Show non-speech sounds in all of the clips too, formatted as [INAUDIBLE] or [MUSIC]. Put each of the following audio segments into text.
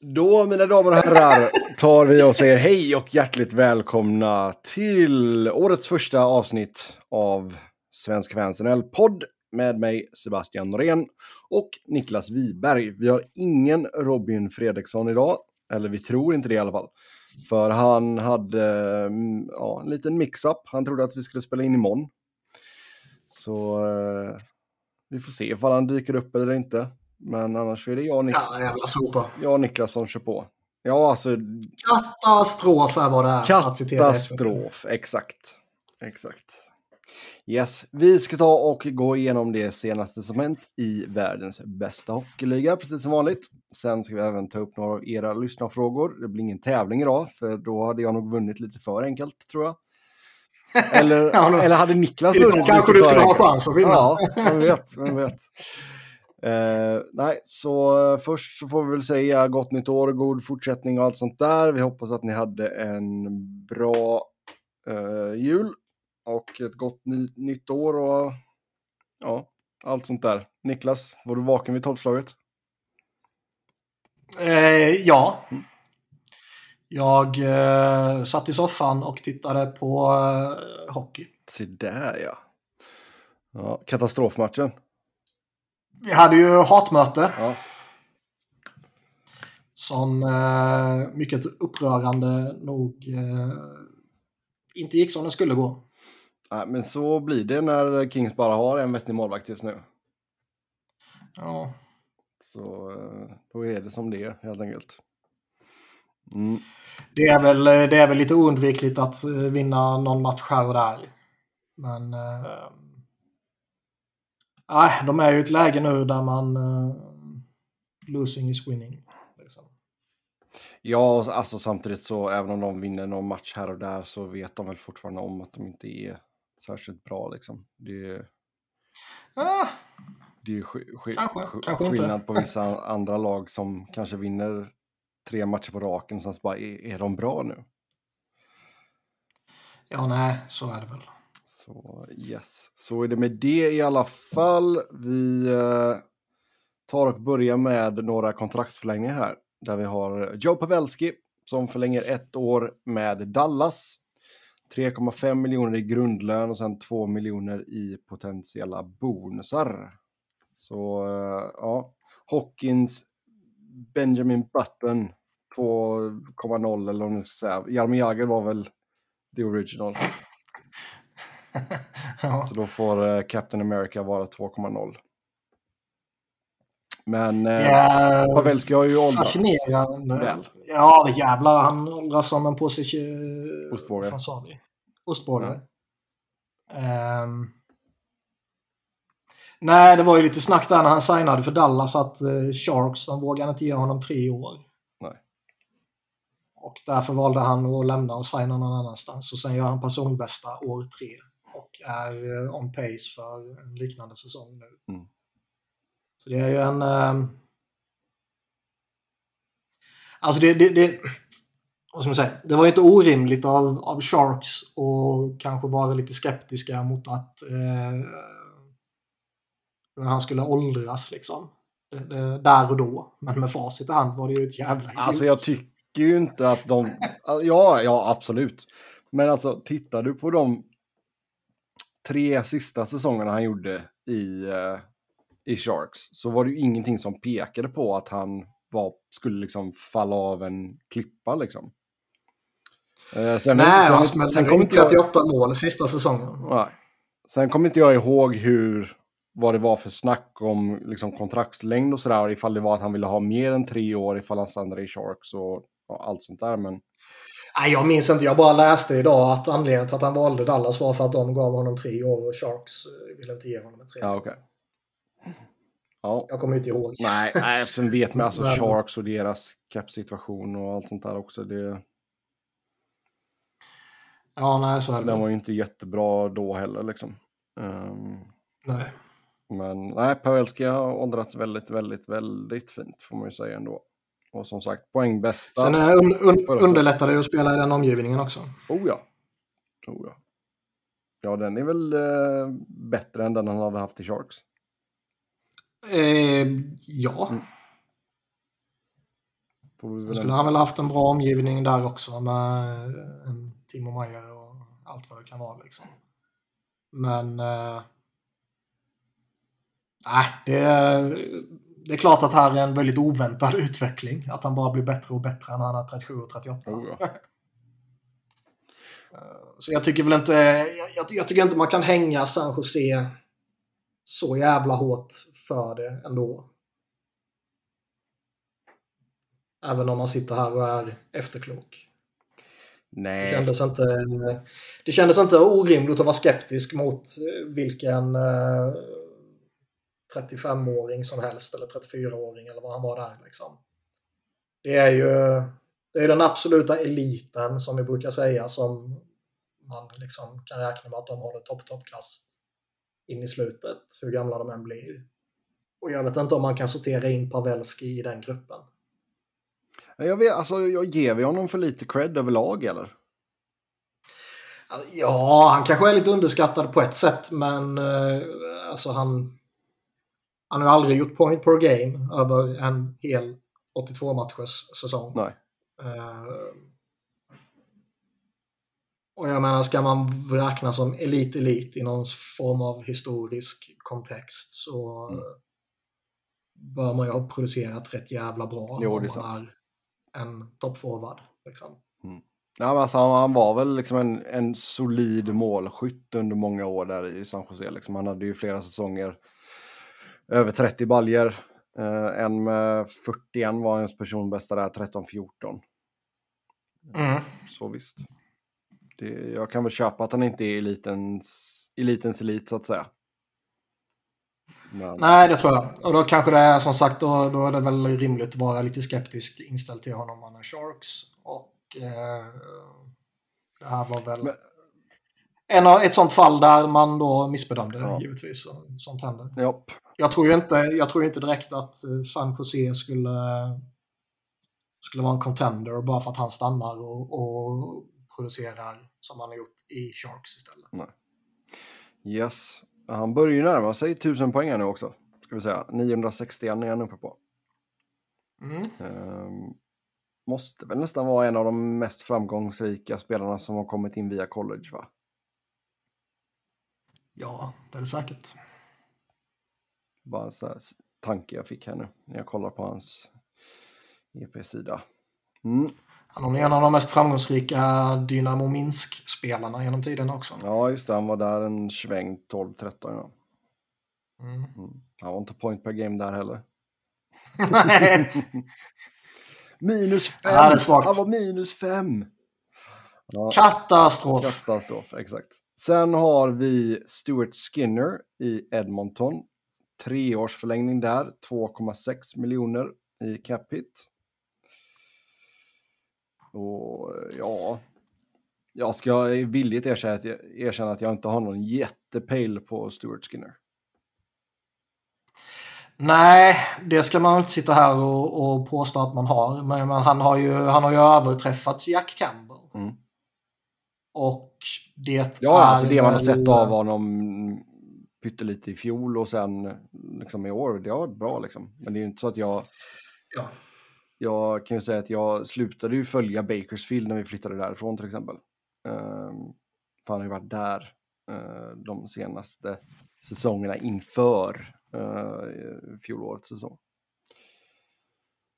Då, mina damer och herrar, tar vi och säger hej och hjärtligt välkomna till årets första avsnitt av Svensk Fans podd med mig Sebastian Norén och Niklas Wiberg. Vi har ingen Robin Fredriksson idag, eller vi tror inte det i alla fall. För han hade mm, ja, en liten mix-up. Han trodde att vi skulle spela in imorgon. Så eh, vi får se ifall han dyker upp eller inte. Men annars är det jag och Niklas, Ja, jävla sopa. jag och Niklas som kör på. Ja, alltså Katastrof är vad det är. katastrof. Exakt. Exakt. Yes, vi ska ta och gå igenom det senaste som hänt i världens bästa hockeyliga, precis som vanligt. Sen ska vi även ta upp några av era lyssnarfrågor. Det blir ingen tävling idag, för då hade jag nog vunnit lite för enkelt, tror jag. [LAUGHS] Eller, Ja, eller hade Niklas vunnit kanske du skulle ha chans att vinna. Ja, vem vet, vem vet. Eh, nej, så eh, först så får vi väl säga gott nytt år, god fortsättning och allt sånt där. Vi hoppas att ni hade en bra eh, jul och ett gott ny, nytt år och ja, allt sånt där. Niklas, var du vaken vid tolvslaget? Eh, ja. Jag eh, satt i soffan och tittade på eh, hockey. Se där ja. ja. Katastrofmatchen. Vi hade ju hatmöte Ja. som eh, mycket upprörande nog eh, inte gick som det skulle gå. Nej, men så blir det när Kings bara har en vettig målvakt just nu. Ja. Så eh, då är det som det är helt enkelt. Mm. Det, är väl, det är väl lite oundvikligt att eh, vinna någon match här och där. Men eh, nej, de är ju i ett läge nu där man eh, losing is winning. Liksom. Ja, och alltså samtidigt så även om de vinner någon match här och där så vet de väl fortfarande om att de inte är särskilt bra liksom. Det är, Ah, det är ju sk- sk- Kanske, sk- kanske inte. skillnad på vissa [LAUGHS] andra lag som kanske vinner tre matcher på raken och sen så bara, är, är de bra nu? ja, nej, så är det väl. Så yes, så är det med det i alla fall. Vi eh, tar och börjar med några kontraktsförlängningar här. Där vi har Joe Pavelski som förlänger ett år med Dallas. 3,5 miljoner i grundlön och sen 2 miljoner i potentiella bonusar. Så eh, ja, Hawkins, Benjamin Button 2,0 eller vad man ska säga. Jaromir Jagr var väl the original. [LAUGHS] ja. Så då får eh, Captain America vara 2,0. Men eh, Ja, Pavelski har ju åldrats. väl. Ja, det jävlar. Han åldras som en påse... Ostbågar. Vad sa vi? Ostbågar. Ehm. nej, det var ju lite snack där när han signade för Dallas att eh, Sharks, de vågade inte ge honom tre år. Nej. Och därför valde han att lämna och signa någon annanstans. Och sen gör han personbästa år tre. Och är eh, on pace för en liknande säsong nu. Mm. Så det är ju en... ehm, Alltså det, det, det, vad ska man säga? det var ju inte orimligt av, av Sharks att kanske vara lite skeptiska mot att eh, han skulle åldras liksom. Det, det, där och då. Men med facit i hand var det ju ett jävla Alltså jag tycker ju inte att de... Ja, ja absolut. Men alltså tittar du på de tre sista säsongerna han gjorde i, eh, i Sharks så var det ju ingenting som pekade på att han var, skulle liksom falla av en klippa liksom. Eh, sen, Nej, sen, alltså, men sen kom inte jag... 38 mål sista säsongen. Nej. Sen kommer inte jag ihåg hur, vad det var för snack om liksom, kontraktslängd och sådär. Ifall det var att han ville ha mer än tre år ifall han stannade i Sharks och, och allt sånt där. Men Nej, jag minns inte. Jag bara läste idag att anledningen till att han valde Dallas var för att de gav honom tre år och Sharks eh, ville inte ge honom ett tre. ja, okej. Ja, Jag kommer inte ihåg. nej, nej, sen vet man alltså [LAUGHS] Sharks och deras cap-situation och allt sånt där också. Det, Ja, nej, så är det. den var ju inte jättebra då heller liksom. Ehm, Nej. men nej, Pavelski har åldrats väldigt, väldigt, väldigt fint får man ju säga ändå. Och som sagt, poängbästa. Sen un, un, underlättar det att spela i den omgivningen också. Oh ja. Oh ja. Ja, den är väl eh, bättre än den han hade haft i Sharks. Eh, ja. Mm. Sen skulle han väl haft en bra omgivning där också med en Timo Meyer och allt vad det kan vara. Liksom. Men eh, nej, det, det är klart att här är en väldigt oväntad utveckling. Att han bara blir bättre och bättre när han är 37 och 38. Oh, ja. Så jag tycker väl inte, jag, jag, tycker inte man kan hänga San Jose så jävla hårt för det ändå. Även om man sitter här och är efterklok. Nej. Det kändes inte, det kändes inte orimligt att vara skeptisk mot vilken 35-åring som helst eller 34-åring eller vad han var där. Liksom. Det är ju det är den absoluta eliten som vi brukar säga som man liksom kan räkna med att de håller topp toppklass in i slutet, hur gamla de än blir. Och jag vet inte om man kan sortera in Pavelski i den gruppen. Jag, vet, alltså, jag ger vi honom för lite cred överlag eller? Ja, han kanske är lite underskattad på ett sätt, men eh, alltså han, han har aldrig gjort point per game över en hel 82 matchers säsong. Nej. Uh, och jag menar, ska man räkna som elit-elit i någon form av historisk kontext så mm. bör man ju ha producerat rätt jävla bra jo, om man är en toppforward. Liksom. Mm. Ja, alltså, han var väl liksom en, en solid målskytt under många år där i San Jose. Liksom. Han hade ju flera säsonger över 30 baljer. Eh, en med 41 var hans personbästa där, 13-14. Mm. Så visst. Det, jag kan väl köpa att han inte är elitens, elitens elit så att säga. Men... Nej, det tror jag. Och då kanske det är som sagt, då, då är det väl rimligt att vara lite skeptisk inställd till honom han är Sharks. Och eh, det här var väl Men... en ett sånt fall där man då missbedömde ja. givetvis. Sånt händer. Japp. Jag tror ju inte, jag tror inte direkt att eh, San Jose skulle, skulle vara en contender bara för att han stannar och, och producerar som han har gjort i Sharks istället. Nej. Yes. Han börjar ju närma sig 1000 poäng nu också. Ska vi säga. 961 är han uppe på. Mm. Um, måste väl nästan vara en av de mest framgångsrika spelarna som har kommit in via college va? Ja, det är det säkert. Bara en sån här tanke jag fick här nu när jag kollar på hans EP-sida. Mm. Han är en av de mest framgångsrika Dynamo Minsk-spelarna genom tiden också. Ja, just det. Han var där en sväng 12-13. Ja. Mm. Mm. Han var inte point per game där heller. [LAUGHS] Minus fem! Ja, han var minus fem! Ja. Katastrof! Katastrof, exakt. Sen har vi Stuart Skinner i Edmonton. Treårsförlängning där, 2,6 miljoner i cap hit. Och ja, jag ska villigt erkänna att, jag, erkänna att jag inte har någon jättepejl på Stuart Skinner. Nej, det ska man inte sitta här och, och påstå att man har. Men, men, han, har ju, han har ju överträffat Jack Campbell. Mm. Och det Ja, är alltså det man har sett av honom pyttelite i fjol och sen liksom i år, det har varit bra liksom. Men det är ju inte så att jag... Ja jag kan ju säga att jag slutade ju följa Bakersfield när vi flyttade därifrån till exempel. Um, för han har ju varit där uh, de senaste säsongerna inför uh, fjolårets säsong.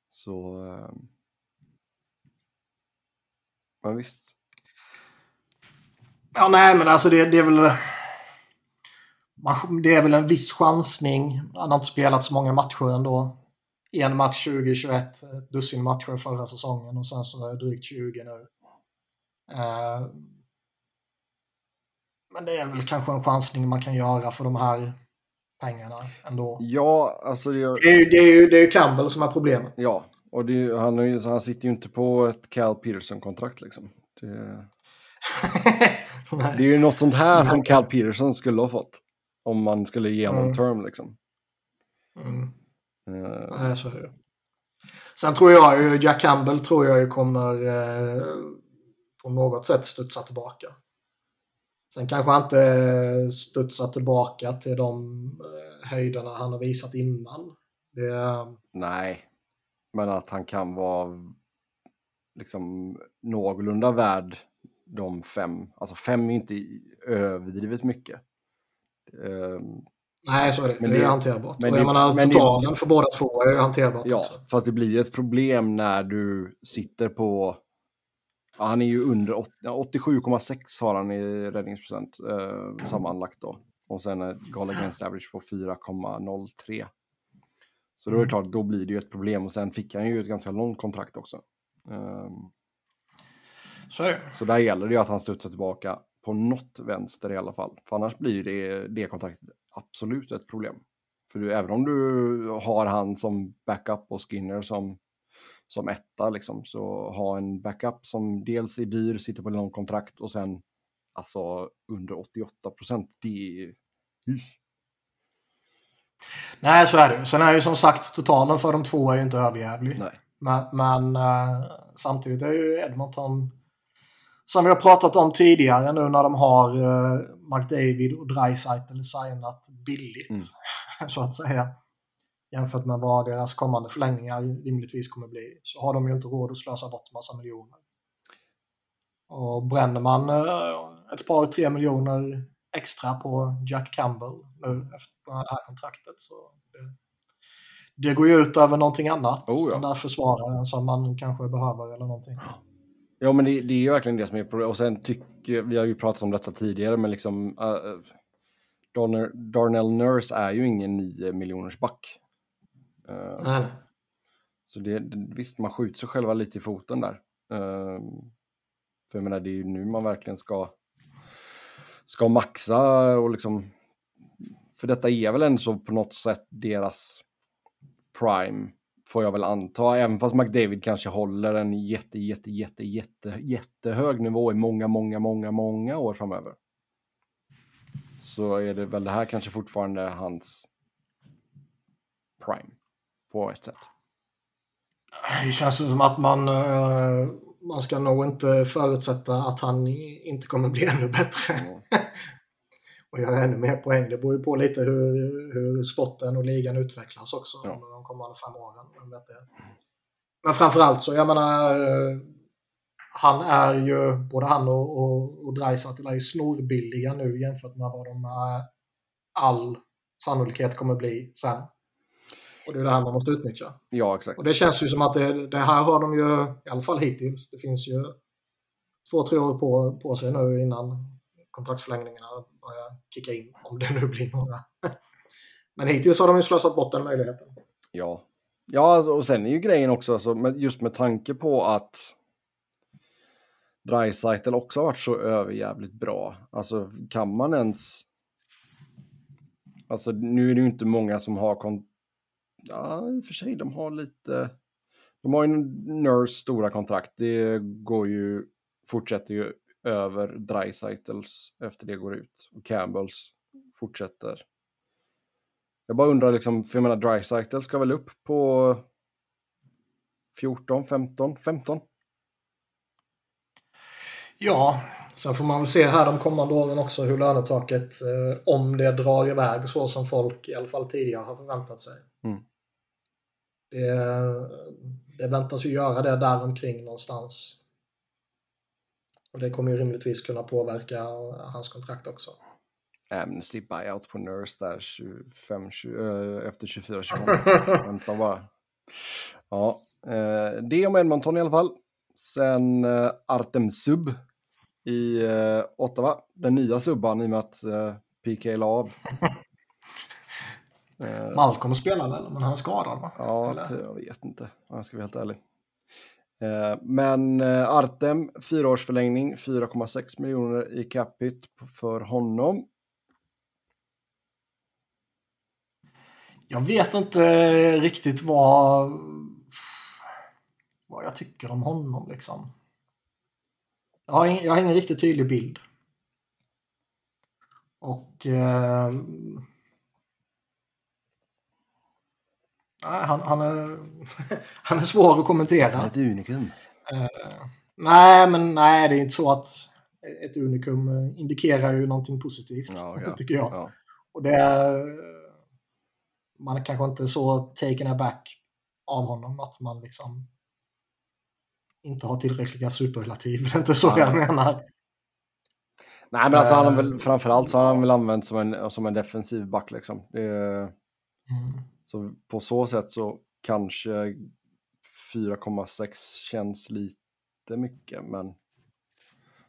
Så... Uh, men visst. Ja, nej, men alltså det, det är väl... Det är väl en viss chansning. Han har inte spelat så många matcher ändå en match 2021, ett dussin matcher förra säsongen och sen så är det drygt 20 nu. Eh, men det är väl kanske en chansning man kan göra för de här pengarna ändå. Ja, alltså... Jag... Det, är ju, det, är ju, det är ju Campbell som är problemet. Ja, och det, han, är, han sitter ju inte på ett Cal Peterson-kontrakt liksom. Det, [LAUGHS] det är ju något sånt här som Cal Peterson skulle ha fått. Om man skulle ge honom mm. term liksom. Mm. Uh, Nej, så är det. Sen tror jag ju, Jack Campbell tror jag ju kommer eh, på något sätt studsa tillbaka. Sen kanske han inte studsar tillbaka till de eh, höjderna han har visat innan. Det, Nej. Men att han kan vara liksom någorlunda värd de fem. Alltså fem är inte överdrivet mycket. Um, Nej, så är det. Men det är det- hanterbart. men och jag det- menar, men det- totalen för båda två är ju hanterbart ja, också. fast det blir ett problem när du sitter på... Ja, han är ju under åt- ja, 87,6 har han i räddningsprocent eh, sammanlagt då. Och sen ett goal against average på 4,03. Så då är det Mm. klart, då blir det ju ett problem. Och sen fick han ju ett ganska långt kontrakt också. Ehm, Så. Så där gäller det ju att han studsar tillbaka på något vänster i alla fall. För annars blir det, det kontraktet absolut ett problem. För du, även om du har han som backup och Skinner som, som etta, liksom, så ha en backup som dels är dyr, sitter på ett långt kontrakt och sen alltså under 88 procent. Det är... Usch. Nej, så är det. Sen är ju som sagt totalen för de två är ju inte överjävlig. Nej. Men, men eh, samtidigt är ju Edmonton, som vi har pratat om tidigare nu när de har uh, McDavid och Dreisaitl signat billigt, Mm. [LAUGHS] så att säga. Jämfört med vad deras kommande förlängningar rimligtvis kommer bli. Så har de ju inte råd att slösa bort massa miljoner. Och bränner man eh, ett par, tre miljoner extra på Jack Campbell nu efter det här kontraktet så det, det går ju ut över någonting annat. Oh ja. Den där försvararen som man kanske behöver eller någonting. Ja, men det, det är ju verkligen det som är problemet. Och sen tycker, vi har ju pratat om detta tidigare, men liksom uh, Darnell, Darnell Nurse är ju ingen 9 miljoners back. Eh, Nej. Så det, visst, man skjuter sig själva lite i foten där. Ehm, för jag menar, det är ju nu man verkligen ska, ska maxa och liksom... För detta är väl ändå så på något sätt deras prime, får jag väl anta. Även fast McDavid kanske håller en jätte, jätte, jätte, jätte, jättehög nivå i många, många, många, många år framöver. Så är det väl det här kanske fortfarande hans prime på ett sätt. Det känns som att man, eh, man ska nog inte förutsätta att han inte kommer bli ännu bättre. Mm. [LAUGHS] och göra ännu mer poäng. Det beror ju på lite hur, hur sporten och ligan utvecklas också Ja. under de kommande fem åren. Men framförallt så, jag menar, eh, han är ju, både han och, och, och Dreisaitl är ju snorbilliga nu jämfört med vad de med all sannolikhet kommer bli sen. Och det är det här man måste utnyttja. Ja, exakt. Och det känns ju som att det, det här har de ju, i alla fall hittills, det finns ju två, tre år på, på sig nu innan kontraktsförlängningarna börjar kicka in, om det nu blir några. [LAUGHS] Men hittills har de ju slösat bort den möjligheten. Ja. Ja, alltså, och sen är ju grejen också, alltså, just med tanke på att Dreisaitl också har varit så överjävligt bra. Alltså, kan man ens... Alltså, nu är det ju inte många som har... Kon... Ja, i och för sig, de har lite... De har ju Nurse stora kontrakt. Det går ju... Fortsätter ju över Dreisaitls efter det går ut. Och Campbells fortsätter. Jag bara undrar, liksom, för jag menar Dreisaitl ska väl upp på 14, 15, 15? Ja, sen får man väl se här de kommande åren också hur lönetaket, eh, om det drar iväg så som folk i alla fall tidigare har förväntat sig. Mm. Det, det väntas ju göra det där omkring någonstans. Och det kommer ju rimligtvis kunna påverka hans kontrakt också. Amnesty buyout på Nurse där 25, 20, eh, efter 24 sekunder. [LAUGHS] Vänta bara. Ja, eh, det om Edmonton i alla fall. Sen eh, Artem Sub i eh, Ottawa. Den nya subban i och med att PK la av. [LAUGHS] Malcolm spelar väl, men han är skadad va? Ja, Eller? jag vet inte om jag ska vara helt ärlig. Eh, men eh, Artem, fyraårsförlängning, 4,6 miljoner i capita för honom. Jag vet inte eh, riktigt vad, vad jag tycker om honom liksom. Jag har, ingen, jag har ingen riktigt tydlig bild. Och... Eh, nej, han, han, är, [LAUGHS] han är svår att kommentera. Ett unikum. Eh, nej, men nej, det är inte så att ett unikum eh, indikerar ju någonting positivt, Ja, ja. [LAUGHS] tycker jag. Ja. Och det är, man är kanske inte så taken aback av honom. Att man liksom inte har tillräckliga superlativ. [LAUGHS] Det är inte så ja. jag menar. Nej, men alltså han har väl framförallt så har han väl använt som en, som en defensiv back liksom. Det, mm. Så på så sätt så kanske 4,6 känns lite mycket, men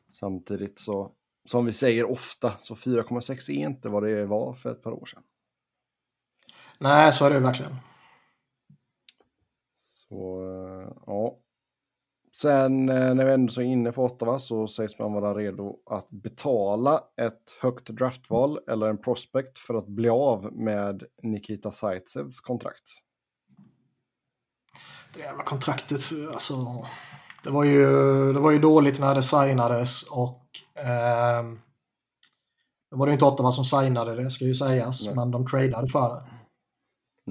samtidigt så som vi säger ofta, så 4,6 är inte vad det var för ett par år sedan. Nej, så är det verkligen. Så, eh, ja. Sen eh, när vi ändå är inne på Ottawa så sägs man vara redo att betala ett högt draftval eller en prospect för att bli av med Nikita Zaitsevs kontrakt. Det jävla kontraktet, alltså. Det var ju, det var ju dåligt när det signades och eh, det var det inte Ottawa som signade det, ska ju sägas, Nej. men de tradade för det.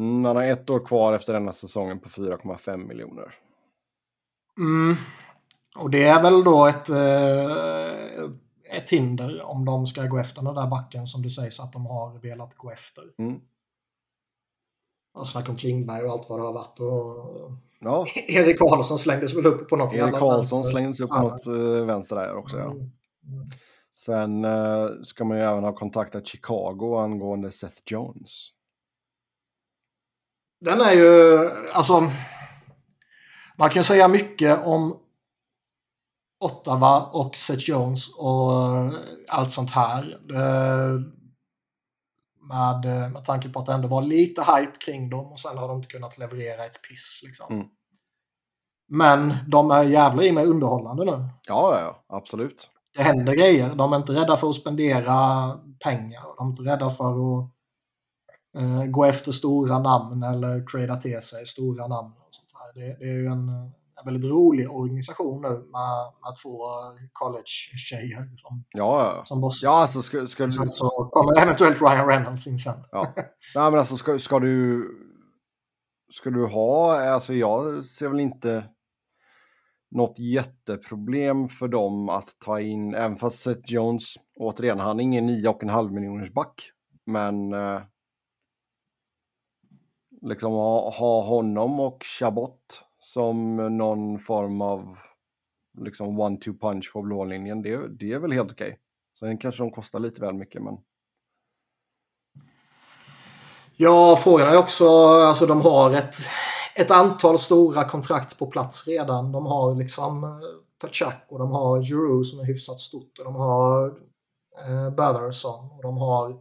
Mm, han har ett år kvar efter denna säsongen på 4,5 miljoner. Mm. Och det är väl då ett, eh, ett hinder om de ska gå efter den där backen som det sägs att de har velat gå efter. Mm. Och snack om Klingberg och allt vad det har varit. Och... Ja. [LAUGHS] Erik Karlsson slängdes väl upp på något Erik Karlsson slängdes upp på något uh, vänster där också. Ja. Mm. Mm. Sen uh, ska man ju även ha kontaktat Chicago angående Seth Jones. Den är ju, alltså, man kan säga mycket om Ottawa och Seth Jones och eh, allt sånt här. Med, med tanke på att det ändå var lite hype kring dem och sen har de inte kunnat leverera ett piss. Liksom. Mm. Men de är jävla i mig underhållande nu. Ja, ja, absolut. Det händer grejer. De är inte rädda för att spendera pengar. De är inte rädda för att uh, gå efter stora namn eller trada till sig stora namn. Det, det är ju en, en väldigt rolig organisation nu med, med två college-tjejer som, ja, som bossar. Ja, alltså ska, ska du... Så kommer eventuellt Ryan Reynolds in sen. Ja. Nej, men alltså ska, ska du... Ska du ha, alltså jag ser väl inte något jätteproblem för dem att ta in, även fast Seth Jones, återigen, han är ingen 9,5 miljoners back, men eh, liksom ha, ha honom och Chabot som någon form av liksom one-two punch på blå linjen, det, det är väl helt okej. Okay. Sen kanske de kostar lite väl mycket, men... Ja, frågan är också, alltså de har ett, ett antal stora kontrakt på plats redan. De har liksom eh, Tachak och de har Giroud som är hyfsat stort och de har eh, Batherson och de har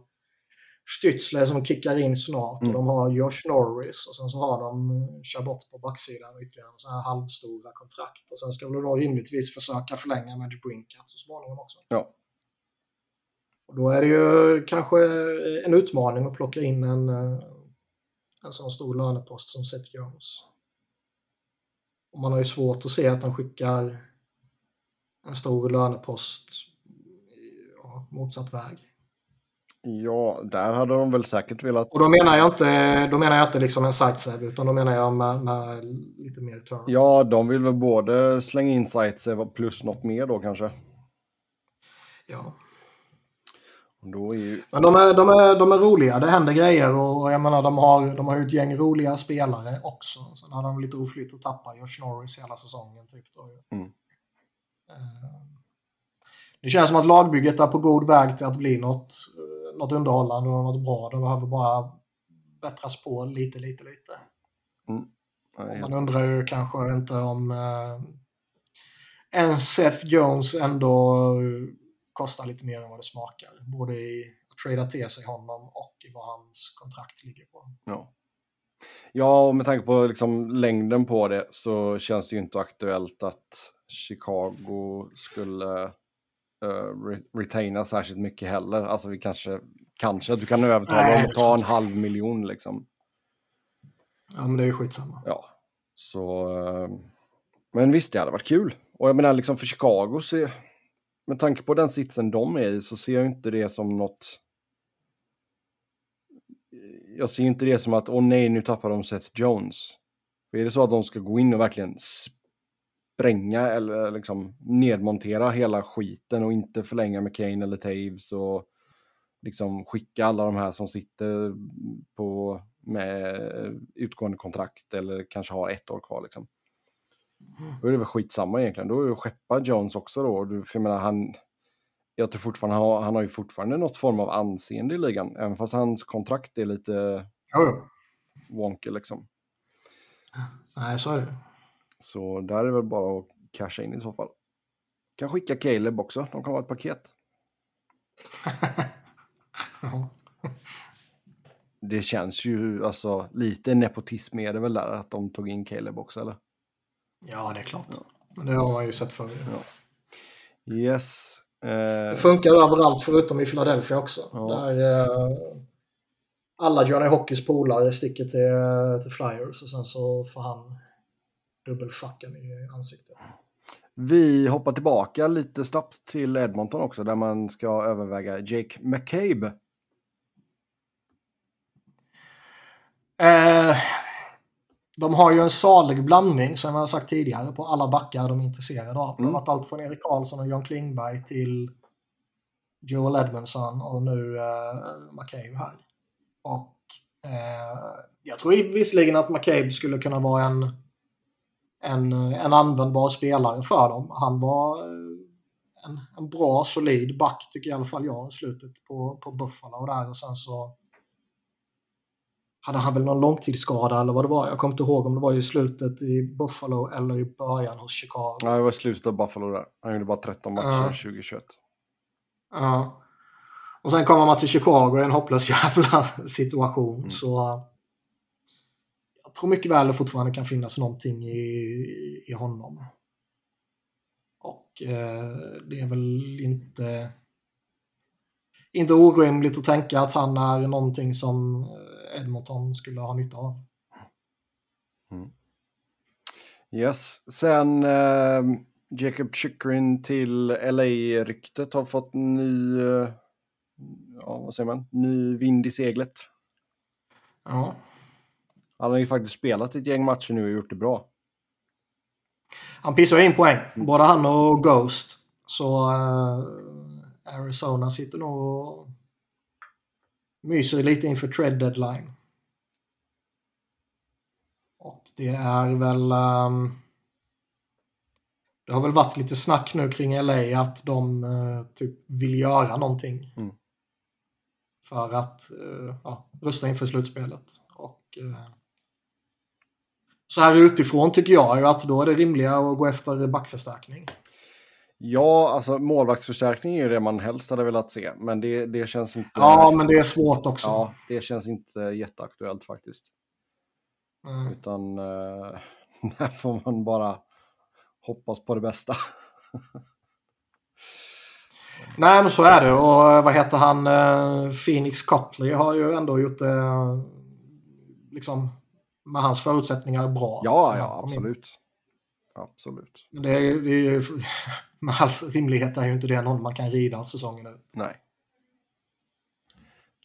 Stützle som kickar in snart mm. och de har Josh Norris och sen så har de eh, Chabot på backsidan och ytterligare så här halvstora kontrakt. Och sen ska de då rimligtvis försöka förlänga med Brinkat så småningom också. Ja. Och då är det ju kanske en utmaning att plocka in en, eh, en sån stor lönepost som Seth Jones. Och man har ju svårt att se att han skickar en stor lönepost ja, motsatt väg. Ja, där hade de väl säkert velat... Och då menar jag inte, då menar jag inte liksom en sightsave utan då menar jag med, med lite mer turn. Ja, de vill väl både slänga in sightsave plus något mer då kanske. Ja. Då är ju... Men de är, de, är, de är roliga, det händer grejer och jag menar de har, de har ju ett gäng roliga spelare också. Sen har de lite oflytt att tappa Josh Norris hela säsongen. Typ då. Mm. Uh, det känns som att lagbygget är på god väg till att bli något något underhållande och något bra. Det behöver bara bättras på lite, lite, lite. Mm. Man undrar ju kanske inte om eh, en Seth Jones ändå kostar lite mer än vad det smakar. Både i att trada till sig honom och i vad hans kontrakt ligger på. Ja. Ja, och med tanke på liksom längden på det så känns det ju inte aktuellt att Chicago skulle uh, retaina särskilt mycket heller. Alltså vi kanske, kanske du kan övertala dem att ta en halv miljon liksom. Ja, men det är ju skitsamma. Ja, så... Uh, men visst, det hade varit kul. Och jag menar liksom för Chicago, så, med tanke på den sitsen de är i så ser jag inte det som något... Jag ser inte det som att, åh nej, nu tappar de Seth Jones. För är det så att de ska gå in och verkligen spränga eller liksom nedmontera hela skiten och inte förlänga med Kane eller Taves och liksom skicka alla de här som sitter på med utgående kontrakt eller kanske har ett år kvar. Liksom. Då är det väl skitsamma egentligen. Då är det skeppa Jones också då. Du, för jag menar, han, jag tror fortfarande, han har, han har ju fortfarande något form av anseende i ligan. Även fast hans kontrakt är lite Jo, wonky liksom. Nej, så är det. Så där är det väl bara att casha in i så fall. Kan skicka Caleb också. De kan vara ett paket. [LAUGHS] Ja. Det känns ju, alltså lite nepotism är det väl där att de tog in Caleb också eller? ja, det är klart. Men det har man ju sett förr. Yes. Eh, Det funkar överallt förutom i Philadelphia också. Ja. Där eh, alla Johnny Hockeys polare sticker till, till Flyers och sen så får han dubbelfucken i ansiktet. vi hoppar tillbaka lite snabbt till Edmonton också där man ska överväga Jake McCabe. Eh, de har ju en salig blandning som jag har sagt tidigare på alla backar de är intresserade av. Det har Mm. varit allt från Erik Karlsson och John Klingberg till Joel Edmondson och nu eh, McCabe här. Och eh, jag tror visserligen att McCabe skulle kunna vara en, en, en användbar spelare för dem. Han var eh, en, en bra, solid back tycker i alla fall jag i slutet på, på Buffalo och där och sen så hade han väl någon långtidsskada eller vad det var. Jag kommer inte ihåg om det var i slutet i Buffalo eller i början hos Chicago. Ja, det var slutet av Buffalo där. Han gjorde bara 13 matcher Ja. 2021. Ja. Och sen kommer man till Chicago i en hopplös [LAUGHS] jävla situation. Mm. Så jag tror mycket väl det fortfarande kan finnas någonting i, i honom. Och eh, det är väl inte, inte orimligt att tänka att han är någonting som eh, Edmonton skulle ha nytta av. Yes, sen eh, Jacob Chikrin till LA-ryktet har fått ny, eh, ja vad säger man, ny vind i seglet. Ja. Han har ju faktiskt spelat ett gäng matcher nu och gjort det bra. Han pissar in poäng, både han och Ghost. Så eh, Arizona sitter nog och myser lite inför trade deadline. Och det är väl... ehm, det har väl varit lite snack nu kring LA att de eh, typ vill göra någonting. Mm. För att eh, ja, rusta inför slutspelet. Och, eh, så här utifrån tycker jag ju att då är det rimliga att gå efter backförstärkning. Ja, alltså målvaktsförstärkning är ju det man helst hade velat se, men det, det känns inte... Ja, men det är svårt också. Ja, det känns inte jätteaktuellt faktiskt. Mm. Utan eh, [LAUGHS] där får man bara hoppas på det bästa. [LAUGHS] Nej, men så är det. Och eh, vad heter han? eh, Phoenix Copley har ju ändå gjort det eh, liksom med hans förutsättningar bra. Ja, ja, absolut. Absolut. Men det är, det är ju, [LAUGHS] med all rimlighet är ju inte det någon man kan rida säsongen ut. Nej.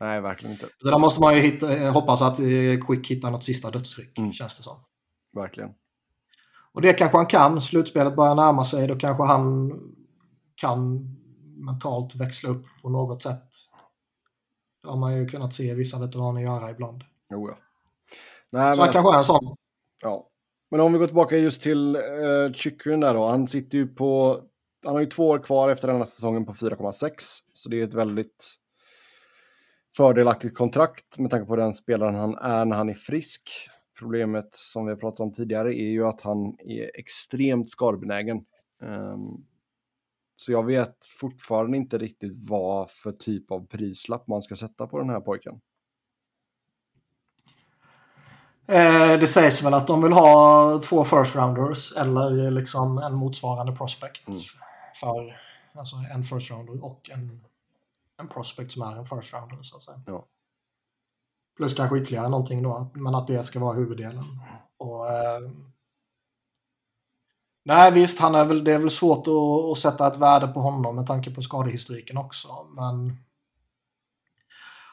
Nej, verkligen inte. Så där måste man ju hitta, eh, hoppas att eh, Quick hittar något sista dödsryck, Mm. känns det som. Verkligen. Och det kanske han kan. Slutspelet börjar närma sig. Då kanske han kan mentalt växla upp på något sätt. Det har man ju kunnat se vissa veteraner göra ibland. Jo, ja. Nej, Så men han kanske är en sån. ja. Men om vi går tillbaka just till uh, Chikrin där då. Han sitter ju på... Han har ju två år kvar efter den här säsongen på 4,6. Så det är ett väldigt fördelaktigt kontrakt med tanke på den spelaren han är när han är frisk. Problemet som vi har pratat om tidigare är ju att han är extremt skadebenägen. Ehm, så jag vet fortfarande inte riktigt vad för typ av prislapp man ska sätta på den här pojken. Eh, det sägs väl att de vill ha två first rounders eller liksom en motsvarande prospect. Mm. För alltså en first rounder och en, en prospect som är en first rounder så att säga. Ja. Plus kanske ytterligare någonting då, men att det ska vara huvuddelen. Och, eh, nej visst, han är väl, det är väl svårt att, att sätta ett värde på honom med tanke på skadehistoriken också. Men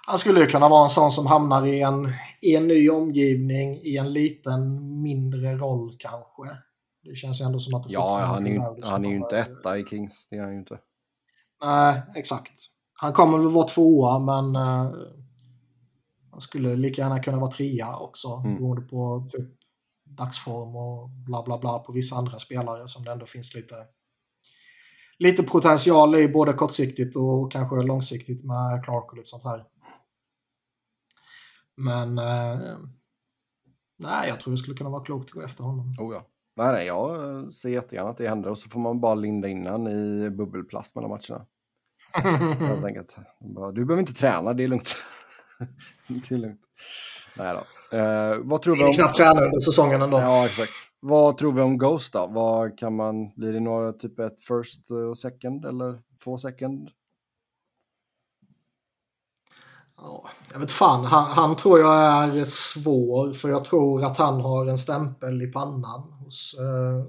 han skulle ju kunna vara en sån som hamnar i en, i en ny omgivning, i en liten mindre roll kanske. Det känns ju ändå som att det Ja, han är ju, han är ju inte etta i Kings. Det är han ju inte. Nej, exakt. han kommer väl vara tvåa, men uh, han skulle lika gärna kunna vara trea också, mm. beroende på typ dagsform och bla bla bla på vissa andra spelare som det ändå finns lite, lite potential i både kortsiktigt och kanske långsiktigt med Clark och lite sånt här. Men uh, nej, jag tror det skulle kunna vara klokt att gå efter honom. Oh ja. Nej, nej, jag ser jättegärna att det händer och så får man bara linda innan i bubbelplast mellan matcherna. [LAUGHS] Helt enkelt. Du behöver inte träna, det är lugnt. [LAUGHS] det är lugnt. Nej då. Eh, vad tror vi om... knappt träna under säsongen ändå. Ja, exakt. Vad tror vi om Ghost då? Vad kan man... Blir det några typ ett first och second eller två second? Ja, jag vet fan, han, han, tror jag är svår för jag tror att han har en stämpel i pannan hos eh,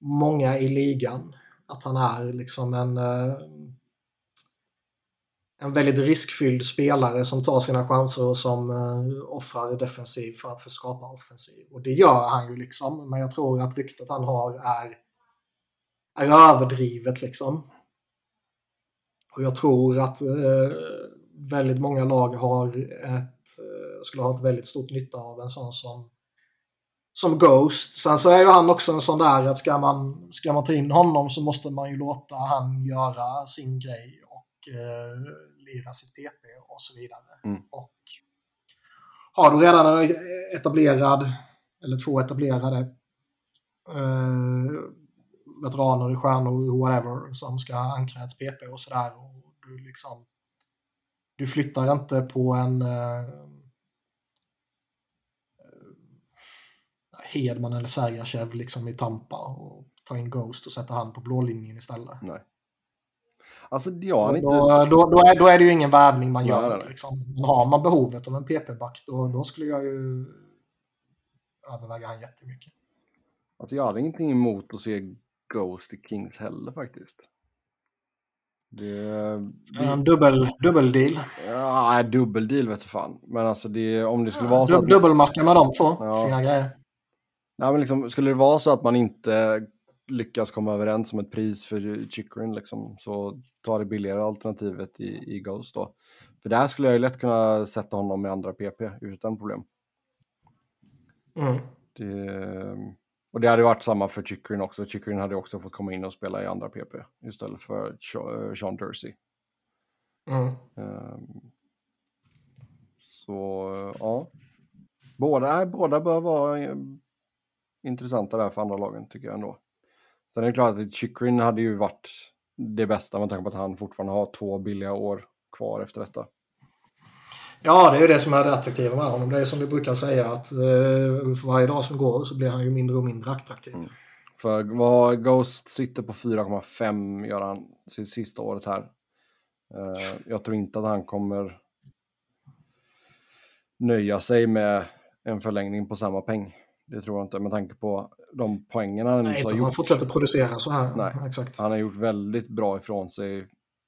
många i ligan. Att han är liksom en, eh, en väldigt riskfylld spelare som tar sina chanser och som eh, offrar defensiv för att få skapa offensiv. Och det gör han ju liksom, men jag tror att ryktet han har är, är överdrivet liksom. Och jag tror att eh, väldigt många lag har ett, eh, skulle ha ett väldigt stort nytta av en sån som, som Ghost. Sen så är ju han också en sån där att ska man, ska man ta in honom så måste man ju låta han göra sin grej och eh, lira sitt PP och så vidare. Mm. Och har du redan en etablerad, eller två etablerade eh, veteraner, stjärnor, whatever, som ska ankra ett PP och sådär och du liksom du flyttar inte på en eh, eh Hedman eller Sergachev liksom i Tampa och tar in Ghost och sätter han på blålinjen istället. Nej. Alltså, ja, inte... då, då, då, är, då är det ju ingen värvning man gör. Nej, nej. Liksom. Men har man behovet av en PP-back då, då skulle jag ju överväga han jättemycket. Alltså jag hade ingenting emot att se Ghost i Kings heller faktiskt. Det, det... En dubbel, dubbel deal. Ja, dubbel deal vet du fan. Men alltså det, om det skulle ja, vara så att... Dubbelmacka med de två. Ja. Fina grejer. Ja, men liksom, skulle det vara så att man inte lyckas komma överens om ett pris för Chickering liksom, så ta det billigare alternativet i, i Ghost då. För där skulle jag ju lätt kunna sätta honom med andra PP utan problem. Mm. Det, och det hade varit samma för Chickering också. Chickering hade också fått komma in och spela i andra PP istället för eh, Sean Dursey. Mm. Um, så ja, båda, båda bör vara eh, intressanta där för andra lagen tycker jag ändå. Sen är det klart att Chickering hade ju varit det bästa med tanke på att han fortfarande har två billiga år kvar efter detta. Ja, det är ju det som är det attraktiva med honom. Det är som vi brukar säga att eh, för varje dag som går så blir han ju mindre och mindre attraktiv. Mm. För vad Ghost sitter på 4,5 gör han sitt sista året här. Eh, jag tror inte att han kommer nöja sig med en förlängning på samma peng. Det tror jag inte med tanke på de poängen han Nej, har gjort. Han fortsätter producera så här. Nej, Exakt. han har gjort väldigt bra ifrån sig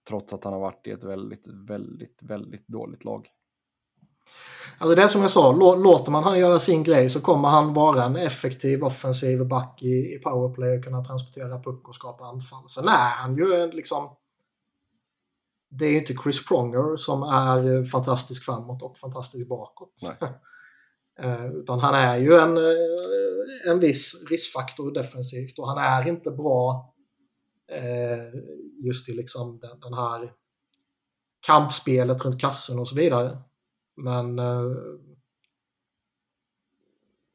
trots att han har varit i ett väldigt, väldigt, väldigt dåligt lag. Alltså det är som jag sa, låter man han göra sin grej så kommer han vara en effektiv offensiv back i, powerplay och kunna transportera puck och skapa anfall. Sen är han ju liksom... Det är ju inte Chris Pronger som är fantastisk framåt och fantastisk bakåt. [LAUGHS] Eh, utan han är ju en, eh, en viss riskfaktor defensivt och han är inte bra eh, just i liksom den, den här kampspelet runt kassen och så vidare. Men... Uh,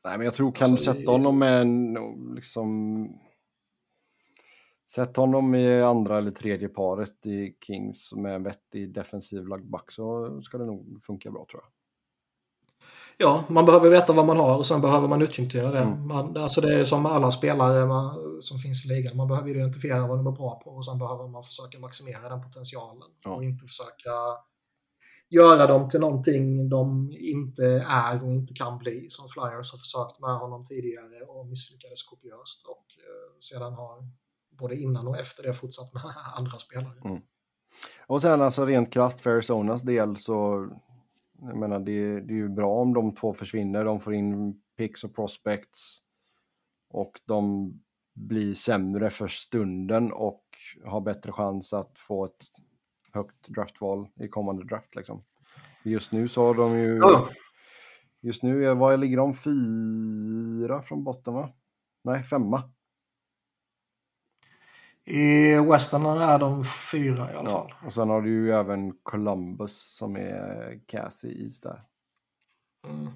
Nej, men jag tror kan alltså, du sätta honom med en liksom... Sätt honom i andra eller tredje paret i Kings med en vettig defensiv lagd back så ska det nog funka bra tror jag. Ja, man behöver veta vad man har och sen behöver man utnyttja det. Mm. Man, alltså det är som alla spelare man, som finns i ligan. Man behöver identifiera vad de är bra på och sen behöver man försöka maximera den potentialen. Ja. Och inte försöka göra dem till någonting de inte är och inte kan bli. Som Flyers har försökt med honom tidigare och misslyckades kopiöst. Och eh, sedan har både innan och efter det fortsatt med [LAUGHS] andra spelare. Mm. Och sen alltså rent krasst för Arizonas del så jag menar det, det är ju bra om de två försvinner. De får in picks och prospects och de blir sämre för stunden och har bättre chans att få ett högt draftval i kommande draft. Liksom. Just nu så har de ju... Ja. Just nu, är, vad ligger de? Fyra från botten va? Nej, femma. I Western är de fyra i alla fall. Ja, och sen har du ju även Columbus som är Cassie is där. Mm.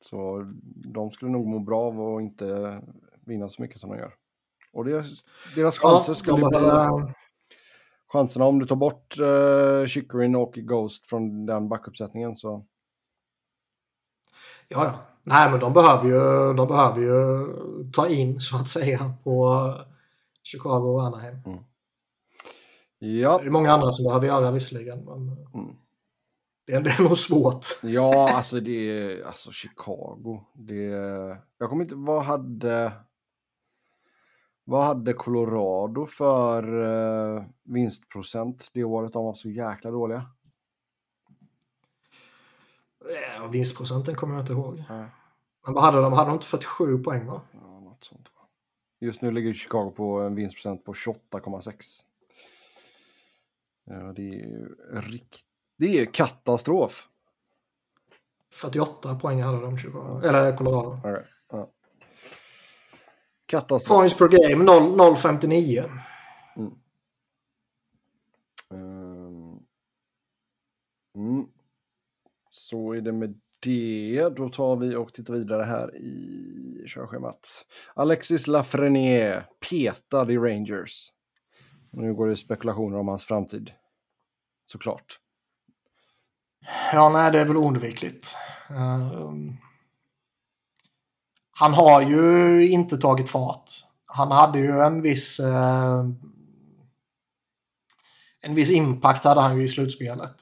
Så de skulle nog må bra av att inte vinna så mycket som de gör. Och deras, deras chanser Ja, skulle de bli... behöver- Chanserna om du tar bort uh, Chicorin och Ghost från den backuppsättningen så... Ja, ja. Nej, men de behöver ju, de behöver ju ta in så att säga på Chicago och Anaheim. Ja, Det är många andra som behöver göra visserligen, men Mm. det, är, det är nog svårt. ja alltså det är... Alltså Chicago. Det... Jag kommer inte... Vad hade... Vad hade Colorado för uh, vinstprocent det året de var så jäkla dåliga? Ja, vinstprocenten kommer jag inte ihåg. Nej. Men vad hade de? Hade de inte 47 poäng va? Ja, något sånt. Just nu ligger Chicago på en vinstprocent på 28,6. Ja, det är ju rikt... Det är katastrof. 48 poäng hade de, Chicago. eller Colorado. Ja. Katastrof. Points per game 0 0,59. Ehm. Mm. Så är det med det. Då tar vi och tittar vidare här i körschemat. Alexis Lafreniere petad i Rangers. Nu går det spekulationer om hans framtid. Såklart. Ja, nej, det är väl oundvikligt. Ehm, han har ju inte tagit fart. Han hade ju en viss... eh, en viss impact hade han ju i slutspelet.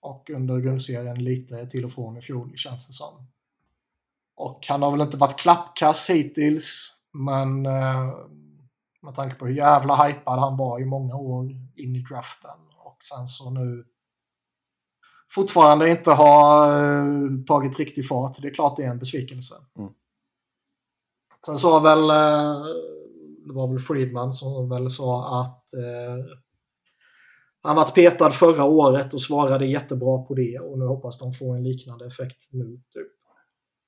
Och under grundserien lite till och från i fjol, känns det som. Och han har väl inte varit klappkass hittills, men eh, med tanke på hur jävla hypad han var i många år in i draften. Och sen så nu fortfarande inte har eh, tagit riktig fart. Det är klart det är en besvikelse. Mm. Sen sa väl, eh, det var väl Friedman som väl sa att eh, han var petad förra året och svarade jättebra på det och nu hoppas de få en liknande effekt nu. Typ.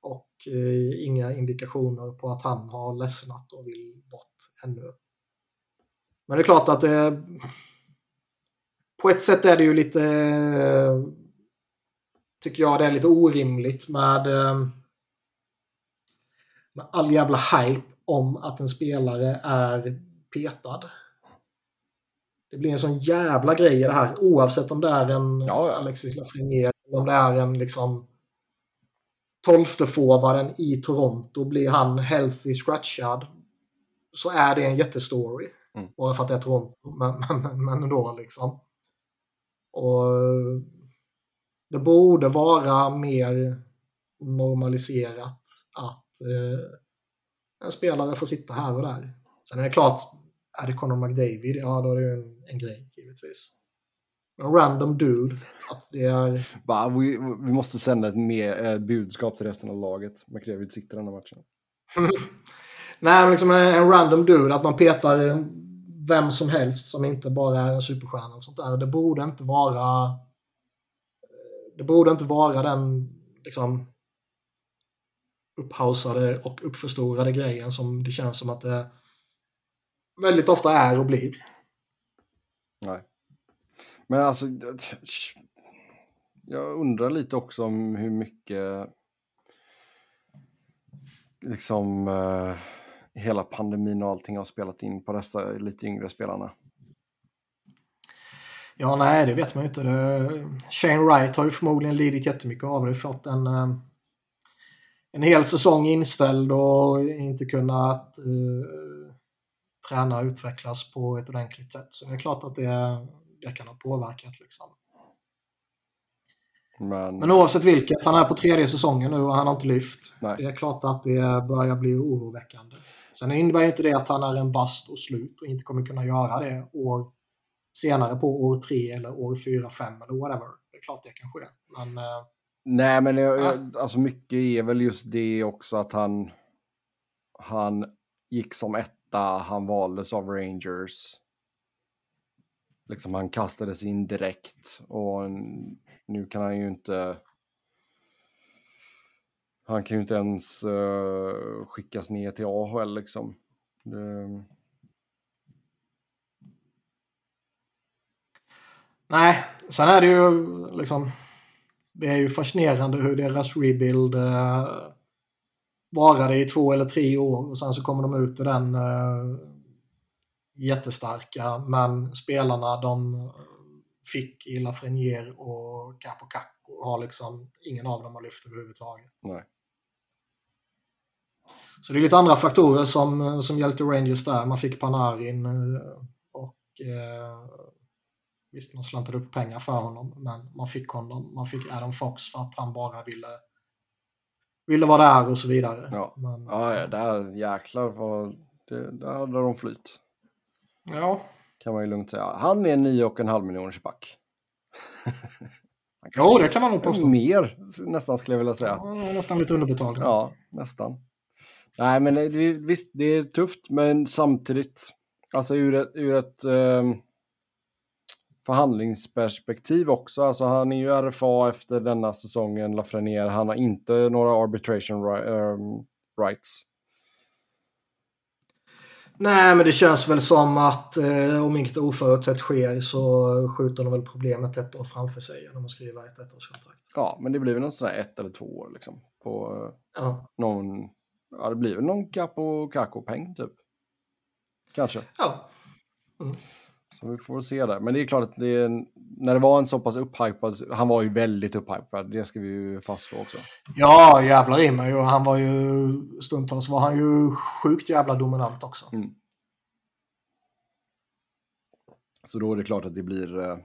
Och eh, inga indikationer på att han har ledsnat och vill bort ännu. Men det är klart att det... På ett sätt är det ju lite... Eh, tycker jag det är lite orimligt med... Med all jävla hype om att en spelare är petad. Det blir en sån jävla grej i det här oavsett om det är en Ja, ja. Alexis Lafreniere eller om det är en liksom tolfte forwarden i Toronto blir han healthy scratchad så är det en jättestory. Mm. Bara för att det är Toronto, men, men, men ändå liksom. Och det borde vara mer normaliserat att eh, en spelare får sitta här och där. Sen är det klart, är det Conor McDavid, ja då är det ju en, en grej givetvis. En random dude, att det är... Bara, vi, vi måste sända ett mer, eh, budskap till resten av laget. McDavid sitter den här matchen. [LAUGHS] Nej, men liksom en, en random dude, att man petar vem som helst som inte bara är en superstjärna och sånt där. Det borde inte vara... Det borde inte vara den liksom upphausade och uppförstorade grejen som det känns som att det väldigt ofta är och blir. Nej. Men alltså, jag undrar lite också om hur mycket liksom eh, hela pandemin och allting har spelat in på dessa lite yngre spelarna. Ja, nej, det vet man ju inte. Det, Shane Wright har ju förmodligen lidit jättemycket av det. Fått en, eh, en hel säsong inställd och inte kunnat eh, träna och utvecklas på ett ordentligt sätt. Så det är klart att det, det kan ha påverkat. Liksom. Men, Men oavsett vilket, han är på tredje säsongen nu och han har inte lyft. Nej. Det är klart att det börjar bli oroväckande. Sen innebär inte det att han är en bast och slut och inte kommer kunna göra det år senare på år tre eller år fyra, fem eller whatever. Det är klart det kan ske. Men eh, nej, men jag, Ja. jag, alltså mycket är väl just det också att han, han gick som etta, han valdes av Rangers. liksom han kastades in direkt och nu kan han ju inte han kan ju inte ens uh, skickas ner till AHL liksom. Det... Nej, sen är det ju liksom det är ju fascinerande hur deras rebuild uh, varade i två eller tre år och sen så kommer de ut ur den uh, jättestarka. Men spelarna de fick i Lafreniere och Capo Caco har liksom ingen av dem har lyft överhuvudtaget. Nej. Så det är lite andra faktorer som, som hjälpte Rangers där. Man fick Panarin eh, och eh, visst man slantade upp pengar för honom men man fick honom. Man fick Adam Fox för att han bara ville ville vara där och så vidare. Ja, men, ja, där jäklar vad det, där hade de flyt. Ja. Kan man ju lugnt säga. Han är 9,5 miljoners back. [LAUGHS] Jo, det kan man nog påstå. Mer nästan skulle jag vilja säga. Ja, nästan lite underbetald. Ja, nästan. Nej, men det, visst, det är tufft, men samtidigt, alltså ur ett, ur ett um, förhandlingsperspektiv också. Alltså han är ju RFA efter denna säsongen, Lafreniere. Han har inte några arbitration um, rights. Nej, men det känns väl som att eh, om inget oförutsett sker så skjuter de väl problemet ett år framför sig genom att skriva ett ettårskontrakt. Ja, men det blir väl något sådär ett eller två år liksom. På ja. någon, ja det blir väl någon Capo Caco-peng typ. Kanske. Ja. Mm. Så vi får se där. Men det är klart att det är, när det var en så pass upphypad, han var ju väldigt upphypad, det ska vi ju fastslå också. Ja, jävlar i mig. Och han var ju, stundtals var han ju sjukt jävla dominant också. Mm. Så då är det klart att det blir eh,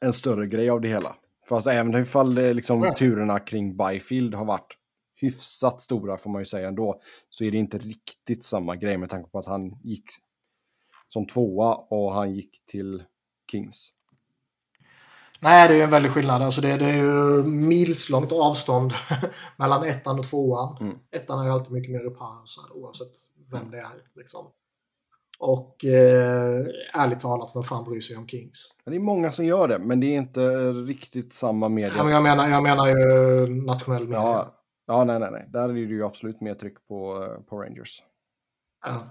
en större grej av det hela. Fast även ifall det, liksom, ja. turerna kring Byfield har varit hyfsat stora får man ju säga ändå, så är det inte riktigt samma grej med tanke på att han gick som tvåa och han gick till Kings. Nej, det är ju en väldig skillnad. Alltså det, det är ju milslångt avstånd [LAUGHS] mellan ettan och tvåan. Mm. Ettan är ju alltid mycket mer upphaussad oavsett vem det är. Liksom. Och eh, ärligt talat, vem fan bryr sig om Kings? Det är många som gör det, men det är inte riktigt samma media. Ja, men jag, menar, jag menar ju nationell media. Ja, ja nej, nej, nej. Där är det ju absolut mer tryck på, på Rangers. Ja.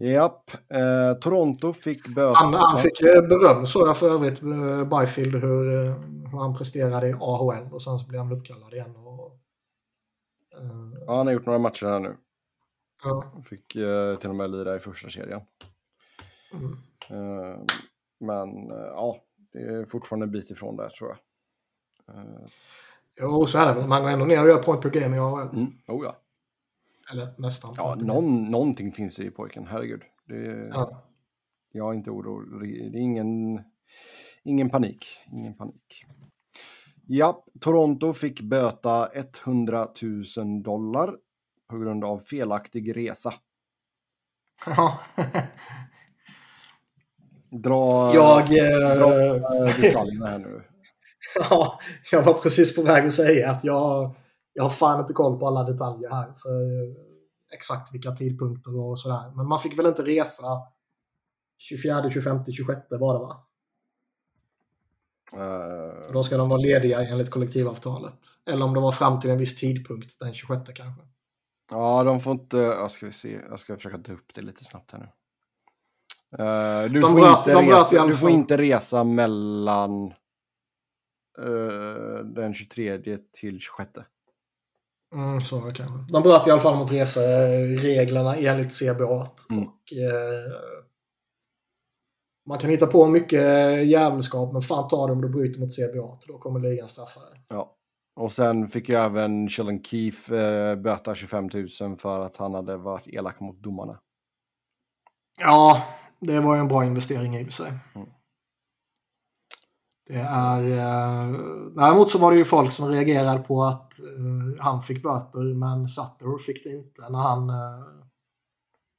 Japp, eh, Toronto fick böter. Han, han fick beröm såg jag för övrigt, eh, Byfield, hur, eh, hur han presterade i AHL och sen så blev han uppkallad igen. Och, eh, ja, han har gjort några matcher här nu. Ja. Fick eh, till och med lira i första serien. Mm. Eh, men eh, ja, det är fortfarande en bit ifrån där tror jag. Jo, så är det väl. Man går ändå ner och gör point per game i AHL. Mm. Oh, ja. Eller nästan. Ja, någon, någonting finns i pojken, herregud. Det, ja. Jag är inte orolig. Det är ingen, ingen panik. Ingen panik. Ja, Toronto fick böta 100 000 dollar på grund av felaktig resa. Ja. [LAUGHS] dra, jag, dra äh, detaljerna här nu. [LAUGHS] Ja, jag var precis på väg att säga att jag jag har fan inte koll på alla detaljer här för eh, exakt vilka tidpunkter och sådär. Men man fick väl inte resa 24, 25, 26 var det va? Uh... Då ska de vara lediga enligt kollektivavtalet. Eller om det var fram till en viss tidpunkt, den 26 kanske. Ja, de får inte... Jag ska vi se. Jag ska försöka ta upp det lite snabbt här nu. Uh, du, får bröt, inte resa, du får inte resa mellan uh, den 23 till 26. Mm, så var det kanske. De bröt i alla fall mot resereglerna enligt CBA. Mm. Och, eh, man kan hitta på mycket jävelskap, men fan ta det om du bryter mot CBA. Då kommer ligan straffa dig. Ja. Och sen fick ju även Sheldon Keefe eh, böta 25 000 för att han hade varit elak mot domarna. Ja, det var ju en bra investering i och för sig. Mm. Det är, eh, däremot så var det ju folk som reagerade på att eh, han fick böter men Sutter fick det inte när han eh,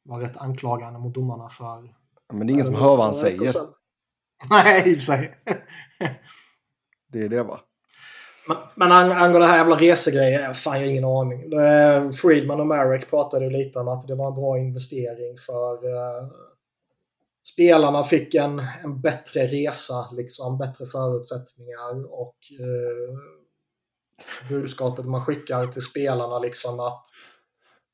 var rätt anklagande mot domarna för... Men det är ingen som hör vad han säger. Nej, i och för sig. [LAUGHS] det är det va? Men, men angående det här jävla resegrejen, fan jag har ingen aning. Friedman och Marek pratade ju lite om att det var en bra investering för uh, spelarna fick en, en bättre resa, liksom bättre förutsättningar och eh, budskapet man skickar till spelarna liksom att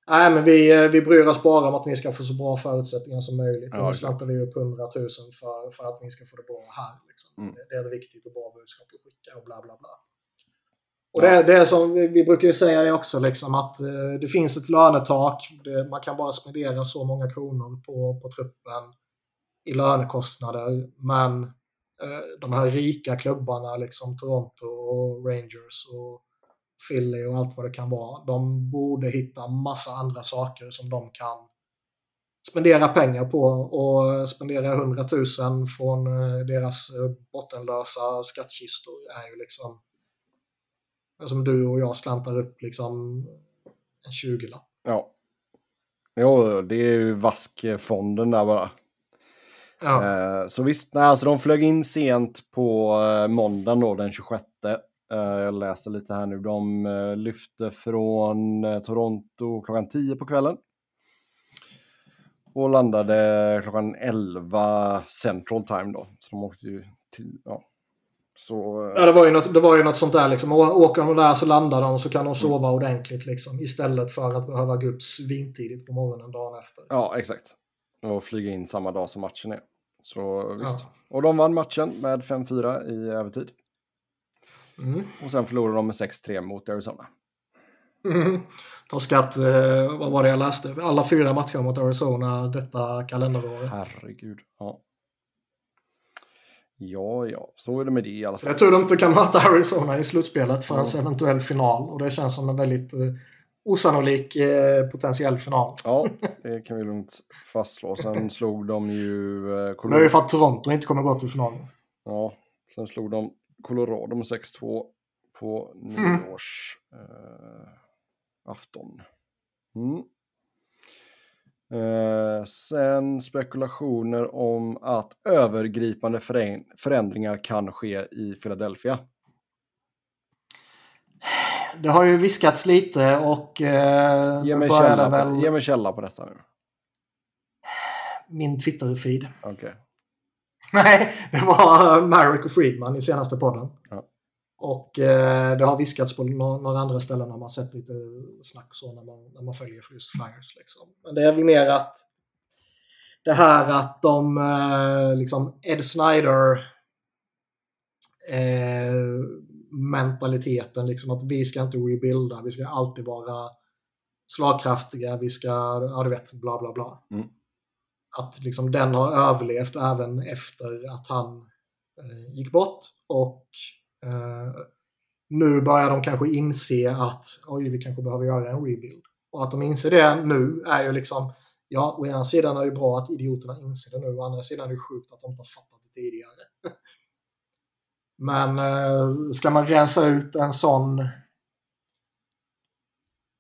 Nej, men vi, vi bryr oss bara om att ni ska få så bra förutsättningar som möjligt. Ja, och nu slantar vi upp 100 000 för, för att ni ska få det bra här. Liksom. Mm. Det, det, är det viktigt och bra budskap att skicka och bla bla bla. Och det, det är som vi brukar ju säga det också, liksom, att eh, det finns ett lönetak. Det, man kan bara spendera så många kronor på, på truppen i lönekostnader. Men eh, de här rika klubbarna, liksom Toronto och Rangers och Philly och allt vad det kan vara. De borde hitta massa andra saker som de kan spendera pengar på och spendera 100 000 från eh, deras eh, bottenlösa skattkistor är ju liksom eh, som du och jag slantar upp liksom en 20-lapp. Ja. Jo, det är ju vaskfonden där bara. Ja. Eh, så visst, nej, alltså de flög in sent på måndagen då, den 26. Eh, jag läser lite här nu. De eh, lyfte från eh, Toronto klockan 10 på kvällen. Och landade klockan 11 central time då. Så de åkte ju till, ja. Så, ja, det var, ju något, det var ju något sånt där liksom. Åker de där så landar de så kan de sova mm. ordentligt liksom. Istället för att behöva gå upp svintidigt på morgonen dagen efter. Ja, exakt. Och flyga in samma dag som matchen är. Så visst. Ja. Och de vann matchen med 5-4 i övertid. Mm. Och sen förlorade de med 6-3 mot Arizona. Mm. Torskat, eh, vad var det jag läste? Alla fyra matcher mot Arizona detta kalenderår. Herregud. Ja. Ja, ja, så är det med det i alla fall. Jag tror de inte kan möta Arizona i slutspelet för mm. eventuell final. Och det känns som en väldigt eh, osannolik eh, potentiell final. Ja, det kan vi lugnt fastslå. Sen slog de ju... Eh, det är ju för att Toronto inte kommer gå till finalen. Ja, sen slog de Colorado med 6-2 på nyårs eh, afton. Mm. Eh, sen spekulationer om att övergripande förändringar kan ske i Philadelphia. [SIGHS] [SNIFFS] Det har ju viskats lite och... Eh, ge, mig källa väl... på, ge mig källa på detta nu. Min Twitter-feed. Okay. Nej, det var Marek och Friedman i senaste podden. Ja. Och eh, det har viskats på några andra ställen när man sett lite snack så när man, när man följer för just Flyers. Liksom. Men det är väl mer att det här att de, eh, liksom Ed Snyder eh, mentaliteten, liksom att vi ska inte rebuilda, vi ska alltid vara slagkraftiga, vi ska, ja du vet, bla bla bla. Mm att liksom den har överlevt även efter att han eh, gick bort. Och eh, nu börjar de kanske inse att oj, vi kanske behöver göra en rebuild. Och att de inser det nu är ju liksom, ja, å ena sidan är det bra att idioterna inser det nu, å andra sidan är det sjukt att de inte har fattat det tidigare. [LAUGHS] Men eh, ska man rensa ut en sån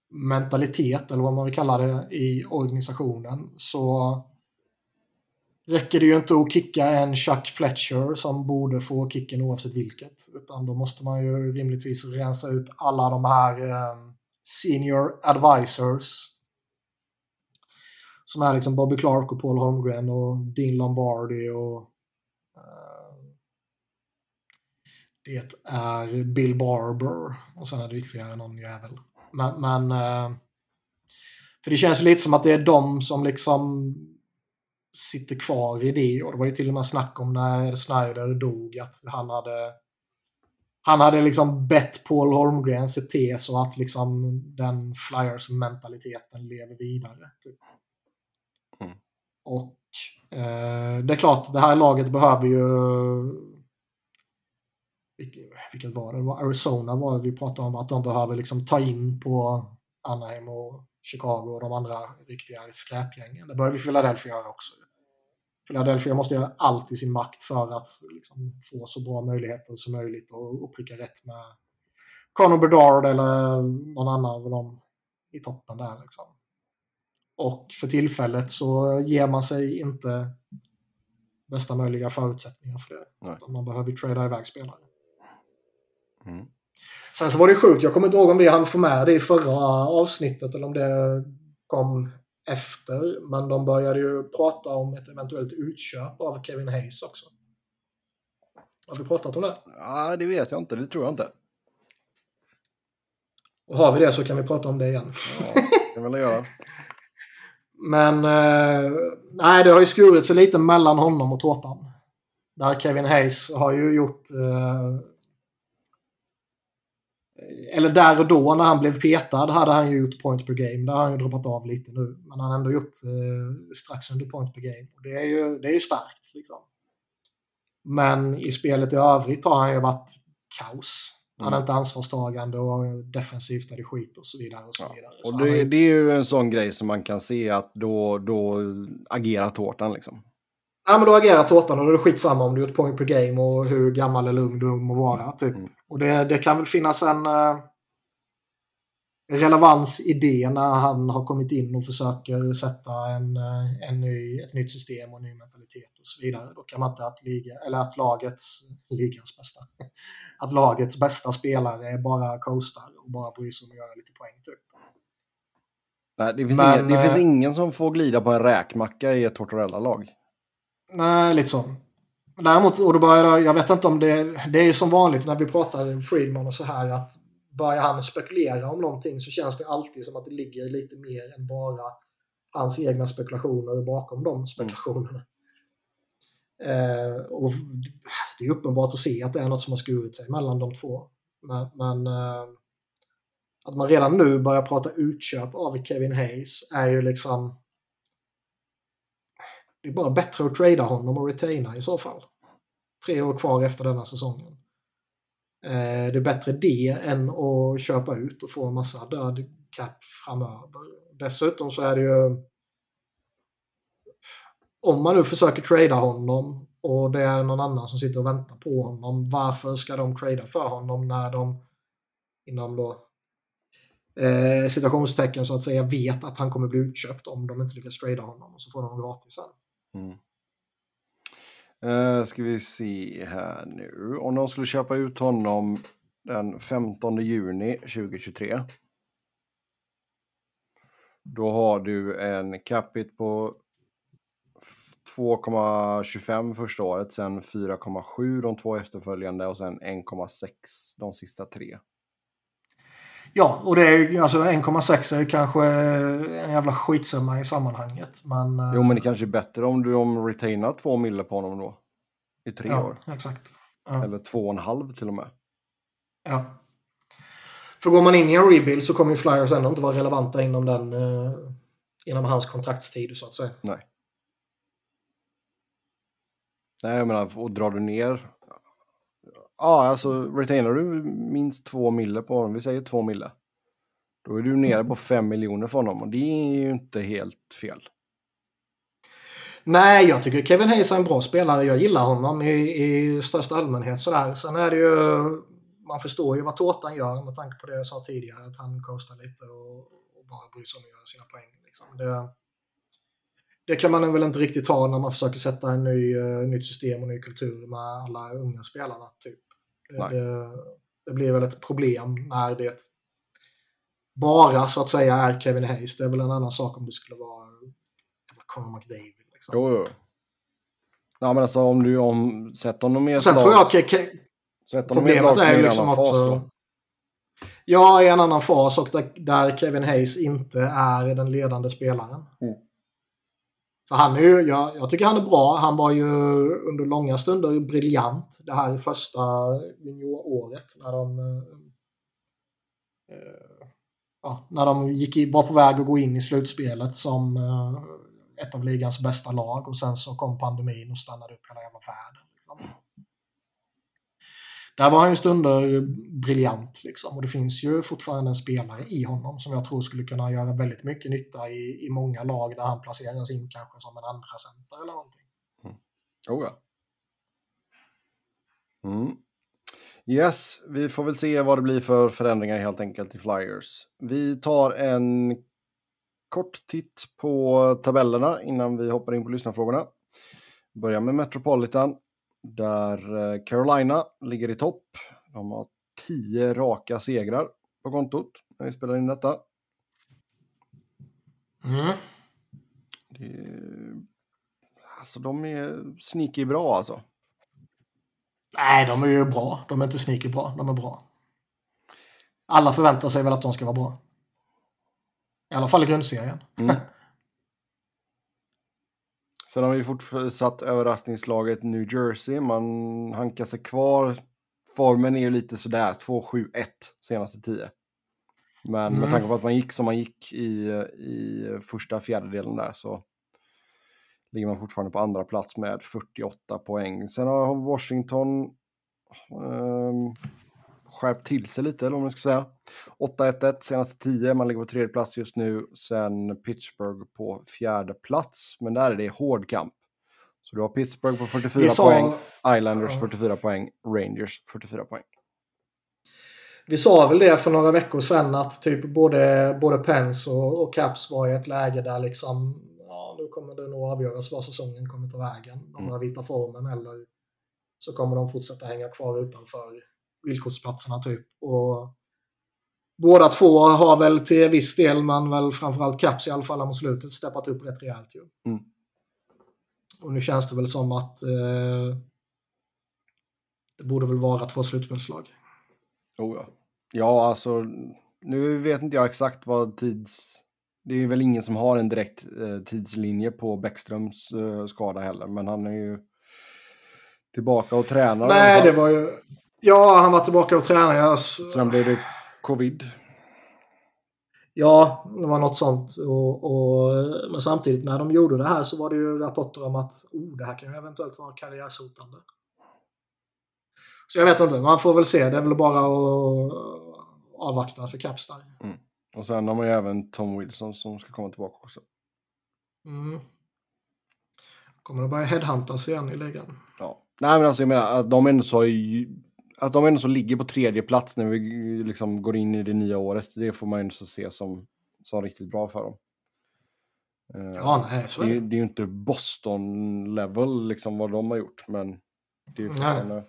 mentalitet, eller vad man vill kalla det, i organisationen så räcker det ju inte att kicka en Chuck Fletcher som borde få kicken oavsett vilket. Utan då måste man ju rimligtvis rensa ut alla de här eh, senior advisors. Som är liksom Bobby Clark och Paul Holmgren och Dean Lombardi och eh, det är Bill Barber och sen är det ytterligare någon jävel. Men, men eh, för det känns lite som att det är de som liksom sitter kvar i det. Och det var ju till och med snack om när Snyder dog att han hade han hade liksom bett Paul Holmgren se till så att liksom den Flyers-mentaliteten lever vidare. Typ. Mm. Och eh, det är klart, det här laget behöver ju... Vilket, var det? det var Arizona var det vi pratade om, att de behöver liksom ta in på Anaheim och Chicago och de andra riktiga skräpgängen. Det behöver Philadelphia göra också. Philadelphia måste göra allt i sin makt för att liksom, få så bra möjligheter som möjligt och, och pricka rätt med Conor Bedard eller någon annan av dem i toppen där. Liksom. Och för tillfället så ger man sig inte bästa möjliga förutsättningar för det. Man behöver ju trada iväg spelare. Mm. Sen så var det sjukt, jag kommer inte ihåg om vi hann få med det i förra avsnittet eller om det kom efter, men de började ju prata om ett eventuellt utköp av Kevin Hayes också. Har vi pratat om det? Ja, det vet jag inte. Det tror jag inte. Och har vi det så kan vi prata om det igen. Ja, det kan väl göra. [LAUGHS] Men eh, nej, det har ju skurit sig lite mellan honom och tårtan. Där Kevin Hayes har ju gjort... Eh, eller där och då när han blev petad hade han ju gjort point per game. Där har han ju droppat av lite nu. Men han har ändå gjort eh, strax under point per game. Och det är ju, det är ju starkt. Liksom. Men i spelet i övrigt har han ju varit kaos. Han är inte ansvarstagande och defensivt är det skit och så vidare. Och, så Ja. vidare. Och Så det, det är ju en sån grej som man kan se att då, då agerar tårtan liksom. Ja, men då agerar tårtan och då är det skitsamma om du gjort point per game och hur gammal eller ung du må vara. Typ. Mm. Och det, det kan väl finnas en eh, relevans i det när han har kommit in och försöker sätta en, eh, en ny, ett nytt system och en ny mentalitet och så vidare. Då kan man inte att, liga, eller att lagets, ligans bästa, [LAUGHS] att lagets bästa spelare bara coastar och bara bryr sig om att göra lite poäng. Typ. Nej, det, finns Men, ingen, det finns eh, ingen som får glida på en räkmacka i ett Tortorella-lag. Nej, lite så. Däremot, och då börjar jag, vet inte om det, det är ju som vanligt när vi pratar Friedman och så här att börjar han spekulera om någonting så känns det alltid som att det ligger lite mer än bara hans egna spekulationer bakom de spekulationerna. Eh, och det är uppenbart att se att det är något som har skurit sig mellan de två. Men, men eh, att man redan nu börjar prata utköp av Kevin Hayes är ju liksom det är bara bättre att trada honom och retaina i så fall. Tre år kvar efter denna säsongen. Eh, det är bättre det än att köpa ut och få en massa död cap framöver. Dessutom så är det ju... Om man nu försöker trada honom och det är någon annan som sitter och väntar på honom. Varför ska de trada för honom när de inom då eh, situationstecken så att säga vet att han kommer bli utköpt om de inte lyckas trada honom och så får de honom gratis sen. Mm. Uh, ska vi se här nu. Om de skulle köpa ut honom den 15 juni 2023. Då har du en capita på 2,25 första året, sen 4,7 de två efterföljande och sen 1,6 de sista tre. Ja, och det är alltså 1,6 är ju kanske en jävla skitsumma i sammanhanget. Men, eh, Jo, men det kanske är bättre om du om retainar två mille på honom då. I tre ja, år. exakt. Ja, Eller två och en halv till och med. ja. För går man in i en rebuild så kommer ju Flyers ändå inte vara relevanta inom den eh, inom hans kontraktstid så att säga. Nej. Nej, jag menar, och drar du ner... Ja, alltså retainar du minst två mille på honom, vi säger två mille. Då är du nere på fem miljoner för honom och det är ju inte helt fel. Nej, jag tycker Kevin Hayes är en bra spelare. Jag gillar honom i, i största allmänhet. Sådär. Sen är det ju... Man förstår ju vad Tårtan gör med tanke på det jag sa tidigare. Att han coastar lite och, och bara bryr sig om att göra sina poäng. Liksom. Det, det kan man väl inte riktigt ha när man försöker sätta en ny, uh, nytt system och ny kultur med alla unga spelarna. Typ. Det, det, blir väl ett problem när det bara så att säga är Kevin Hayes. Det är väl en annan sak om det skulle vara Conor McDavid. Liksom. Jo, jo. Ja, men alltså om du om, sätt honom i ett Sen lag, tror jag att Ke- problemet är ju liksom fas också... då. Ja, i en annan fas och där, där Kevin Hayes inte är den ledande spelaren. Mm. För han är ju, jag, jag tycker han är bra. Han var ju under långa stunder briljant det här första junioråret när de eh, ja, när de gick i, var på väg att gå in i slutspelet som eh, ett av ligans bästa lag och sen så kom pandemin och stannade upp hela jävla världen. Där var han ju stunder briljant liksom och det finns ju fortfarande en spelare i honom som jag tror skulle kunna göra väldigt mycket nytta i, i många lag där han placeras in kanske som en andra center eller någonting. Mm. Oh, ja. Mm. Yes, vi får väl se vad det blir för förändringar helt enkelt i Flyers. Vi tar en kort titt på tabellerna innan vi hoppar in på lyssnarfrågorna. Börjar med Metropolitan där eh, Carolina ligger i topp. De har tio raka segrar på kontot när vi spelar in detta. Mm. Det, alltså de är sneaky bra alltså. Nej, de är ju bra. De är inte sneaky bra, de är bra. Alla förväntar sig väl att de ska vara bra. I alla fall i grundserien. Mm. [LAUGHS] Sen har vi fortsatt överraskningslaget New Jersey. Man hankar sig kvar. Formen är ju lite sådär 2-7-1 senaste 10. Men Mm. med tanke på att man gick som man gick i, i första fjärdedelen där så ligger man fortfarande på andra plats med 48 poäng. Sen har Washington ehm, skärpt till sig lite, eller vad man ska säga. 8-1-1 senaste 10, man ligger på tredje plats just nu. Sen Pittsburgh på fjärde plats, men där är det hård kamp. Så du har Pittsburgh på 44 Vi sa, poäng, Islanders Ja. 44 poäng, Rangers 44 poäng. vi sa väl det för några veckor sedan att typ både, både Pence och, och Caps var i ett läge där liksom ja, nu kommer det nog avgöras vad säsongen kommer ta vägen. De Mm. vita formen eller så kommer de fortsätta hänga kvar utanför villkorsplatserna typ. Och båda två har väl till viss del, men väl framförallt Caps i alla fall mot slutet, steppat upp rätt rejält ju. Mm. Och nu känns det väl som att eh, det borde väl vara två slutspelslag. Oh, ja. ja, alltså nu vet inte jag exakt vad tids... Det är väl ingen som har en direkt eh, tidslinje på Bäckströms eh, skada heller, men han är ju tillbaka och tränar. Nej, det var ju... Ja, han var tillbaka och tränade. Jag... Sen blev det covid. Ja, det var något sånt. Och, och, men samtidigt när de gjorde det här så var det ju rapporter om att oh, det här kan ju eventuellt vara karriärshotande. Så jag vet inte, man får väl se. Det är väl bara att avvakta för Caps där. Och sen har man ju även Tom Wilson som ska komma tillbaka också. Mm. Kommer det börja headhuntas igen i ligan? Ja. Nej, men alltså jag menar de ändå så, att de ändå så ligger på tredje plats när vi liksom går in i det nya året. Det får man ändå så se som, som riktigt bra för dem. Eh, Ja, nej, så är det, det. det är ju inte Boston-level liksom vad de har gjort, men det är ju fortfarande,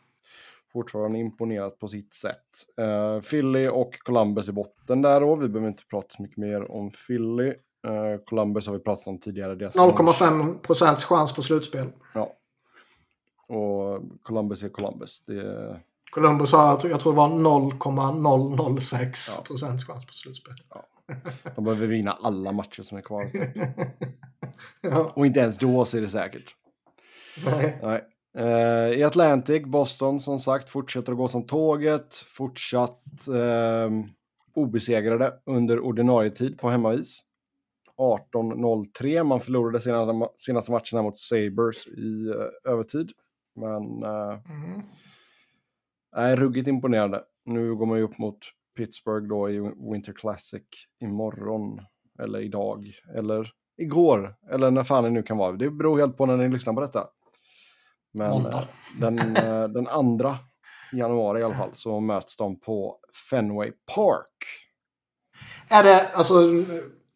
fortfarande imponerat på sitt sätt. Uh, Philly och Columbus i botten där då. Vi behöver inte prata så mycket mer om Philly. Uh, Columbus har vi pratat om tidigare. Deras 0,5 procents chans på slutspel. Ja. Och Columbus är Columbus. Det är, Columbus har, jag tror det var 0,006 procents chans på slutspel. de behöver vinna alla matcher som är kvar. [LAUGHS] ja, Och inte ens då så är det säkert. nej. Nej. Eh, I Atlantic, Boston som sagt fortsätter att gå som tåget. Fortsatt eh, obesegrade under ordinarie tid på hemmavis. 18-03. Man förlorade senaste, senaste matchen mot Sabres i eh, övertid. Men eh, Mm. Nej, ruggigt imponerande. Nu går man ju upp mot Pittsburgh då i Winter Classic imorgon. Eller idag. Eller igår. Eller när fan det nu kan vara. Det beror helt på när ni lyssnar på detta. Men Måndag. eh, den, eh, den andra januari i alla fall så möts de på Fenway Park. Är det, alltså,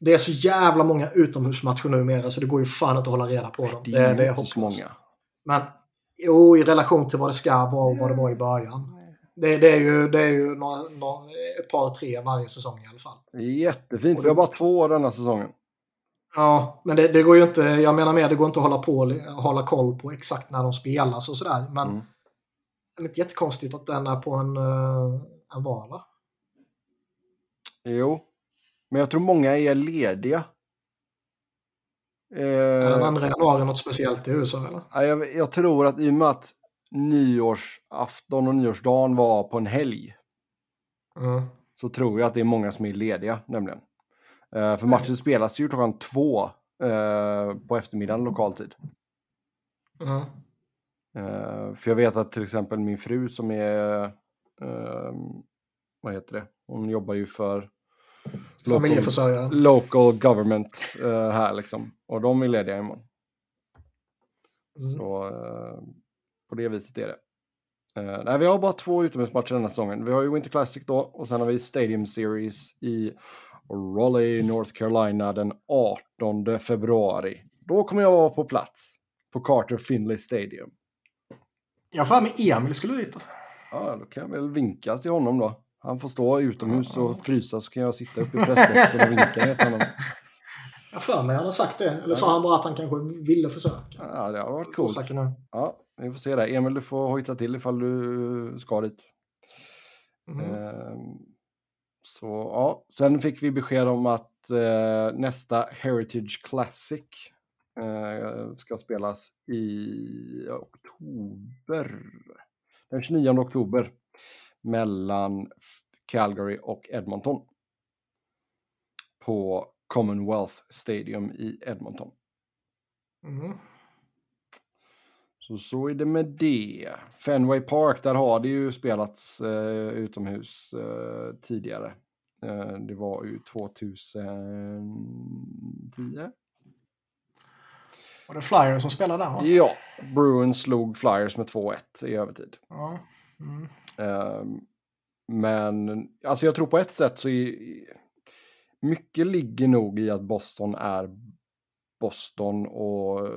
det är så jävla många utomhusmatcher numera så det går ju fan att hålla reda på dem. Det är, det är inte så hopplöst. många. Men jo, i relation till vad det ska vara och vad det var i början. Det, det är ju, det är ju några, några, ett par, tre varje säsong i alla fall. Det jättefint. Vi har bara två denna säsongen. Ja, men det, det går ju inte, jag menar mer, det går inte att hålla, på, hålla koll på exakt när de spelas och sådär. Men Mm. det är inte jättekonstigt att den är på en, eh, en vardag. Jo. Men jag tror många är lediga. Är den Eh, 2 januari något speciellt i USA eller? Ja, jag, jag tror att i och med att nyårsafton och nyårsdagen var på en helg Mm. så tror jag att det är många som är lediga nämligen. Eh, för matchen spelas ju klockan två eh, på eftermiddagen lokal tid. Mm. Eh, för jag vet att till exempel min fru som är, eh, vad heter det, hon jobbar ju för local, Familjeförsörjaren. local government eh, här liksom. Och de är lediga imorgon. Mm. Så eh, på det viset är det. Eh, nej, vi har bara två utomhusmatcher den här säsongen. Vi har ju Winter Classic då och sen har vi Stadium Series i Raleigh, North Carolina den 18 februari. Då kommer jag vara på plats på Carter Finley Stadium. Jag för mig Emil skulle dit. Ja, då kan jag väl vinka till honom då. Han får stå utomhus och frysa så kan jag sitta uppe i pressboxen och vinka till honom. Jag för mig han har sagt det. Eller sa han bara att han kanske ville försöka? Ja, det har varit coolt. Ja, vi får se det. Emil, du får hojta till ifall du ska dit. Mhm. Ehm, Så ja, sen fick vi besked om att eh, nästa Heritage Classic eh, ska spelas i oktober. Den 29 oktober mellan Calgary och Edmonton. På Commonwealth Stadium i Edmonton. Mhm. Så så är det med det. Fenway Park, där har det ju spelats eh, utomhus eh, tidigare. Eh, det var ju 2010. Var det Flyers som spelade där? va? Ja, Bruins slog Flyers med 2-1 i övertid. Ja. Mm. Ehm, men alltså jag tror på ett sätt så är, mycket ligger nog i att Boston är Boston och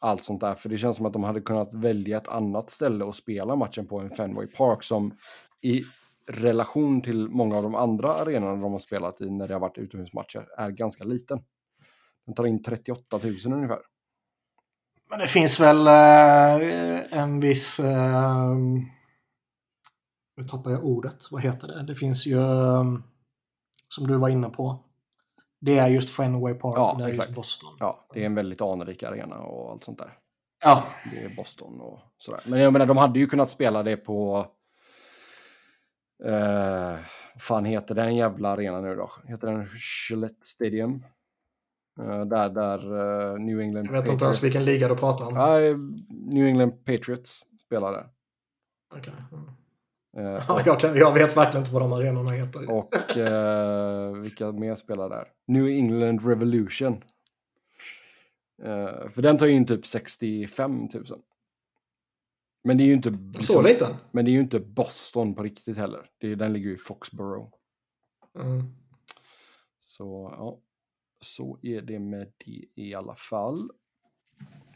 allt sånt där. För det känns som att de hade kunnat välja ett annat ställe och spela matchen på en Fenway Park som i relation till många av de andra arenorna de har spelat i när det har varit utomhusmatcher är ganska liten. Den tar in 38 000 ungefär. Men det finns väl eh, en viss... Eh, nu tappar jag ordet. Vad heter det? Det finns ju, eh, som du var inne på. Det är just Fenway Park Ja, det är exakt. just Boston. Ja, det är en väldigt anrik arena och allt sånt där. Ja, Det är Boston och sådär. Men jag menar, de hade ju kunnat spela det på... Eh, fan heter den jävla arena nu då? Heter den Gillette Stadium? Eh, där där eh, New England jag vet inte ens vilken liga du pratar om. Eh, New England Patriots spelade. Okej. Mm. Eh, Ja, jag, kan, jag vet verkligen inte vad de arenorna heter. och eh, vilka mer spelar där? New England Revolution. Eh, för den tar ju in typ 65 000. Men det är ju inte... Så liten? Men det är ju inte Boston på riktigt heller. Det den ligger ju i Foxborough. Mm. Så ja, så är det med det i alla fall.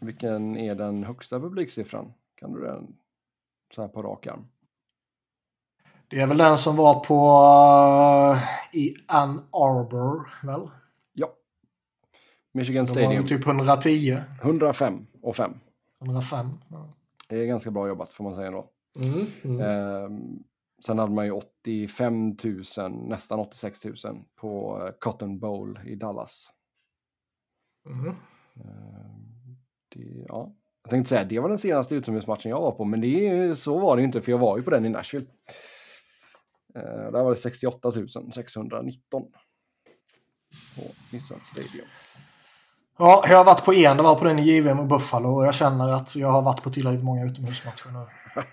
Vilken är den högsta publiksiffran? Kan du den så här på rak arm? Det är väl den som var på eh, i Ann Arbor, väl? Ja. Michigan De Stadium. typ 110, 105 och 5. 105. Ja. Det är ganska bra jobbat får man säga då. Mm. Mm. Ehm, sen hade man ju 85 000, nästan 86 000 på eh, Cotton Bowl i Dallas. Mm. Ehm, det, ja. Jag tänkte säga, det var den senaste utomhusmatchen jag var på, men det, så var det ju inte, för jag var ju på den i Nashville. Ehm, där var det 68 619 på Nissan Stadium. Ja, jag har varit på en. Det var på den i JVM och Buffalo och jag känner att jag har varit på tillräckligt många utomhusmatcher nu. [LAUGHS]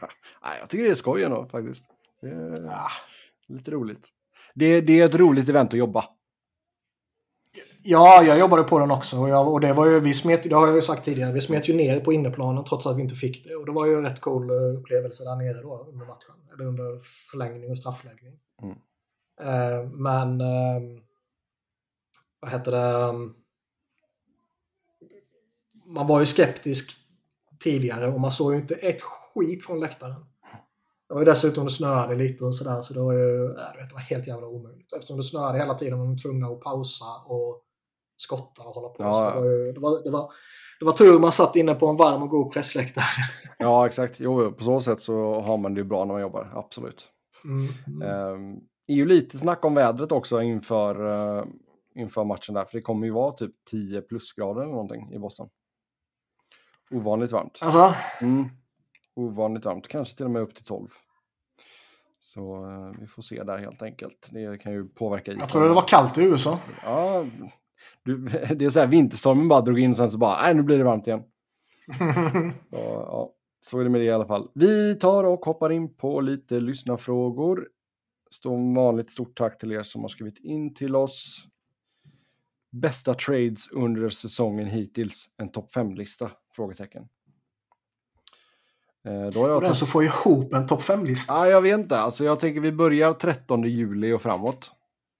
Nej, jag tycker det är skoj ändå faktiskt. Det är Ja. lite roligt. Det, det är ett roligt event att jobba. Ja, jag jobbade på den också. Och, jag, och det var ju, vi smet, det har jag ju sagt tidigare, vi smet ju ner på inneplanen trots att vi inte fick det. Och det var ju en rätt cool eh, upplevelse där nere då under matchen. Eller under förlängning och straffläggning. Mm. Eh, men... Eh, vad heter det? ehm, Man var ju skeptisk tidigare och man såg ju inte ett skit från läktaren. Det var ju dessutom det snöade lite och sådär så det var ju nej, du vet, det var helt jävla omöjligt. Eftersom det snöade hela tiden var de tvungna att pausa och skotta och hålla på. Ja, så det, var det, var, det, var, det var tur man satt inne på en varm och god pressläktare. [LAUGHS] Ja, exakt. Jo, på så sätt så har man det ju bra när man jobbar, absolut. Mm. Mm. Um, är ju lite snack om vädret också inför, eh, inför matchen där, för det kommer ju vara typ 10 plusgrader eller någonting i Boston. Ovanligt varmt. Alltså, Mm. Ovanligt varmt, kanske till och med upp till 12. Så eh, vi får se där helt enkelt. Det kan ju påverka isen. jag trodde det var kallt i USA. Ja, du, [LAUGHS] det är så här vinterstormen bara drog in och sen så bara, nej nu blir det varmt igen. [LAUGHS] Så, ja, så är det med det i alla fall. Vi tar och hoppar in på lite lyssnarfrågor. Som vanligt stort tack till er som har skrivit in till oss. Bästa trades under säsongen hittills? En topp 5-lista? Frågetecken. Eh, då har jag den som får ihop en topp 5-lista. Ja, jag vet inte. Alltså, jag tänker vi börjar 13 juli och framåt.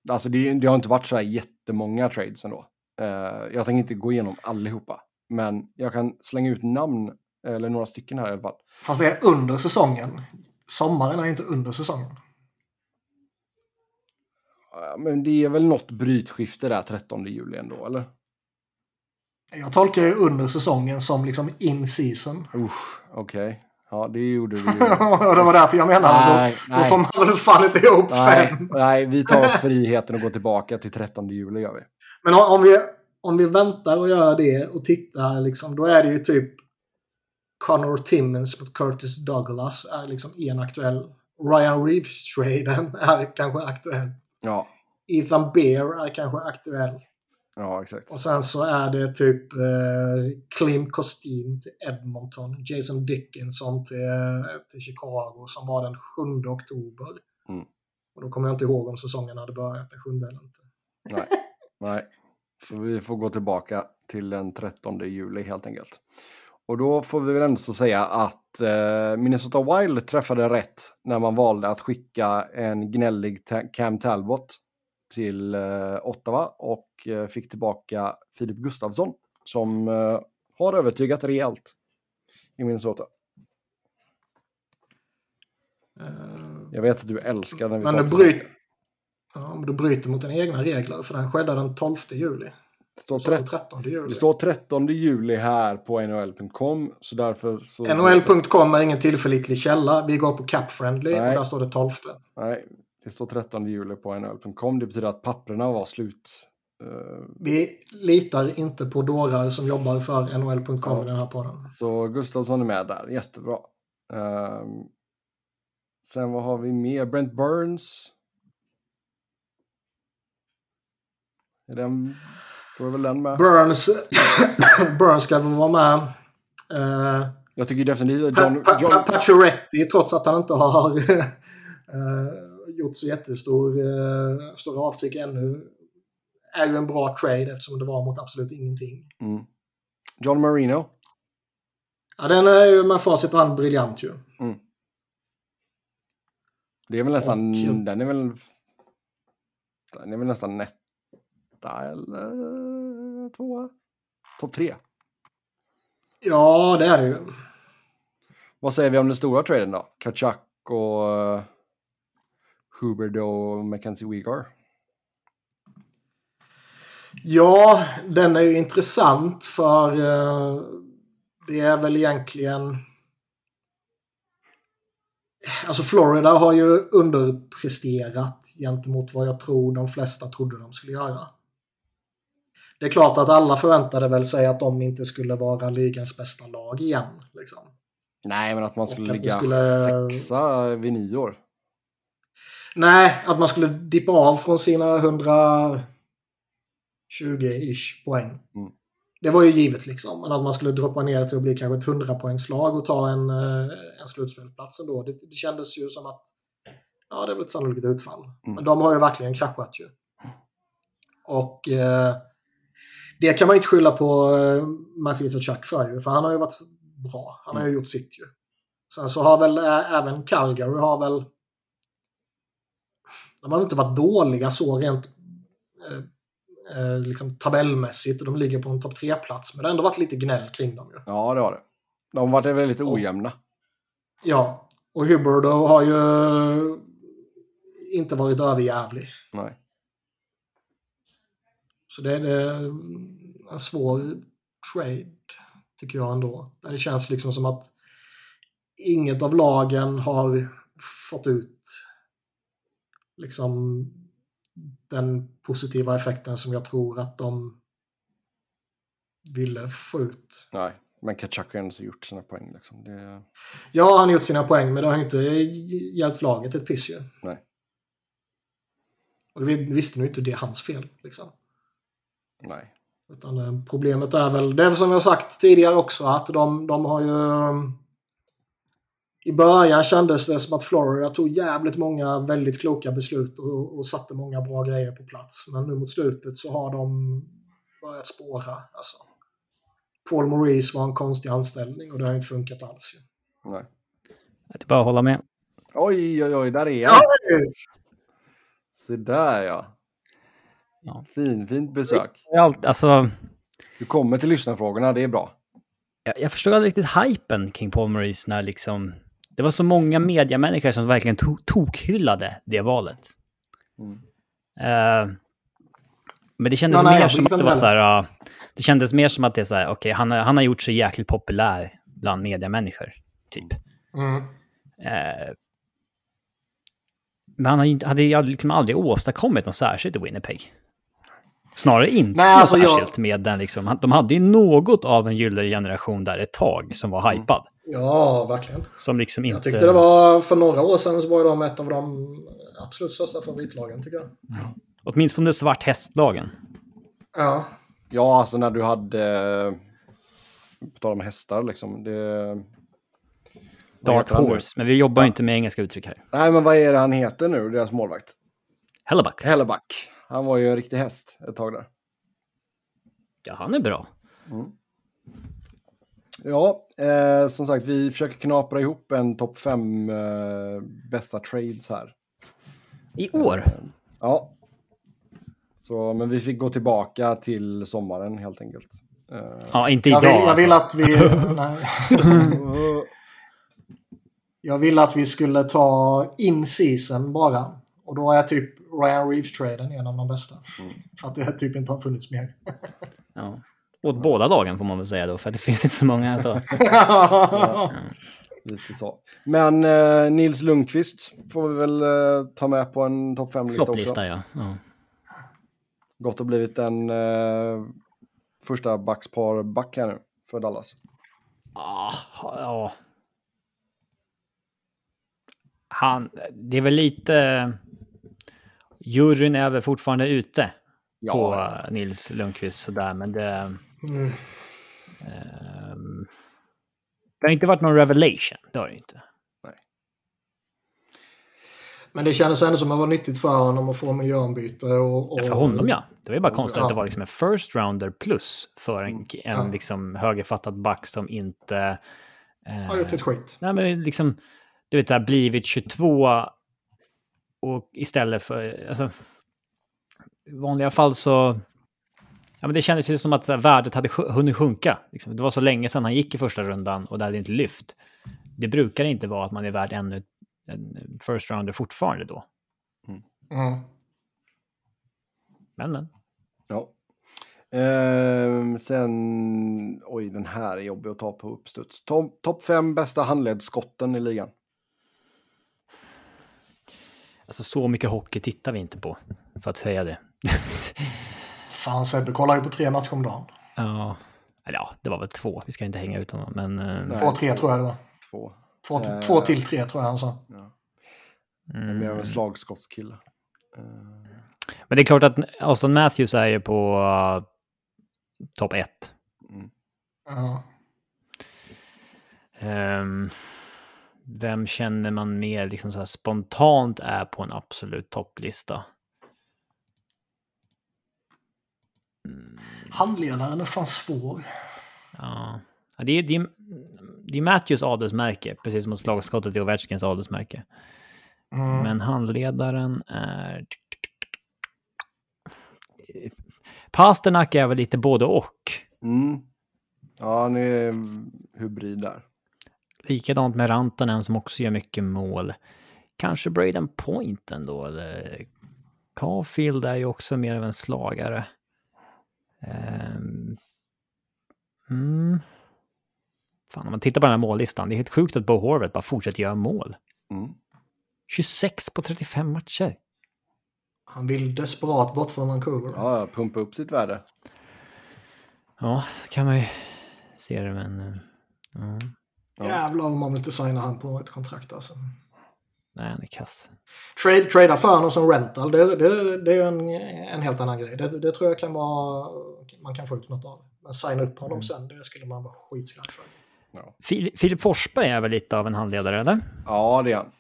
Alltså, det, det har inte varit så här jättemånga trades ändå. Eh, jag tänker inte gå igenom allihopa. Men jag kan slänga ut namn, eller några stycken här i alla fall. Fast det är under säsongen. Sommaren är inte under säsongen. Men det är väl något brytskifte där 13 juli ändå, eller? Jag tolkar ju under säsongen som liksom in season. Okej. Ja, det gjorde vi ju. [LAUGHS] det var därför jag menade. Nej, då, då får man väl fan inte ihop nej, fem. nej, vi tar oss [LAUGHS] friheten att gå tillbaka till 13 juli gör vi. Men om, vi, om vi väntar och gör det och tittar, liksom, då är det ju typ Connor Timmons mot Curtis Douglas är liksom en aktuell. Ryan Reeves-traden [LAUGHS] är kanske aktuell. Ja, Ethan Bear är kanske aktuell. Ja exakt. Och sen så är det typ eh, Klim Kostin till Edmonton. Jason Dickinson till, till Chicago som var den 7 oktober. Mm. Och då kommer jag inte ihåg om säsongen hade börjat den 7 eller inte. Nej, [LAUGHS] nej. Så vi får gå tillbaka till den 13 juli helt enkelt. Och då får vi väl ändå säga att eh, Minnesota Wild träffade rätt när man valde att skicka en gnällig Cam Talbot till eh, Ottawa och eh, fick tillbaka Filip Gustafsson som eh, har övertygat rejält i Minnesota. Eh, Jag vet att du älskar när vi Men pratar bryt- ja, men du bryter mot dina egna regler för den skedde den 12 juli. Det står, Så den 13, 13 juli. det står 13 juli här på nhl.com så därför så... NHL.com är ingen tillförlitlig källa. Vi går på CapFriendly och Nej. där står det 12. Nej, det står 13 juli på nhl.com. Det betyder att papperna var slut. Eh, Vi litar inte på dårar som jobbar för NHL.com Ja. i den här podden. Så Gustafsson är med där, jättebra. Ehm, sen vad har vi mer? Brent Burns. Är den, då är väl den med. Burns, [COUGHS] Burns ska väl vara med. Uh, Jag tycker definitivt John... John Pacioretty, trots att han inte har [LAUGHS] eh, gjort så jättestor stora avtryck ännu, är ju en bra trade eftersom det var mot absolut ingenting. mm. John Marino. Ja, den är ju med facit i hand briljant ju. Det är väl nästan... Och- Den är väl... Den är väl nästan netta eller tvåa? Topp tre. Ja, det är det ju. Vad säger vi om den stora traden då? Kachak och Hubert och Mackenzie Weegar. Ja, den är ju intressant för eh, det är väl egentligen... Alltså Florida har ju underpresterat gentemot vad jag tror de flesta trodde de skulle göra. Det är klart att alla förväntade väl sig att de inte skulle vara ligans bästa lag igen. Liksom. Nej, men att man skulle att ligga skulle- sexa vid nyår. Nej, att man skulle dippa av från sina 120-ish poäng. Mm. Det var ju givet liksom. Men att man skulle droppa ner till att bli kanske ett 100-poängslag och ta en, eh, en slutspelsplats ändå. Det, det kändes ju som att ja, det väl ett sannolikt utfall. Mm. Men de har ju verkligen kraschat ju. Och eh, det kan man inte skylla på eh, Matthew Tkachuk för ju. För han har ju varit bra. Han har ju gjort sitt ju. Sen så har väl eh, även Calgary har väl de har inte varit dåliga så rent eh, eh, liksom tabellmässigt och de ligger på en topp tre-plats. Men det har ändå varit lite gnäll kring dem ju. Ja, det har det. De har varit väldigt ojämna. Ja, och Hubbard har ju inte varit överjävlig. Nej. Så det är en svår trade, tycker jag ändå. Det känns liksom som att inget av lagen har fått ut liksom den positiva effekten som jag tror att de ville få ut. Nej. Men Kachak har ändå gjort sina poäng. Liksom. Det... Ja, han har gjort sina poäng, men det har inte hjälpt laget ett piss ju. Nej. Och vi visste nog inte det är hans fel. Liksom. Nej. Utan eh, problemet är väl, det är som jag sagt tidigare också, att de, de har ju... I början kändes det som att Florida tog jävligt många väldigt kloka beslut och, och satte många bra grejer på plats. Men nu mot slutet så har de börjat spåra. Alltså. Paul Maurice var en konstig anställning och det har inte funkat alls. Ju. Nej. Det är bara att hålla med. Oj, oj, oj, där är han. Se där ja. Ja. Fin, fint besök. Alltså, Du kommer till lyssnarfrågorna, det är bra. jag, jag förstod aldrig riktigt hypen kring Paul Maurice när liksom... Det var så många mediamänniskor som verkligen to tokhyllade det valet. Mm. Eh, men det kändes nej, mer jag som att det var så här... ja, Det kändes mer som att det är så här, okej, han, har- han har gjort sig jäkligt populär bland mediamänniskor, typ. Mm. Eh, men han hade ju liksom aldrig åstadkommit något särskilt i Winnipeg. Snarare inte Nej, något alltså jag- särskilt med den liksom. han- De hade ju något av en gyllene generation där ett tag som var hypad. Ja, verkligen. Som liksom inte... Jag tyckte det var, för några år sedan så var de ett av de absolut största favoritlagen tycker jag. Åtminstone svart hästlagen. Ja, Ja, alltså när du hade... På tal om hästar liksom. Det, Dark? Horse. Men vi jobbar ju inte med engelska uttryck här. Nej, men vad är det han heter nu, deras målvakt? Hellebuck. Helleback. Han var ju en riktig häst ett tag där. Ja, han är bra. Ja, eh, som sagt, vi försöker knapra ihop en topp fem eh, bästa trades här. I år. Ja. Så, men vi fick gå tillbaka till sommaren helt enkelt. Eh, Ja, inte jag idag vill, jag vill alltså. att vi... [LAUGHS] nej. Jag ville att vi skulle ta in season bara. Och då är typ Ryan Reeves-traden en av de bästa. För att det typ inte har funnits mer. Ja. Åt båda lagen får man väl säga då, för det [LAUGHS] finns inte så många att ta. [LAUGHS] Lite så. Men eh, Nils Lundqvist får vi väl eh, ta med på en topp fem-lista också. Flopplista, ja. ja. Gott och blivit en eh, första backspar back här nu för Dallas. Ah, ja. Han, det är väl lite... Juryn är väl fortfarande ute Ja, på eh, Nils Lundqvist sådär, men det... Mm. ehm, det har inte varit någon revelation, det har det inte. Men det kändes ändå som att det var nyttigt för honom att få miljöombyte. Och, och, Ja, för honom ja. Det var ju bara konstigt Ja. att det var liksom en first rounder plus för en, en Ja. liksom högerfattad back som inte... eh, Har gjort ett skit. Nej, men liksom, du vet, det har blivit 22 och istället för, alltså, i vanliga fall så, ja men det kändes ju som att här, värdet hade hunnit sjunka. Liksom. Det var så länge sedan han gick i första rundan och det hade inte lyft. Det brukar inte vara att man är värd ännu en first rounder fortfarande då. Mm. Men, men. Ja. Ehm, sen, oj den här är jobbig att ta på uppstuds. Topp top fem bästa handledsskotten i ligan. Alltså så mycket hockey tittar vi inte på, för att säga det. [LAUGHS] Fan Sebbe kollar ju på tre matcher om dagen. ja, eller ja, det var väl två. Vi ska inte hänga ut honom, men... eh, Nej. Två, tre tror jag det var. Två. Två, Eh. två till tre tror jag han sa. Jag är mer av en slagskottskille. Men det är klart att Austin Matthews är ju på uh, topp ett. Ja. Ehm, vem känner man mer liksom så här spontant är på en absolut topplista? Handledaren är fan svår. Ja, Ja, det är, det är, det är Matthews adelsmärke, precis som att slagskottet är Ovechkins adelsmärke. Mm. Men handledaren är... Pasternak är väl lite både och. Mm. Ja, han är hybrid där. Likadant med Rantanen som också gör mycket mål. Kanske Braden Point ändå, eller Caulfield är ju också mer av en slagare. Ehm, mm. Fan, om man tittar på den här mållistan, det är helt sjukt att Bo Horvath bara fortsätter göra mål. Mm. 26 på 35 matcher. Han vill desperat bort från Vancouver. Ja, pumpa upp sitt värde. Ja, kan man ju se det, men... eh, Ja. Ja. Jävlar om man vill inte signa han på ett kontrakt alltså. Nej, han är kass. Trade, trada för honom som rental, det, det, det är en, en helt annan grej. Det, det tror jag kan vara, man kan få ut något av. Men signa upp honom sen, det skulle man vara skitskratt för. Fil- Filip Forsberg är väl lite av en handledare, eller? Ja, det är han.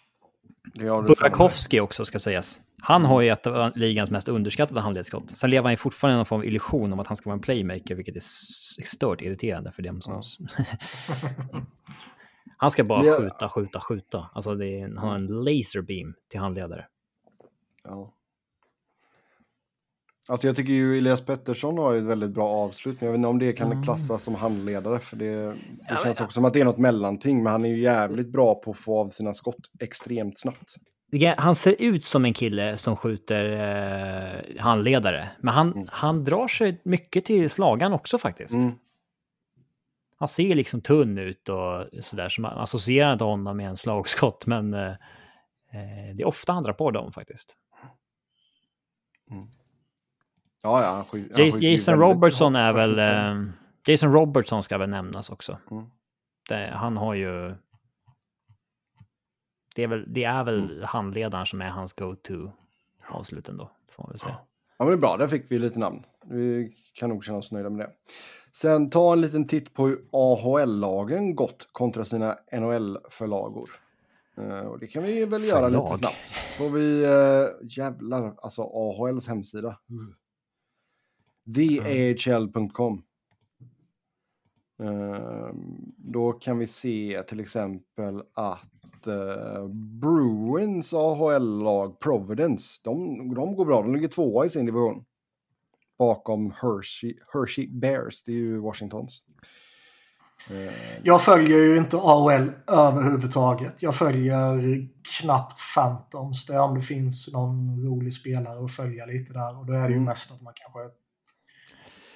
Burakovsky också ska sägas. Han har ju ett av ligans mest underskattade handledsskott. Sen lever han ju fortfarande i någon form av illusion om att han ska vara en playmaker, vilket är stört irriterande för dem som... [LAUGHS] han ska bara jag- skjuta, skjuta, skjuta. Alltså det är, han har en laserbeam till handledare. Ja. Alltså jag tycker ju Elias Pettersson har ju ett väldigt bra avslut, men jag vet inte om det kan klassas som handledare, för det, det Ja, känns också som att det är något mellanting, men han är ju jävligt bra på att få av sina skott extremt snabbt. han ser ut som en kille som skjuter eh, handledare. Men han, Mm. han drar sig mycket till slagan också faktiskt. Mm. Han ser liksom tunn ut och sådär, så man associerar inte honom med en slagskott, [LAUGHS] men eh, eh, det är ofta han drar på dem faktiskt. Ja, ja, han skj- han ju Jason Robertson är väl... Eh, Jason Robertson ska väl nämnas också. Mm. Det, han har ju... Det är väl, det är väl Mm. handledaren som är hans go-to avsluten då, får man väl säga. Ja, men det är bra. Där fick vi lite namn. Vi kan nog känna oss nöjda med det. Sen ta en liten titt på hur AHL-lagen gått kontra sina NHL-förlagor. Uh, och det kan vi väl göra lite Förlag. snabbt. Får vi... Uh, jävlar, alltså AHLs hemsida. TheAHL.com. Eh, då kan vi se till exempel att uh, Bruins AHL-lag Providence, de, de går bra. De ligger tvåa i sin division. Bakom Hershey, Hershey Bears, det är ju Washingtons. Eh, Jag följer ju inte AHL överhuvudtaget. Jag följer knappt Phantoms. Det är om det finns någon rolig spelare att följa lite där. Och då är det ju Mm. mest att man kanske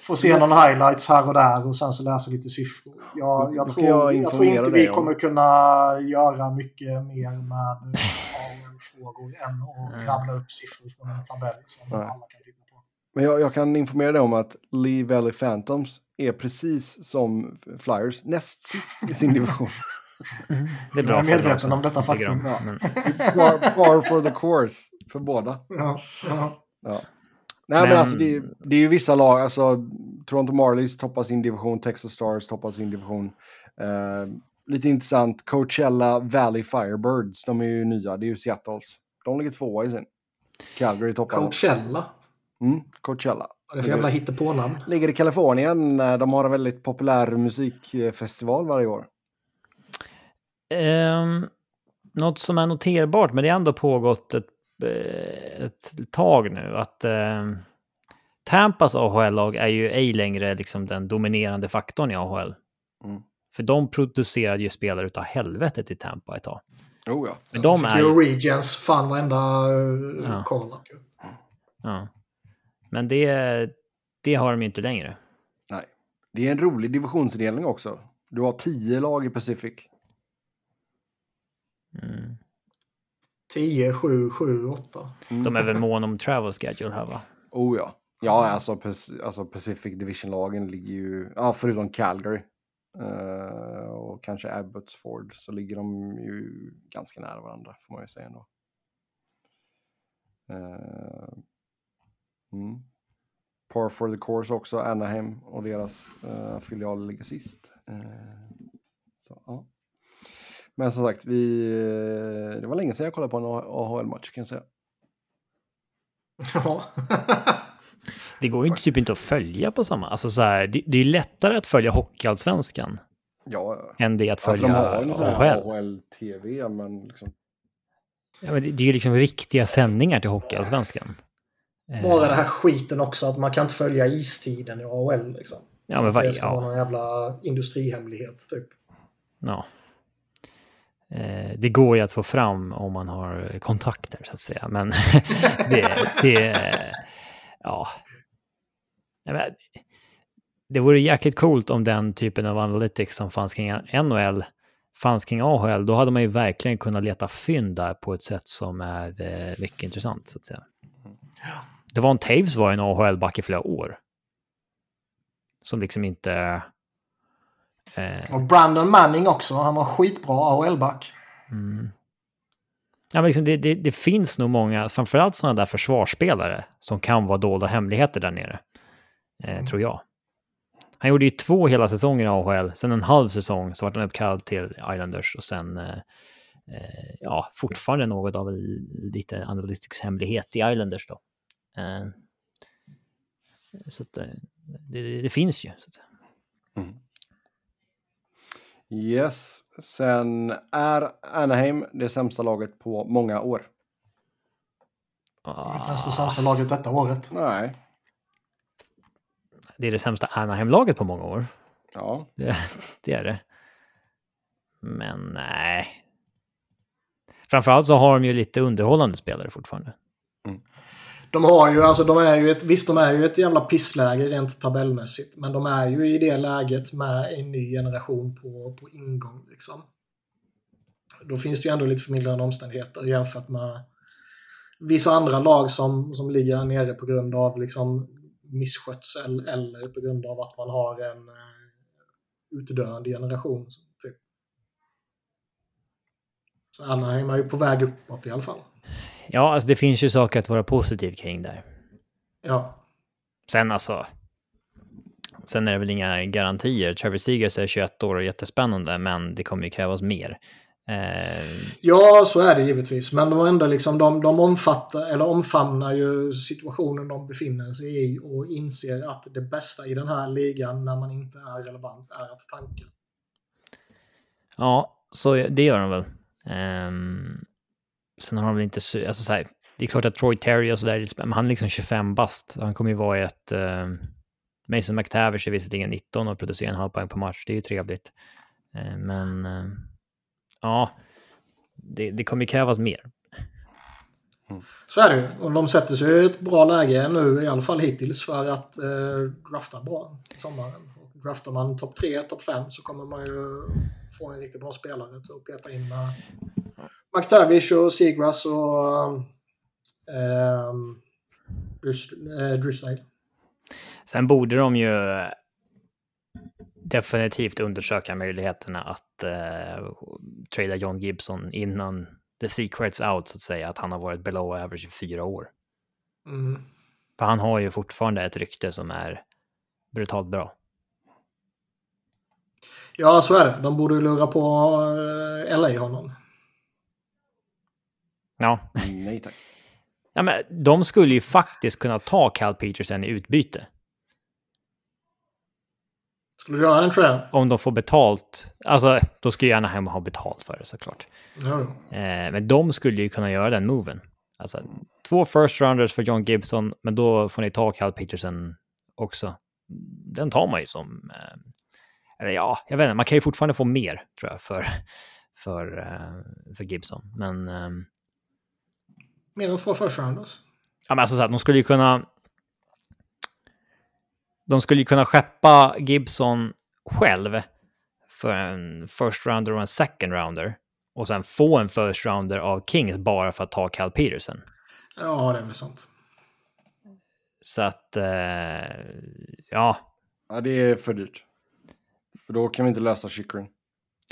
får se någon highlights här och där och sen så läsa lite siffror. Jag, jag, tror, jag jag, tror inte vi kommer kunna göra mycket mer med AHL-frågor än att rabbla upp siffror från en tabell som alla kan. Men jag, jag kan informera dig om att Lee Valley Phantoms är precis som Flyers näst sist i sin division. Det är bra Jag är medveten om detta faktum. Ja. Men, Par, par for the course för båda. Ja, ja. Ja. Nej men, Men- alltså det, är- det är ju vissa lag, alltså Toronto Marlies toppar sin division, Texas Stars toppar sin division. Eh, lite intressant, Coachella Valley Firebirds, de är ju nya, det är ju Seattles. De ligger tvåa i sin. Calgary toppar. Coachella. Mm, Coachella. Vad är det för jävla hittepånamn? Ligger i Kalifornien, eh, de har en väldigt populär musikfestival varje år. Ehm, något som är noterbart, men det har ändå pågått ett, eh, ett tag nu, att ehm, Tampas AHL-lag är ju ej längre liksom den dominerande faktorn i AHL. Mm. För de producerade ju spelare utav helvetet i Tampa ett tag. Oh ja. Men de är. Regions fan varenda uh, Ja. ju. Ja. Men det, det har de ju inte längre. Nej. Det är en rolig divisionsindelning också. Du har tio lag i Pacific. Mm. 10, 7, 7, 8. De är väl mån om travel schedule här va? Oh ja. Ja, alltså, alltså Pacific Division-lagen ligger ju, ja, förutom Calgary eh, och kanske Abbotsford så ligger de ju ganska nära varandra får man ju säga ändå. Eh, mm. Par for the course också, Anaheim och deras uh, filial ligger sist. Eh, så, ja. Men som sagt, vi, eh, det var länge sedan jag kollade på en AHL-match kan jag säga. Ja. Det går ju inte, typ inte att följa på samma... Alltså så här, det, det är ju lättare att följa Hockeyallsvenskan Ja, än det att Alltså följa de har AHL. AHL-TV, men liksom... Ja, men det, det är ju liksom riktiga sändningar till Hockeyallsvenskan. Eh, Bara det här skiten också att man kan inte följa istiden i AHL. Liksom. Ja, men vad... det ska vara Ja, någon jävla industrihemlighet typ. ja. Eh, det går ju att få fram om man har kontakter, så att säga. Men [LAUGHS] det... det ja. Det vore jäkligt coolt om den typen av analytics som fanns kring NHL fanns kring AHL. Då hade man ju verkligen kunnat leta fynd där på ett sätt som är eh, mycket intressant, så att säga. Det var en Taves var en AHL-back i flera år. Som liksom inte... Eh, Och Brandon Manning också. Han var skitbra AHL-back. Mm. Ja, men liksom det, det, det finns nog många, framförallt sådana där försvarsspelare, som kan vara dolda hemligheter där nere. Eh, Mm. Tror jag. Han gjorde ju två hela säsonger i AHL, sen en halv säsong så var han uppkallad till Islanders och sen eh, eh, ja, fortfarande något av lite analytics hemlighet i Islanders då. Eh, så att, eh, det, det, det finns ju. Så att säga. Yes, sen är Anaheim det sämsta laget på många år. Ah, Kanske det sämsta laget detta året. Nej, det är det sämsta Anaheim-laget på många år. ja. Det, [LAUGHS] det är det. Men nej. Framförallt så har de ju lite underhållande spelare fortfarande. De har ju, alltså de är ju ett, visst de är ju ett jävla pissläge rent tabellmässigt. Men de är ju i det läget med en ny generation på, på ingång liksom. Då finns det ju ändå lite förmildrande omständigheter jämfört med vissa andra lag som, som ligger här nere på grund av liksom misskötsel eller på grund av att man har en eh, utdöende generation. Typ. Så Anaheim är ju på väg uppåt i alla fall. Ja, alltså det finns ju saker att vara positiv kring där. Ja. Sen alltså... Sen är det väl inga garantier. Travis Seegers är 21 år och jättespännande, men det kommer ju krävas mer. Eh... Ja, så är det givetvis. Men de, ändå liksom, de, de omfattar, eller omfamnar ju situationen de befinner sig i och inser att det bästa i den här ligan när man inte är relevant är att tanka. Ja, så det gör de väl. Um... Sen har de väl inte... Alltså så här, det är klart att Troy Terry och sådär, men han är liksom 25 bast. Han kommer ju vara i ett... Eh, Mason McTavish är visserligen 19 och producerar en halv poäng på match. Det är ju trevligt. Eh, men... eh, ja, det, det kommer ju krävas mer. Mm. Så är det ju. Och de sätter sig i ett bra läge nu, i alla fall hittills, för att eh, drafta bra i sommaren. Och draftar man topp 3, topp 5 så kommer man ju få en riktigt bra spelare att peta in med McTavish och Seagrass och eh, Drysdale. Sen borde de ju definitivt undersöka möjligheterna att eh, trada John Gibson innan the secrets out, så att säga, att han har varit below average i fyra år. Mm. För han har ju fortfarande ett rykte som är brutalt bra. Ja, så är det. De borde lura på eh, LA honom. Ja. Nej tack. Ja, men de skulle ju faktiskt kunna ta Cal Peterson i utbyte. Skulle du göra den tror Om de får betalt. Alltså, då skulle gärna hem ha betalt för det såklart. Ja. Eh, men de skulle ju kunna göra den moven. Alltså, två first rounders för John Gibson, men då får ni ta Cal Peterson också. Den tar man ju som... Eh, eller ja, jag vet inte, man kan ju fortfarande få mer tror jag för, för, eh, för Gibson. Men... Mer än två first rounders? Ja, men alltså så här, de skulle ju kunna... De skulle ju kunna skeppa Gibson själv för en first rounder och en second rounder och sen få en first rounder av Kings bara för att ta Cal Peterson. Ja, det är väl sant. Så att, eh, ja. Ja, det är för dyrt. För då kan vi inte lösa Chikrin.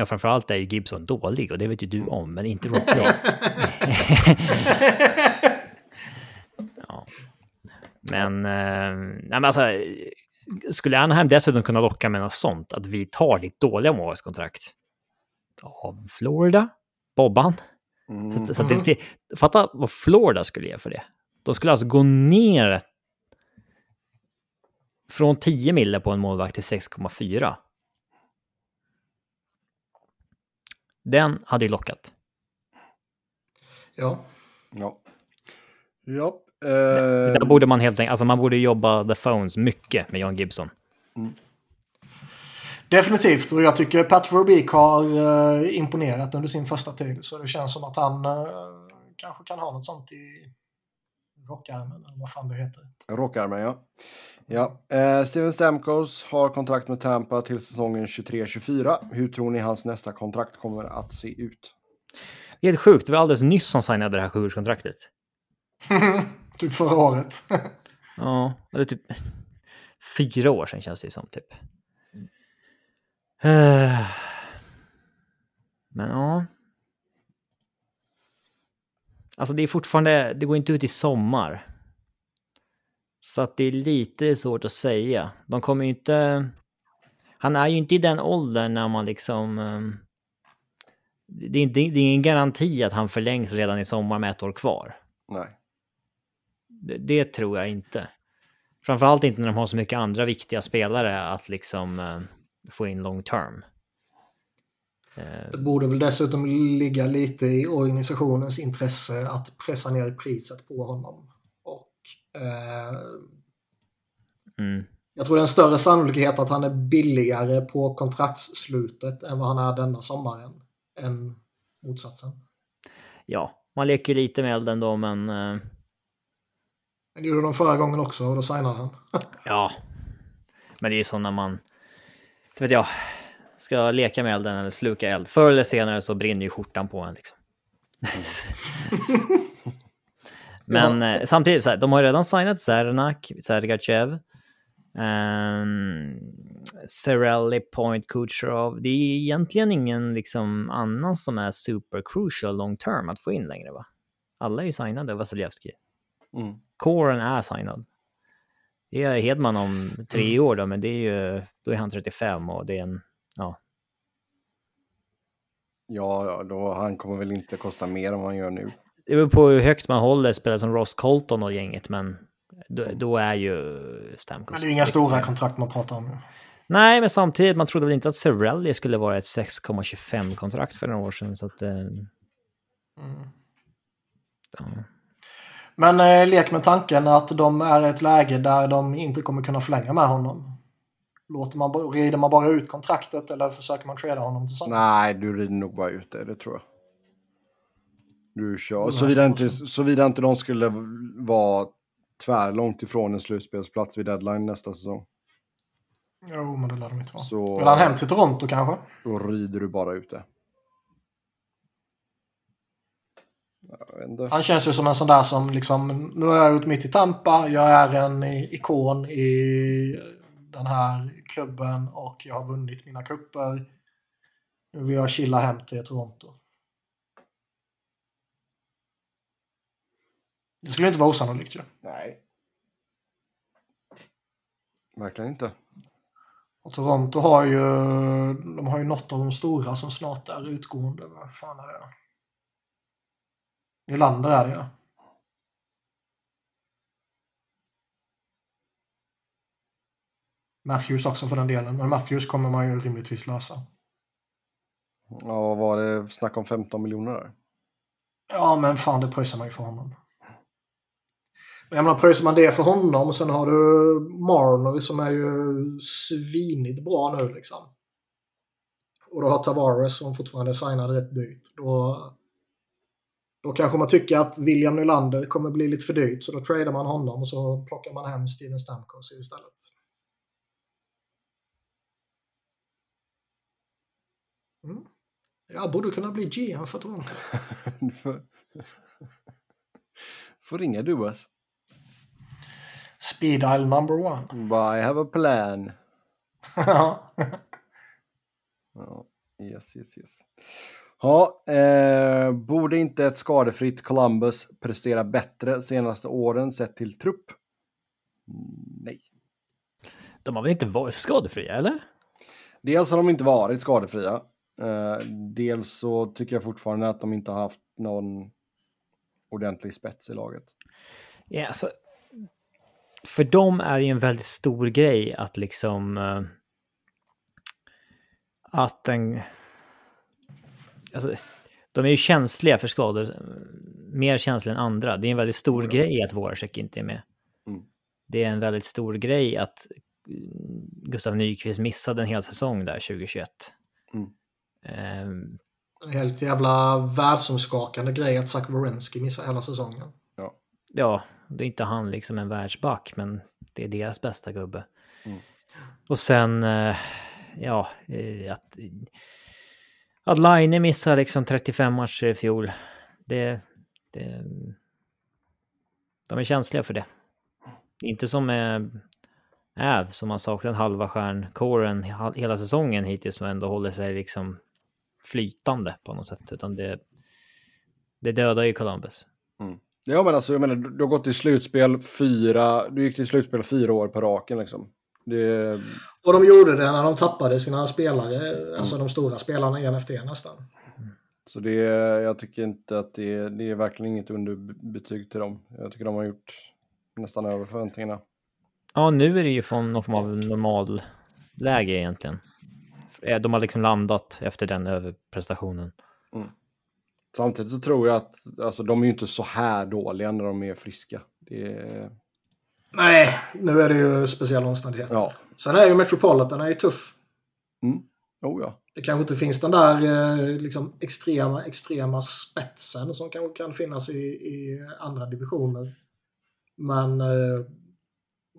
Ja, framförallt är ju Gibson dålig och det vet ju du om, men inte Rock jag. [LAUGHS] ja. Men, eh, nej men alltså, skulle Anaheim dessutom kunna locka med något sånt, att vi tar ditt dåliga målvaktskontrakt av Florida, Bobban. Mm. Så, så det inte, fatta vad Florida skulle ge för det. De skulle alltså gå ner från 10 mille på en målvakt till 6,4. Den hade ju lockat. Ja. Ja. Ja. Eh, Där borde man helt enkelt, alltså man borde jobba the phones mycket med John Gibson. Definitivt, och jag tycker Pat Verbeek har uh, imponerat under sin första tid. Så det känns som att han uh, kanske kan ha något sånt i rockärmen, eller vad fan det heter. Rockarmen, ja. Ja. Eh, Steven Stamkos har kontrakt med Tampa till säsongen 23-24. Hur tror ni hans nästa kontrakt kommer att se ut? Helt sjukt, det var alldeles nyss som signade det här sjuårskontraktet. [LAUGHS] typ förra året. [LAUGHS] Ja, är typ fyra år sedan känns det som typ. Eh, Men ja. Alltså det är fortfarande, det går inte ut i sommar. Så att det är lite svårt att säga. De kommer ju inte... Han är ju inte i den åldern när man liksom... ehm, Det är, inte, det är ingen garanti att han förlängs redan i sommar med ett år kvar. Nej. Det, det tror jag inte. Framförallt inte när de har så mycket andra viktiga spelare att liksom eh, få in long term. Eh, Det borde väl dessutom ligga lite i organisationens intresse att pressa ner priset på honom. Eh, mm. jag tror det är en större sannolikhet att han är billigare på kontraktsslutet än vad han är denna sommaren. Än motsatsen. ja, man leker lite med elden då, men... eh, Det gjorde de förra gången också och då signade han. [LAUGHS] Ja. Men det är så när man, inte vet jag, ska leka med elden eller sluka eld. Förr eller senare så brinner ju skjortan på en liksom. [LAUGHS] [LAUGHS] Men eh, samtidigt, så här, de har redan signat Zernak, Sergachev, um, Cirelli, Point, Kucherov. Det är egentligen ingen liksom annan som är super crucial long term att få in längre va? Alla är ju signade, Vasiljevski. Mm. Coren är signad. Det är Hedman om tre år då, men det är ju, då är han 35 och det är en, ja, Ja, ja, då, han kommer väl inte kosta mer än vad han gör nu. Det beror på hur högt man håller spelare som Ross Colton och gänget, men då, då är ju Stamkos... Men det är ju inga stora kontrakt man pratar om. Nej, men samtidigt, man trodde väl inte att Cirelli skulle vara ett 6,25-kontrakt för några år sedan, så att... Eh, ja. Men eh, lek med tanken att de är i ett läge där de inte kommer kunna förlänga med honom. Låter man, rider man bara ut kontraktet eller försöker man trada honom till sommaren? Nej, du rider nog bara ut det, det tror jag. Mm, Såvida inte, såvida inte de skulle vara tvärlångt ifrån en slutspelsplats vid deadline nästa säsong. Jo, men det lär de inte vara. Så Vill han hem till Toronto kanske? då rider du bara ut det. Han känns ju som en sån där som liksom, nu har jag gjort mitt i Tampa, jag är en ikon i den här klubben och jag har vunnit mina kupper. Nu vill jag chilla hem till Toronto. Det skulle inte vara osannolikt ju. Nej. Verkligen inte. Och Toronto har ju, de har ju något av de stora som snart är utgående. Vad fan är det? Nylander är det ja. Matthews också för den delen, men Matthews kommer man ju rimligtvis lösa. Ja, vad var det snack om 15 miljoner där? Ja, men fan det pröjsar man ju för honom. Jag menar, pröjsar man det för honom och sen har du Marner som är ju svinigt bra nu liksom. Och då har Tavares som fortfarande är signad rätt dyrt. Då, då kanske man tycker att William Nylander kommer bli lite för dyrt så då tradar man honom och så plockar man hem Steven Stamkos istället. Mm. Jag borde kunna bli GM för Toronto. [LAUGHS] Får, får ringa Dubas. Speed dial number one. I have a plan. Ja. [LAUGHS] Ja, yes, yes, yes. Ja, eh, borde inte ett skadefritt Columbus prestera bättre senaste åren sett till trupp? Mm, Nej. De har väl inte varit skadefria, eller? Dels har de inte varit skadefria. Eh, dels så tycker jag fortfarande att de inte har haft någon ordentlig spets i laget. Ja, alltså, för dem är det ju en väldigt stor grej att liksom... eh, att den... Alltså, de är ju känsliga för skador, eh, mer känsliga än andra. Det är en väldigt stor Ja. grej att Voracek inte är med. Mm. Det är en väldigt stor grej att mm, Gustav Nyqvist missade en hel säsong där 2021. Mm. En helt jävla världsomskakande grej att Zach Werenski missar hela säsongen. ja, det är inte han liksom en världsback, men det är deras bästa gubbe. Mm. Och sen, eh, ja, eh, att, att Line missar liksom 35 matcher i fjol. Det, det, de är känsliga för det. Inte som med Äv som har saknat halva stjärnkåren hela säsongen hittills som ändå håller sig liksom flytande på något sätt. Utan det, det dödar ju Columbus. Ja, men alltså, jag menar, du har gått till slutspel fyra, du gick till slutspel fyra år på raken liksom. Det, Och de gjorde det när de tappade sina spelare, alltså de stora spelarna en efter en nästan. så det, jag tycker inte att det, det är verkligen inget underbetyg till dem. Jag tycker de har gjort nästan över förväntningarna. Ja, nu är det ju från någon form av normalläge egentligen. Eh, De har liksom landat efter den överprestationen. Samtidigt så tror jag att alltså, de är ju inte så här dåliga när de är friska. Är, Nej, nu är det ju speciella omständigheter. ja, Sen är ju Metropolitan är ju tuff. Mm. Oh ja. Det kanske inte finns den där eh, liksom, extrema, extrema spetsen som kanske kan finnas i, i andra divisioner. Men eh,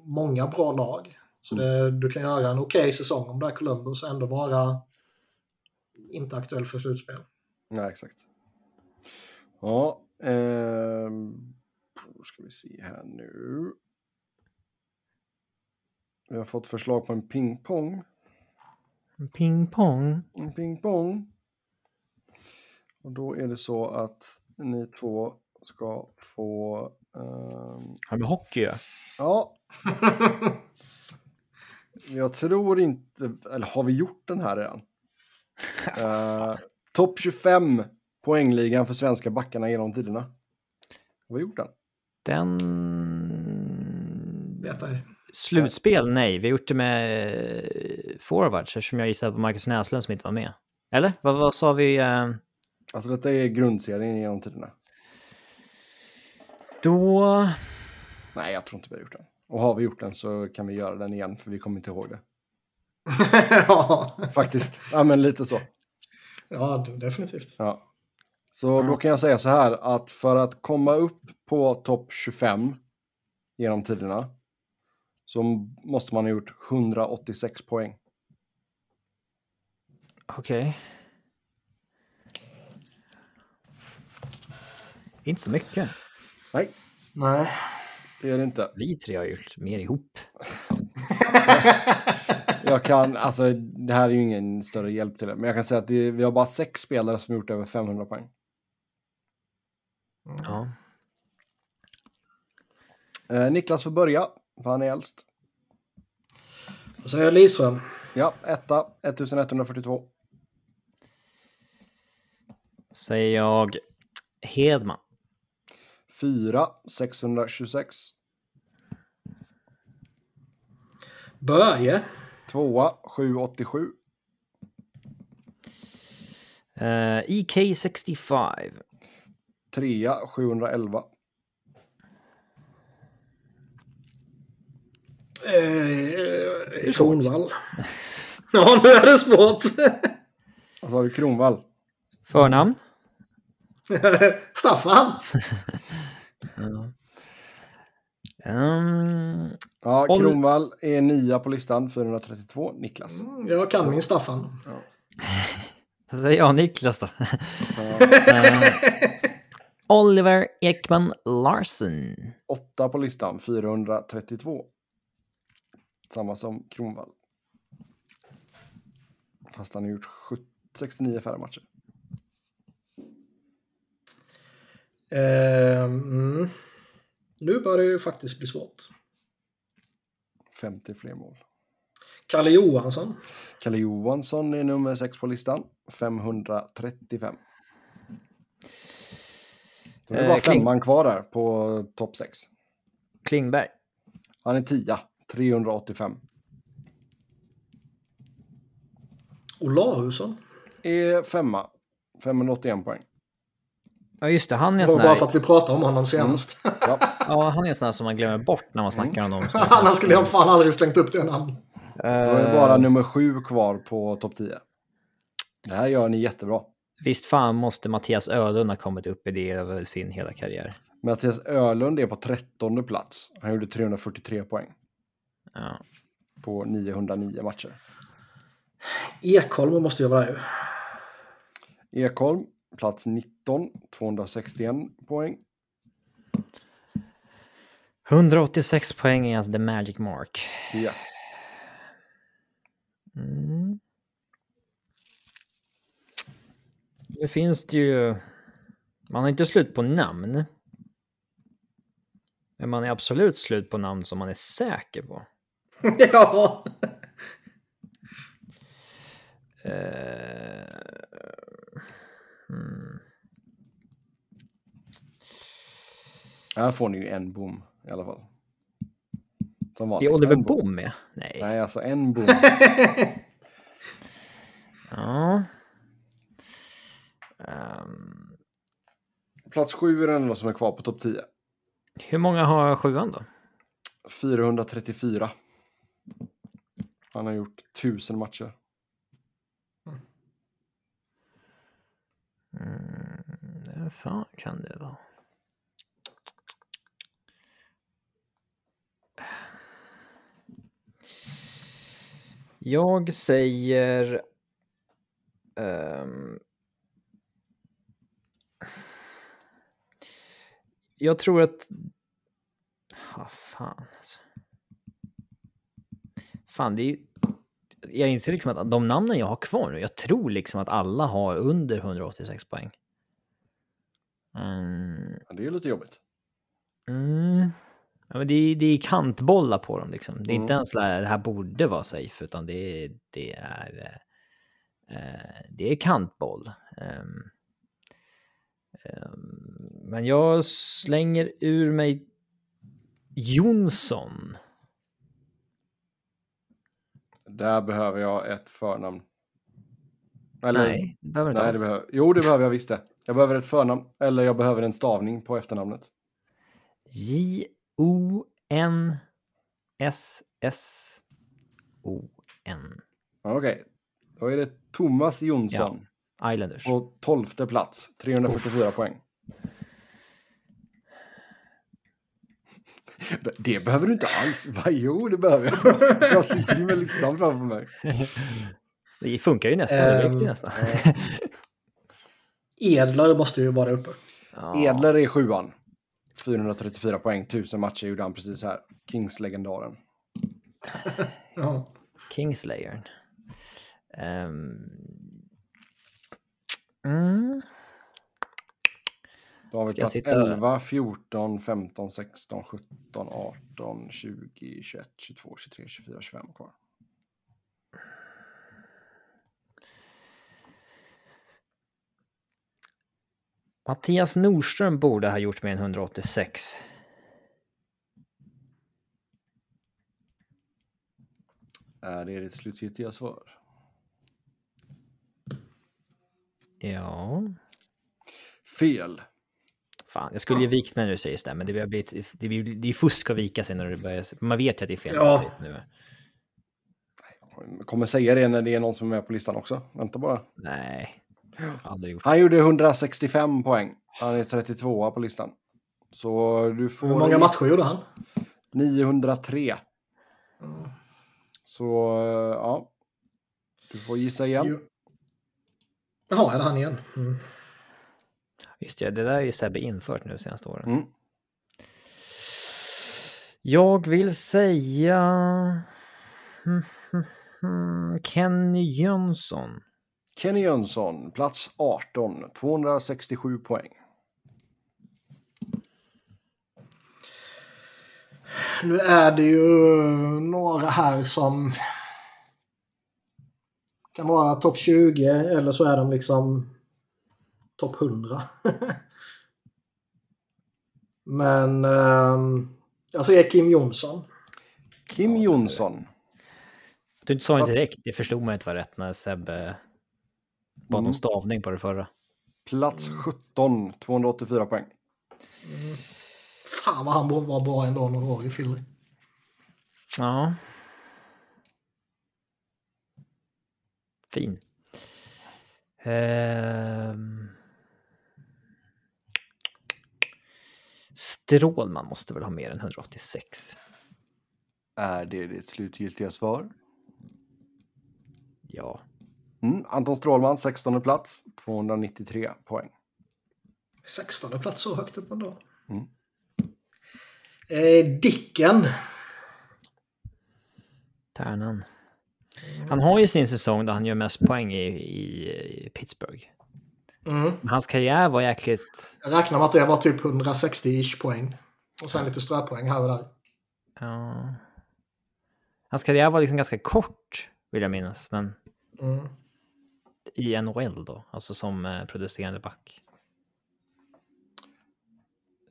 många bra lag. Så det, du kan göra en okej säsong om det är Columbus och ändå vara inte aktuell för slutspel. Nej, exakt. Ja, eh, ska vi se här nu. Vi har fått förslag på en pingpong. Ping pong. En pingpong. Och då är det så att ni två ska få... Har med hockey ja. ja. [LAUGHS] Jag tror inte... Eller har vi gjort den här redan? Uh, [LAUGHS] Topp 25 poängligan för svenska backarna genom tiderna. Har vi gjort den? Jag. Slutspel? Nej, vi har gjort det med eh, forwards eftersom jag gissade på Marcus Näslund som inte var med. Eller? Vad, vad sa vi? eh, Alltså detta är grundserien genom tiderna. Då... Nej, jag tror inte vi har gjort den. Och har vi gjort den så kan vi göra den igen för vi kommer inte ihåg det. [LAUGHS] ja. Faktiskt. Ja, men lite så. ja, definitivt. Ja. Så då kan jag säga så här att för att komma upp på topp 25 genom tiderna så måste man ha gjort 186 poäng. Okej. Inte så mycket. Nej, Nej. det är det inte. Vi tre har gjort mer ihop. [LAUGHS] Jag kan, alltså det här är ju ingen större hjälp till det, men jag kan säga att det, vi har bara sex spelare som gjort över 500 poäng. Ja. Eh, Niklas får börja, för han är äldst. Och så är jag Lidström. Ja, etta, 1142. Säger jag Hedman. Fyra, 626. Börje. Tvåa, 787. Uh, EK65. Trea, 711. Eh, Kronvall. [LAUGHS] ja, nu är det svårt. [LAUGHS] Så har du Kronvall. Förnamn? [LAUGHS] Staffan. Um, Ja, Kronvall är nia på listan, 432. Niklas. Mm, Jag kan min Staffan. så säger jag Niklas då. Eh, Oliver Ekman Larsen. Åtta på listan, 432. Samma som Kronvall. Fast han har gjort 70, 69 färre matcher. Eh, mm. Nu börjar det ju faktiskt bli svårt. 50 fler mål. Kalle Johansson. Kalle Johansson är nummer sex på listan, 535. Så det är Eh, bara Kling- femman kvar där på topp sex. Klingberg. Han är tia, 385. Olausson. Är femma, 581 poäng. Ja just det, han är en sån bara här, för att vi pratade om honom senast. Ja, [LAUGHS] ja, han är en sån här som man glömmer bort när man snackar om dem. [LAUGHS] Annars skulle jag fan aldrig slängt upp det namn. då är det bara nummer sju kvar på topp 10. Det här gör ni jättebra. Visst fan måste Mattias Ödlund ha kommit upp i det över sin hela karriär. Mattias Ölund är på trettonde plats. Han gjorde 343 poäng Ja. på 909 matcher. Ekholm måste ju vara ju. Ekholm, plats 19, 261 poäng. 186 poäng är alltså the magic mark. Yes. Mm. Det finns det ju... Man har inte slut på namn. Men man är absolut slut på namn som man är säker på. [LAUGHS] ja. Eh, hmm. Här får ni ju en bom i alla fall. Som Är vanligt. Oliver En bom. Bohm med? Nej. Nej, alltså en bom. [LAUGHS] Ja. Um... Plats sju är den enda som är kvar på topp 10. Hur många har sjuan då? 434. Han har gjort tusen matcher. Mm, hur fan kan det vara? Jag säger... Um, jag tror att... Ha, fan alltså. Fan, det är ju... Jag inser liksom att de namnen jag har kvar nu, jag tror liksom att alla har under 186 poäng. Mm, Ja, det är ju lite jobbigt. Mm. Ja, men det, är, det är kantbollar på dem liksom. Det är inte Mm. ens där det här borde vara safe, utan det är, det är, eh, det är kantboll. Ehm, men jag slänger ur mig Jonsson. Där behöver jag ett förnamn. Eller, Nej, det behöver inte nej, alls. det behöver, jo, det behöver jag visst det. Jag behöver ett förnamn, eller jag behöver en stavning på efternamnet. J-O-N-S-S-O-N. Okej, då är det Thomas Jonsson Islanders. på tolfte plats, 344 poäng. Det behöver du inte alls. Va? Jo, det behöver jag. Jag sitter med listan framför mig. [LAUGHS] Det funkar ju nästan, Ehm, nästan. Edler måste ju vara uppe. Ja. Edler är sjuan. 434 poäng, 1000 matcher gjorde han precis här. Kings-legendaren. Ja. Kingslayern. Ehm. Mm. Då har vi Ska plats sitta- 11, 14, 15, 16, 17, 18, 20, 21, 22, 23, 24, 25 kvar. Mattias Nordström borde ha gjort mer än 186. Är det ditt slutgiltiga svar? Ja. Fel. Fan, jag skulle ju vikt mig när du säger sådär, men det blir, det blir, det är fusk att vika sig när du börjar... Man vet ju att det är fel. Ja. Nu. Jag kommer säga det när det är någon som är med på listan också. Vänta bara. Nej, aldrig gjort. Han gjorde 165 poäng. Han är 32 på listan. Så du får... Hur många matcher gjorde han? 903. Mm. Så ja. Du får gissa igen. Jaha, är det han igen? Mm. Just det, det där är ju Sebbe infört nu senaste åren. Mm. Jag vill säga... Kenny Jönsson. Kenny Jönsson, plats 18, 267 poäng. Nu är det ju några här som kan vara topp 20 eller så är de liksom topp 100. [LAUGHS] Men ehm, jag säger Kim Jonsson. Kim Jonsson, Du sa det Plats- direkt, det förstod man inte var rätt när Sebbe bad om Mm. stavning på det förra. plats 17, 284 poäng. Fan vad han var bra ändå några år i Philly. Ja. Fin. Ehm. Strålman måste väl ha mer än 186? Är det ditt slutgiltiga svar? Ja. Mm. Anton Strålman, 16 plats, 293 poäng. 16 plats så högt upp ändå. Mm. Eh, Dicken. Tärnan. Han har ju sin säsong där han gör mest poäng i, i, Pittsburgh. Mm. Men hans karriär var jäkligt... Jag räknar med att det var typ 160-ish poäng. Och sen lite ströpoäng här och där. Ja. Hans karriär var liksom ganska kort, vill jag minnas. Men Mm. i NHL då, alltså som eh, producerande back.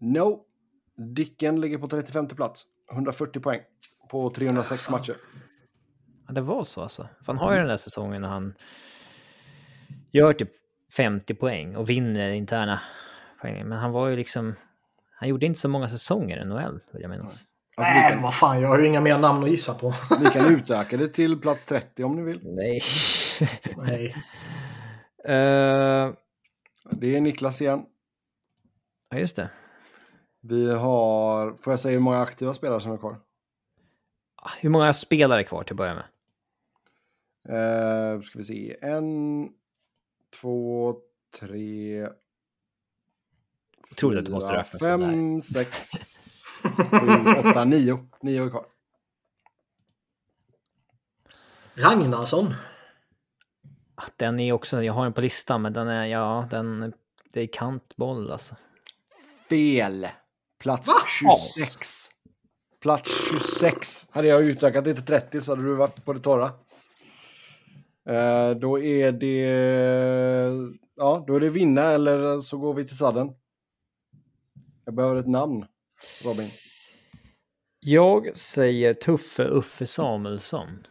No. Dicken ligger på 35 plats, 140 poäng på 306 matcher. Ja, det var så alltså. För han har ju den där säsongen när han gör typ 50 poäng och vinner interna poäng. Men han var ju liksom... Han gjorde inte så många säsonger i NHL, vill jag minnas. Alltså, Nej, men vad fan, jag har ju inga mer namn att gissa på. [LAUGHS] vi kan utöka det till plats 30 om ni vill. Nej. [LAUGHS] Nej. Eh, Det är Niklas igen. Ja, just det. Vi har, får jag säga hur många aktiva spelare som är kvar? Ah, Hur många spelare är kvar till att börja med? Eh, ska vi se, en, två, tre, Jag tror att du måste räkna sådär. fem, [LAUGHS] sex, sju, åtta, nio. Nio är kvar. Ragnarsson. Ah, Den är också, jag har den på listan, men den är, ja, den, det är kantboll alltså. Fel. Plats Va? 26. Plats 26. Hade jag utökat det till 30 så hade du varit på det torra. Eh, då är det... Ja, då är det vinna eller så går vi till sadden. Jag behöver ett namn, Robin. Jag säger Tuffe Uffe Samuelsson.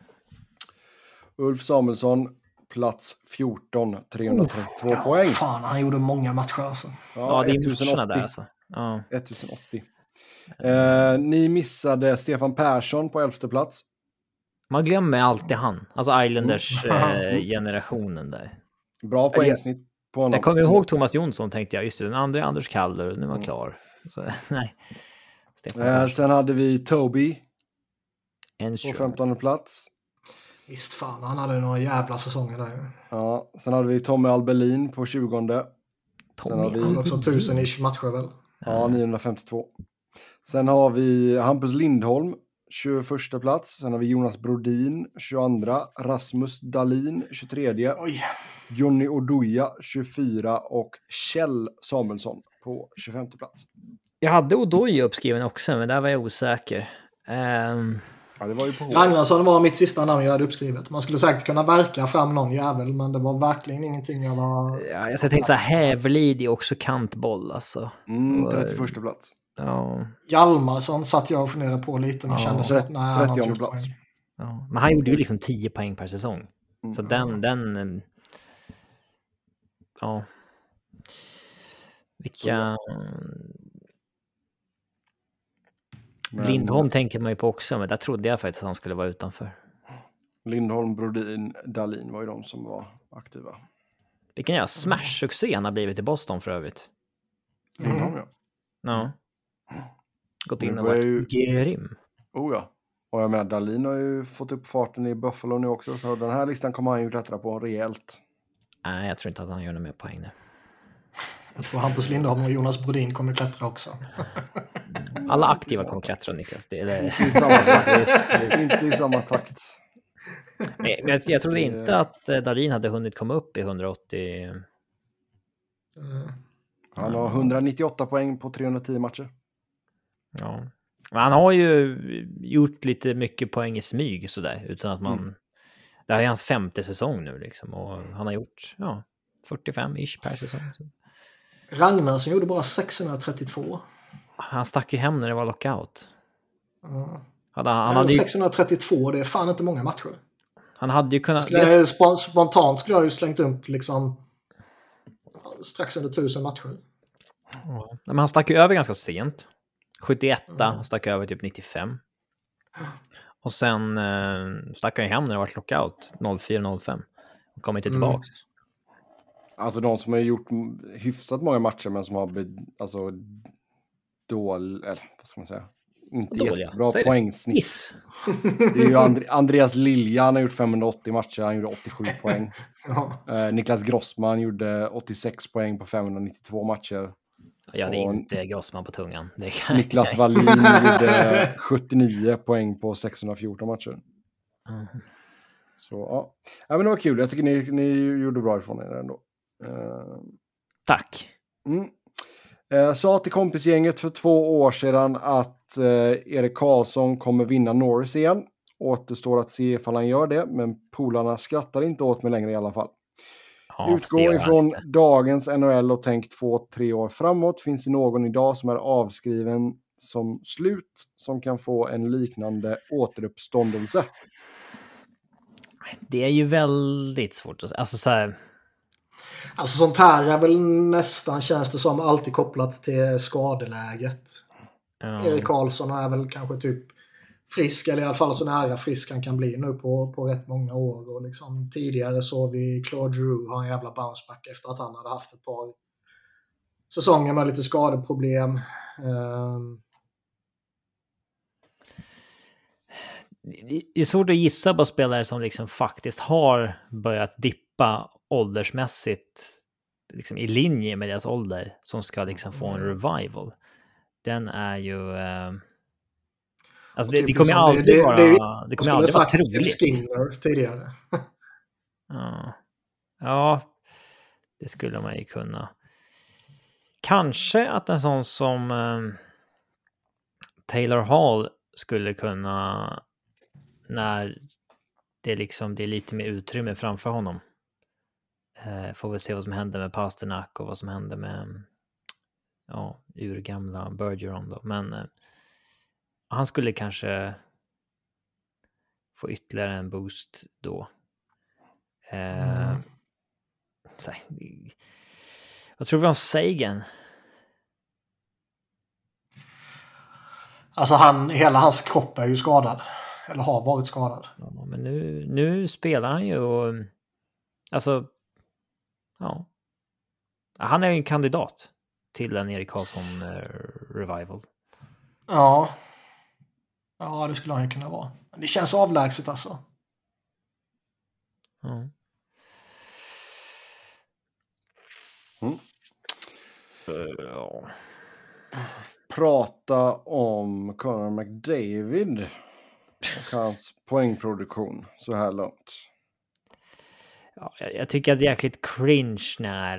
Ulf Samuelsson, plats 14, 332 poäng. Fan, han gjorde många matcher alltså. Ja, det är 1080. matcherna där alltså. Ja. 1080. Eh, ni missade Stefan Persson på elfte plats. Man glömmer alltid han. Alltså Mm. [LAUGHS] Islanders-generationen där. Bra poängsnitt på honom. Jag kommer ihåg Thomas Jonsson tänkte jag, just det, den andra är Anders Kallur, nu var han klar. Så, [LAUGHS] nej. Eh, sen hade vi Toby på Enström. 15 plats. Visst fan, han hade några jävla säsonger där. Ja, sen hade vi Tommy Albelin på 20. Sen har Tommy vi- Han hade också tusen ish matcher väl. Ja, 952. Sen har vi Hampus Lindholm, 21 plats. Sen har vi Jonas Brodin, 22. Rasmus Dahlin, 23. Oj. Jonny Oduya, 24. Och Kjell Samuelsson på 25 plats. Jag hade Odoy uppskriven också, men där var jag osäker. Ehm, Ja, det var ju på. Ragnarsson var mitt sista namn jag hade uppskrivet. Man skulle säkert kunna verka fram någon jävel, men det var verkligen ingenting jag var... ja, jag tänkte så här, Hävelid är också kantboll alltså. Mm, 31 plats. Ja, Hjalmarsson satt jag och funderade på lite, men Ja, kände så att nej, han har inte 30 gjort plats. poäng. ja. Men han gjorde ju liksom 10 poäng per säsong. Så Mm. den, den... ehm, Ja. Vilka... Men Lindholm tänker man ju på också, men där trodde jag faktiskt att han skulle vara utanför. Lindholm, Brodin, Dahlin var ju de som var aktiva. Vilken jävla smash-succé han har blivit i Boston för övrigt. Lindholm, ja. Ja. Gått in och varit grym. Oh ja. Och jag menar, Dahlin har ju fått upp farten i Buffalo nu också, så den här listan kommer han ju klättra på rejält. Nej, jag tror inte att han gör några mer poäng nu. Jag tror Hampus Lindholm och Jonas Brodin kommer klättra också. Alla aktiva kommer klättra, Niklas. Det är det. Inte i samma takt. Inte i samma takt. Men jag, jag trodde inte att eh, Dahlin hade hunnit komma upp i 180. Eh, Han har 198 poäng på 310 matcher. Ja. Men han har ju gjort lite mycket poäng i smyg sådär, utan att man... Mm. Det här är hans femte säsong nu liksom och han har gjort ja, 45-ish per säsong. Ragnarsson gjorde bara 632. Han stack ju hem när det var lockout. Uh, Hade, han, hade ju, 632, det är fan inte många matcher. han hade ju kunnat... Skulle jag, sp- spontant skulle jag ju slängt upp liksom strax under tusen matcher. Ja, Men han stack ju över ganska sent. 71 Mm. stack över typ 95. Och sen eh, stack han ju hem när det var lockout 04-05. Och kom inte Mm. tillbaks. Alltså de som har gjort hyfsat många matcher men som har be, alltså dålig, eller vad ska man säga? Inte Dåliga, jättebra säg det. poängsnitt. Miss! Det är ju And Andreas Lilja, han har gjort 580 matcher, han gjorde 87 poäng. [LAUGHS] Ja. Eh, Niklas Grossman gjorde 86 poäng på 592 matcher. Jag hade Och- inte Grossman på tungan. Niklas Wallin [LAUGHS] gjorde 79 poäng på 614 matcher. Mm. Så ja, ja men det var kul. Jag tycker ni, ni gjorde bra ifrån er ändå. Eh, Tack. Mm. Eh, sa till kompisgänget för två år sedan att eh, Erik Karlsson kommer vinna Norris igen. Återstår att se ifall han gör det, men polarna skrattar inte åt mig längre i alla fall. Ja, Utgå ifrån dagens NHL och tänk två, tre år framåt. Finns det någon idag som är avskriven som slut som kan få en liknande återuppståndelse? Det är ju väldigt svårt att säga. Alltså så här, Alltså sånt här är väl nästan, känns det som, alltid kopplat till skadeläget. ja, Erik Karlsson är väl kanske typ frisk, eller i alla fall så nära frisk han kan bli nu på, på rätt många år. Och liksom, tidigare såg vi Claude Giroux ha en jävla bounceback efter att han hade haft ett par säsongen med lite skadeproblem. Um, det är svårt att gissa på spelare som liksom faktiskt har börjat dippa åldersmässigt liksom i linje med deras ålder som ska liksom få en Mm. revival. Den är ju... Eh, alltså det, typ det kommer liksom, aldrig det- vara... det- Det, kommer aldrig vara troligt. Skinner tidigare. [LAUGHS] Ja. ja, det skulle man ju kunna. Kanske att en sån som eh, Taylor Hall skulle kunna när det liksom det är lite mer utrymme framför honom. Eh, får vi se vad som händer med Pasternak och vad som händer med ja, urgamla Bergeron då. Men eh, han skulle kanske få ytterligare en boost då. Eh, Mm. så här, vad tror vi om Sagan? Alltså han, hela hans kropp är ju skadad. Eller har varit skadad. Ja, men nu, nu spelar han ju och... Alltså... Ja. Han är ju en kandidat till en Erik Karlsson eh, revival. Ja. Ja, det skulle han ju kunna vara. Men det känns avlägset alltså. Mm. Eh, Ja. Prata om Conor McDavid och hans poängproduktion så här långt. Ja, jag, jag tycker att det är jäkligt cringe när...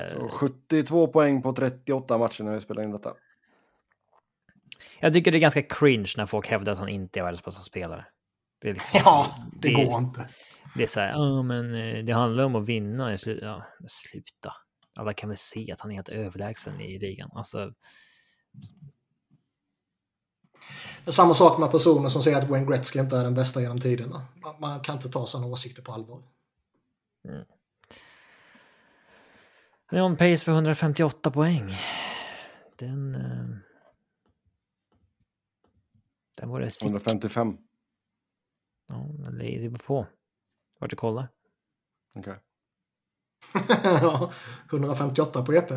Eh, Så 72 poäng på 38 matcher när vi spelar in detta. Jag tycker det är ganska cringe när folk hävdar att han inte är världens bästa spelare. Det är liksom, Ja, det går inte. Det är så här, ja men eh, det handlar om att vinna. i slut- Ja, sluta. Alla kan väl se att han är helt överlägsen i ligan. Alltså, Det är samma sak med personer som säger att Wayne Gretzky inte är den bästa genom tiderna. Man- Man kan inte ta sådana åsikter på allvar. han är on pace för 158 poäng. Den... Eh, den var det sick. 155. Ja, men det är på. Vart du kollar. Okej. [LAUGHS] 158 på EP.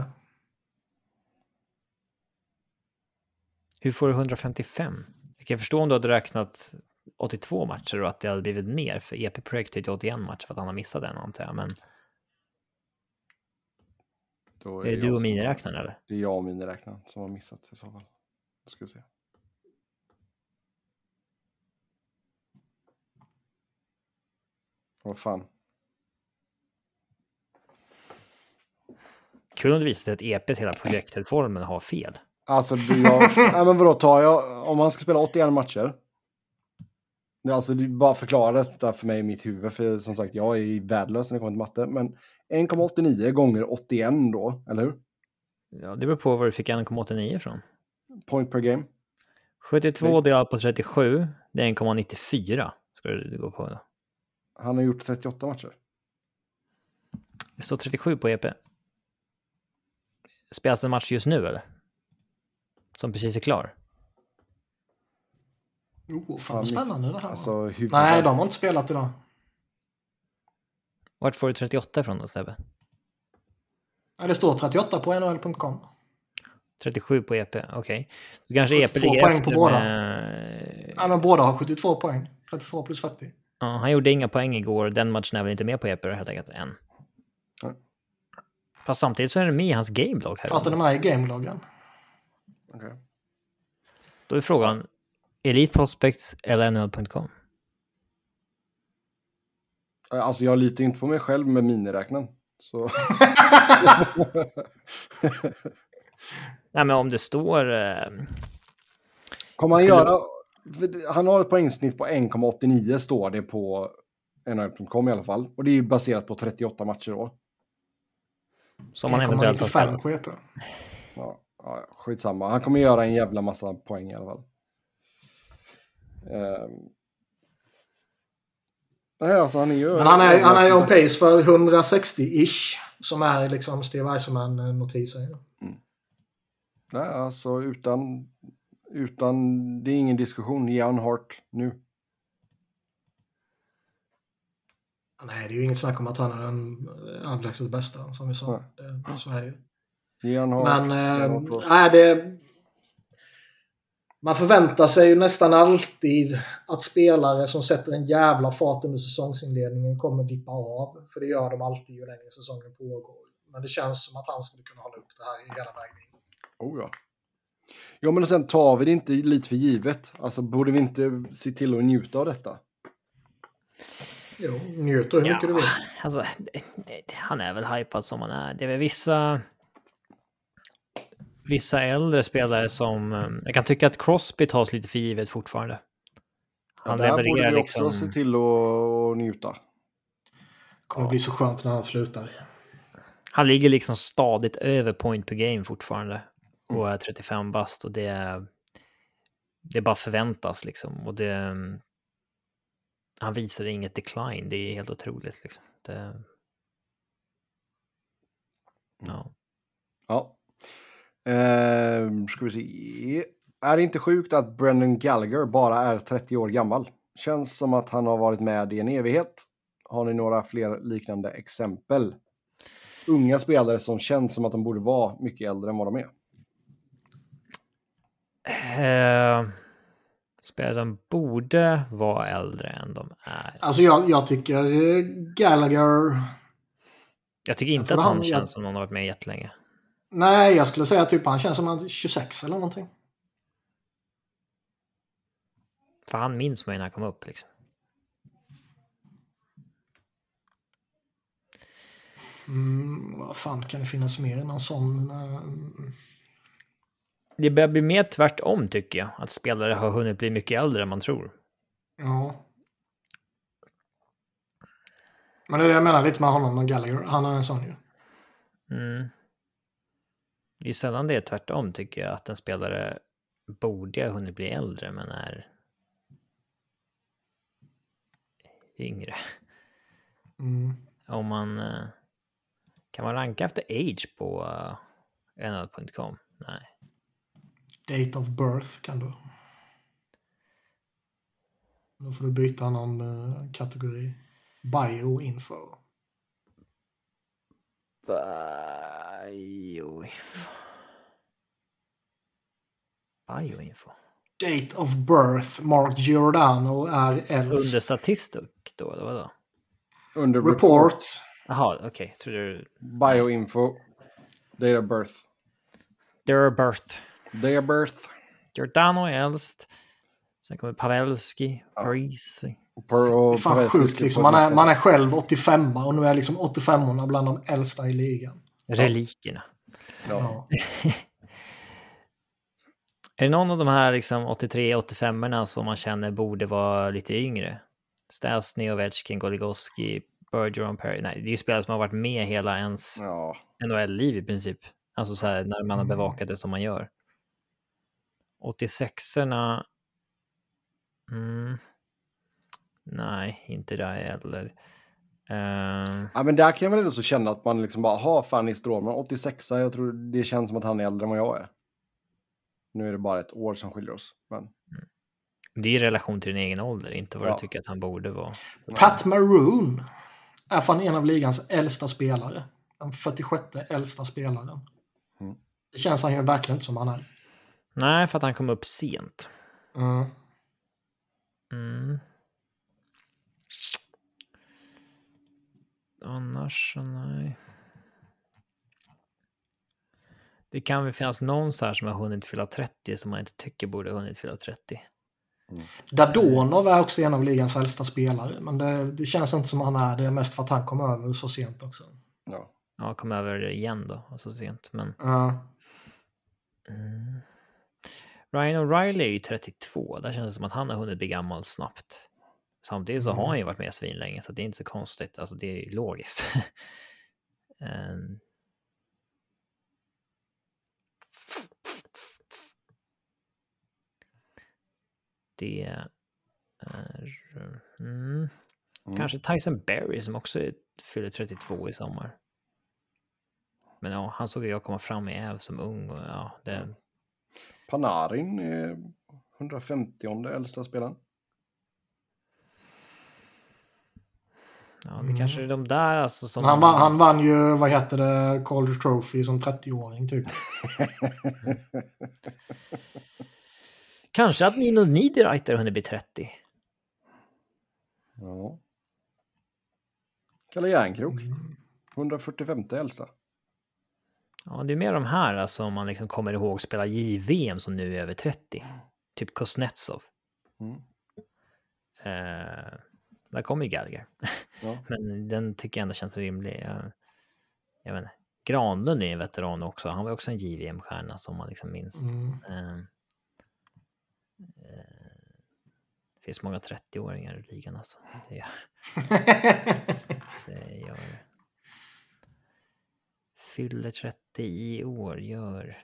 Hur får du 155? Jag kan förstå om du hade räknat 82 matcher och att det hade blivit mer, för EP Projekt är till 81 matcher för att han har missat en antar jag. Men Då är det du och miniräknaren eller? Det är jag och miniräknaren som har missat i så fall. Då ska vi se. Vad fan. Kul om det visar sig att EPs hela projektformen har fel. Alltså, jag, [LAUGHS] nej, men vadå, tar jag, om man ska spela 81 matcher. Alltså, du bara förklara detta för mig i mitt huvud, för som sagt, jag är värdelös när det kommer till matte. Men 1,89 gånger 81 då, eller hur? Ja, det beror på var du fick 1,89 ifrån. Point per game. 72 delat på 37, det är 1,94 ska du gå på. Då. Han har gjort 38 matcher. Det står 37 på EP. Spelas en match just nu eller? Som precis är klar. Oh, fan Fan, vad spännande det här. Alltså. Nej, de har inte spelat idag. Vart får du 38 ifrån då, Stebbe? Ja, det står 38 på nhl.com. 37 på EP, okej. Då kanske EP 72 ligger poäng på efter båda. med... Ja, men båda har 72 poäng. 32 plus 40. Ja, han gjorde inga poäng igår. Den matchen är väl inte med på EP helt enkelt än. Nej. Fast samtidigt så är den med i hans gameblog här. Fast den är med i gameloggen. Okej. Då är frågan Elite Prospects eller NHL.com? Alltså, jag litar inte på mig själv med miniräknaren. Så... [LAUGHS] Nej, men om det står... Eh, Kommer han Skulle- göra... Han har ett poängsnitt på 1,89 står det på NHL.com i alla fall. Och det är ju baserat på 38 matcher då. som han eventuellt har 1,95 spelat. Ja, ja, skitsamma. Han kommer göra en jävla massa poäng i alla fall. Ehm. Nej, alltså han är ju... Men han är, han är on pace för 160-ish. Som är liksom Steve Eisenman-notisen. Nej, alltså utan... Utan... Det är ingen diskussion. Ge han Hart nu. Nej, det är ju inget snack om att han är den överlägset bästa, som vi sa. Det, så är det ju. Ge han hårt. Men eh, nej, det... Man förväntar sig ju nästan alltid att spelare som sätter en jävla fart under säsongsinledningen kommer dippa av. För det gör de alltid ju längre säsongen pågår. Men det känns som att han skulle kunna hålla upp det här i hela vägen in. Oh, ja. Ja, men sen tar vi det inte lite för givet. Alltså, borde vi inte se till att njuta av detta? Jo, njut hur mycket du vill. Alltså, han är väl hypad som han är. Det är väl vissa... Vissa äldre spelare som... eh, Jag kan tycka att Crosby tas lite för givet fortfarande. Han ja, där borde levererar vi liksom... också se till att, njuta. kommer bli så skönt när han slutar. Han ligger liksom stadigt över point per game fortfarande. Och är 35 bast och det... Det bara förväntas liksom. Och det... Han visar inget decline. Det är helt otroligt liksom. Det... Ja. Ja. Eh, ska vi se. Är det inte sjukt att Brendan Gallagher bara är 30 år gammal? Känns som att han har varit med i en evighet. Har ni några fler liknande exempel? Unga spelare som känns som att de borde vara mycket äldre än vad de är. Eh, spelare som borde vara äldre än de är. Alltså jag, jag tycker eh, Gallagher... Jag tycker inte tror att han, han- känns jag- som någon har varit med jättelänge. Nej, jag skulle säga typ han känns som han är 26 eller någonting. För han minns ju när han kom upp liksom. Mm, vad fan kan det finnas mer någon sån? eh, Det börjar bli mer tvärtom tycker jag. Att spelare har hunnit bli mycket äldre än man tror. Ja. Men det är det jag menar lite med honom och Gallagher. Han är en sån ju. Mm. Det är sällan det är tvärtom tycker jag. Att en spelare borde ha hunnit bli äldre men är yngre. Mm. Om man... eh, Kan man ranka efter age på uh, NHL.com? Nej. Date of birth kan du. Då får du byta någon eh, kategori. Bioinfo. Bioinfo. Bioinfo. Date of birth. Mark Giordano är Under äldst. statistik då, eller vadå? Under Report. Jaha, okej. Du... Bioinfo. Date of birth. Their birth. Day of birth. Giordano är äldst. Sen kommer Pavelski. Per, och Det är fan sjukt liksom. Man är, man är själv 85 och nu är liksom 85 bland de äldsta i ligan. Relikerna. Ja. Ja. [LAUGHS] Är det någon av de här liksom 83-85erna som man känner borde vara lite yngre? Stasny, Ovechkin, Goligoski, Bergeron, Perry. Nej, det är ju spelare som har varit med hela ens ja. NHL-liv i princip. Alltså så här när man har Mm. bevakat det som man gör. 86erna... Mm. Nej, inte där heller. Ehm, Ja, men där kan jag väl ändå så känna att man liksom bara, ha fan i Strålman, 86 jag tror det känns som att han är äldre än vad jag är. Nu är det bara ett år som skiljer oss. Men det är i relation till din egen ålder, inte vad Ja. du tycker att han borde vara. Pat Maroon är fan en av ligans äldsta spelare. Den 46 äldsta spelaren. Mm. Det känns han ju verkligen inte som han är. Nej, för att han kom upp sent. Mm. Mm. Annars så nej. Det kan väl finnas någon så här som har hunnit fylla 30 som man inte tycker borde ha hunnit fylla 30. Dadonov är också en av ligans äldsta spelare. Men det, det känns inte som han är det. Mest för att han kom över så sent också. ja. Ja, kom över igen då, och så sent. Men Ja. mm. Ryan O'Reilly är ju 32. Där känns det som att han har hunnit bli gammal snabbt. Samtidigt så har han ju varit med svinlänge, så det är inte så konstigt. Alltså det är logiskt. [LAUGHS] Ehm. Det är... Mm. Mm. Kanske Tyson Berry som också fyller 32 i sommar. Men ja, han såg ju jag komma fram i Äv som ung och ja, det... Panarin är 150 äldsta spelaren. Ja, det kanske är de där alltså som... Han, vann- han vann ju, vad heter det, College Trophy som 30-åring typ. [LAUGHS] Kanske att Nino Niederreiter hunnit bli 30. Ja. Kalle Järnkrok. 145 äldsta. Ja, det är mer de här alltså, om man liksom kommer ihåg spela JVM som nu är över 30. Typ Kuznetsov. Mm. Eh, där kommer ju Gallagher. Ja. [LAUGHS] Men den tycker jag ändå känns rimlig. Jag, jag vet inte. Granlund är en veteran också. Han var också en JVM-stjärna som man liksom minns. Mm. Eh, eh, det finns många 30-åringar i ligan alltså. Det gör, [LAUGHS] det gör det. Fyller 30 i år, gör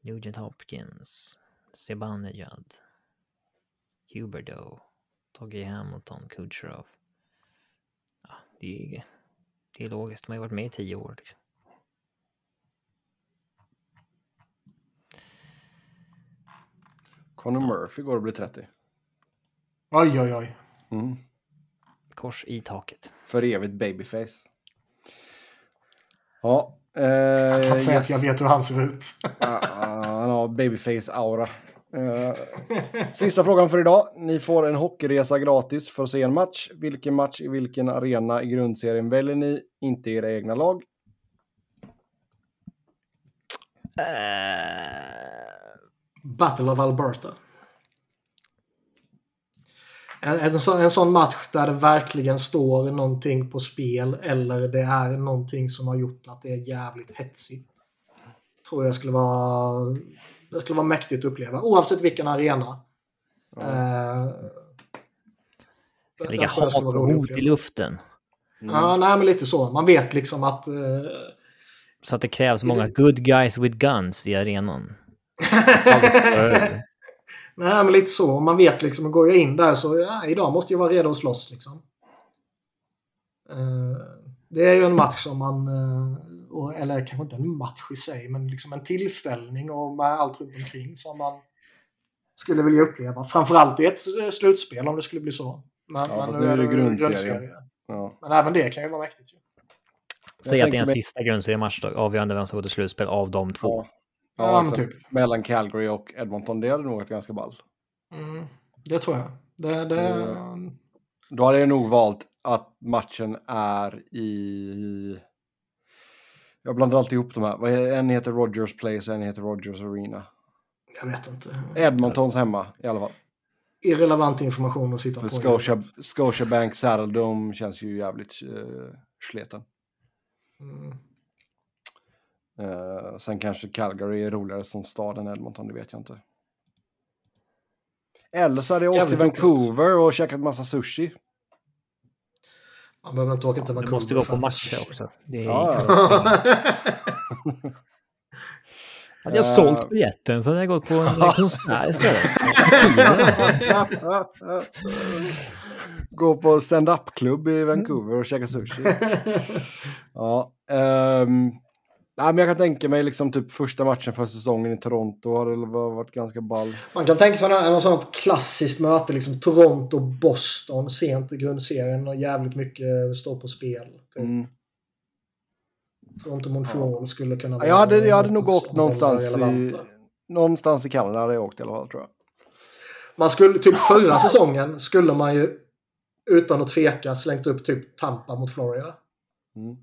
Nugent Hopkins, Zibanejad, Huberdo, Toggy Hamilton, Kucherov. Ja, det är, det är logiskt, de har ju varit med i tio år. Liksom. Conor Murphy går att bli 30. Oj, oj, oj. Mm. Kors i taket. För evigt babyface. Ja. Eh, Jag kan inte säga yes. att jag vet hur han ser ut. Han har babyface-aura. Eh, [LAUGHS] sista frågan för idag. Ni får en hockeyresa gratis för att se en match. Vilken match i vilken arena i grundserien väljer ni? Inte era egna lag. Eh, Battle of Alberta. En, en, sån, en sån match där det verkligen står någonting på spel eller det är någonting som har gjort att det är jävligt hetsigt. Tror jag skulle vara, det skulle vara mäktigt att uppleva oavsett vilken arena. Eh, det- Ligga hat och hot i luften. Ja, nej men lite så. Man vet liksom att... eh, Så att det krävs många good guys with guns i arenan. [LAUGHS] Nej, men lite så. Man vet liksom, går jag in där så ja, idag måste jag vara redo att slåss liksom. Eh, det är ju en match som man, eh, eller kanske inte en match i sig, men liksom en tillställning och med allt runt omkring som man skulle vilja uppleva. Framförallt i ett eh, slutspel om det skulle bli så. Men, Ja, fast nu är det grundserie. Ja. Men även det kan ju vara mäktigt. Ju. Säg att det är en mig- sista grundseriematch då, avgörande vem som går till slutspel av de två. Ja. Ja, Ja, typ. Mellan Calgary och Edmonton. Det hade nog varit ganska ball. Mm, det tror jag. Det, det, Mm. Då hade jag nog valt att matchen är i... Jag blandar alltid ihop de här. En heter Rogers Place och en heter Rogers Arena. Jag vet inte. Edmontons hemma i alla fall. Irrelevant information att sitta För på. Scotia, Scotiabank Saddledome känns ju jävligt uh, sleten. Mm. Eh, sen kanske Calgary är roligare som stad än Edmonton, det vet jag inte. Eller så hade jag åkt till Vancouver och käkat massa sushi. Man behöver inte åka till Du Vancouver. måste gå på matcher också. Det är... Ja, [LAUGHS] Hade jag sålt biljetten så hade jag gått på en [LAUGHS] konsert istället. Gå på stand-up-klubb i Vancouver och käka sushi. [LAUGHS] Ja. ehm, nej, men jag kan tänka mig liksom typ första matchen för säsongen i Toronto hade väl varit ganska ball. Man kan tänka sig något, sånt klassiskt möte, liksom Toronto-Boston sent i grundserien och jävligt mycket står på spel. Typ. Mm. Toronto-Montreal skulle kunna Ja, Jag hade, jag hade nog åkt någonstans i, någonstans i Kanada hade jag åkt i alla fall tror jag. Man skulle, typ förra säsongen skulle man ju utan att tveka slängt upp typ Tampa mot Florida. Mm.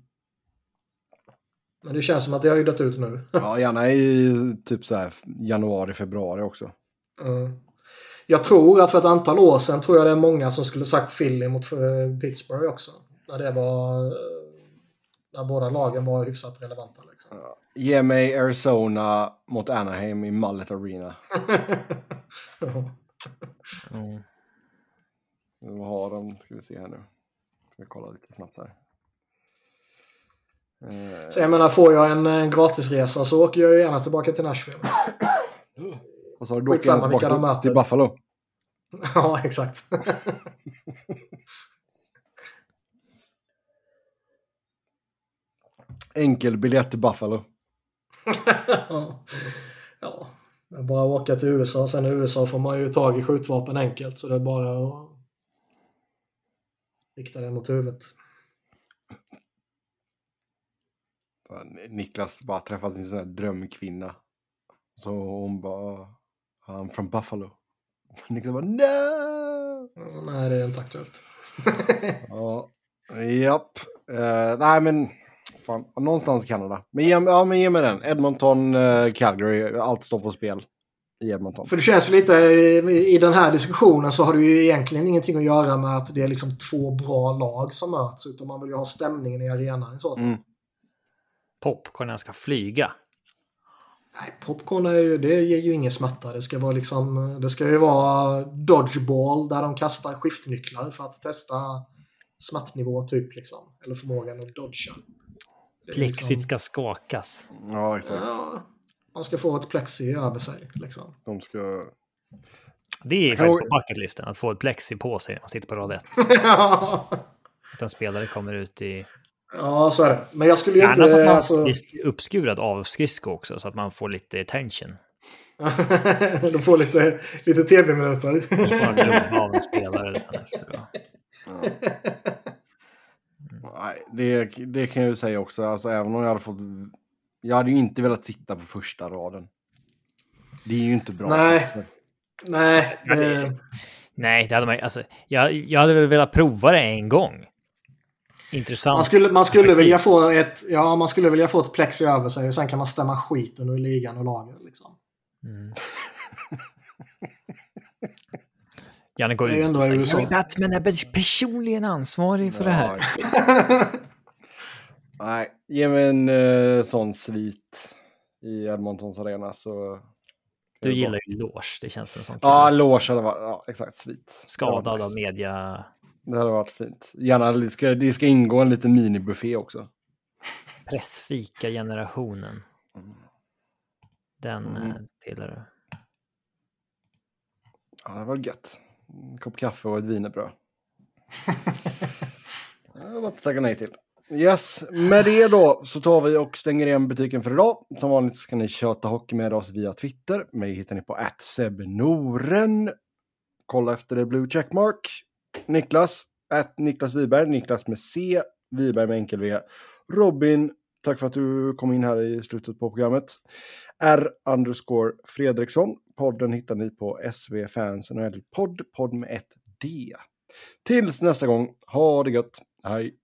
Men det känns som att det har ju dött ut nu. [LAUGHS] Ja, gärna i typ så här januari, februari också. Mm. Jag tror att för ett antal år sedan tror jag det är många som skulle sagt Philly mot eh, Pittsburgh också. När det var... eh, När båda lagen var hyfsat relevanta. Liksom. Ge mig Arizona mot Anaheim i Mullet Arena. [LAUGHS] Mm. Vad har de? Ska vi se här nu. Ska vi kolla lite snabbt här. Eh, Så jag menar, får jag en, en gratisresa så åker jag ju gärna tillbaka till Nashville. och så har du åkt tillbaka möter. till Buffalo. [LAUGHS] ja, exakt. [LAUGHS] Enkel biljett till Buffalo. ja. ja. Det är bara att åka till USA. Sen i USA får man ju tag i skjutvapen enkelt. Så det är bara att Rikta den mot huvudet. Niklas bara träffar sin sån här drömkvinna. Så hon bara, I'm from Buffalo. [LAUGHS] Niklas bara, no! Nej, det är inte aktuellt. [LAUGHS] ja, japp. Uh, nej, men fan, någonstans i Kanada. Men ge, ja, men ge mig den. Edmonton, uh, Calgary, allt står på spel i Edmonton. För det känns ju lite, i, i den här diskussionen så har det ju egentligen ingenting att göra med att det är liksom två bra lag som möts, utan man vill ju ha stämningen i arenan i så fall. Mm. Popcornen ska flyga. Nej, popcorn är ju, det ger ju ingen smärta. Det ska, vara liksom, det ska ju vara dodgeball där de kastar skiftnycklar för att testa smattnivå typ. Liksom. Eller förmågan att dodga. Plexit liksom... ska skakas. Ja, exakt. Ja, man ska få ett plexi över sig. Liksom. De ska... Det är faktiskt på bucketlisten, att få ett plexi på sig när man sitter på rad 1. [LAUGHS] ja. Att en spelare kommer ut i Ja, så är det. Men jag skulle ju inte... Gärna så att man alltså... uppskurad av skridsko också, så att man får lite tension. [LAUGHS] De får lite, lite tv-minuter. Nej, det, det kan jag ju säga också. Alltså, även om jag hade fått... Jag hade ju inte velat sitta på första raden. Det är ju inte bra. Nej. Nej. Det... Nej, det hade man alltså, jag, jag hade väl velat prova det en gång intressant. Man skulle, man skulle vilja få ett, ja, man skulle vilja få ett plexi över sig och sen kan man stämma skiten ur ligan och laget. Liksom. Mm. Janne går ut och säger Batman är personligen ansvarig för ja. det här. [LAUGHS] Nej, ge mig en uh, sån svit i Edmontons arena så... Du gillar ju loge, det känns som en sån Ja, loge hade varit, ja exakt, svit. Skadad av media det hade varit fint. Gärna, det ska, det ska ingå en liten minibuffé också. Pressfika-generationen. Den mm. Eh, tillhör du. Ja, det var gött. En kopp kaffe och ett wienerbröd. [LAUGHS] det var inte tacka nej till. Yes, med det då så tar vi och stänger igen butiken för idag. Som vanligt så kan ni köta hockey med oss via Twitter. Mig hittar ni på @sebnoren. Kolla efter det blue checkmark. Niklas, att Niklas Wiberg, Niklas med C, Wiberg med enkel V. Robin, tack för att du kom in här i slutet på programmet. R underscore Fredriksson. Podden hittar ni på SV Fans NHL podd, podd med ett D. Tills nästa gång, ha det gött. Hej!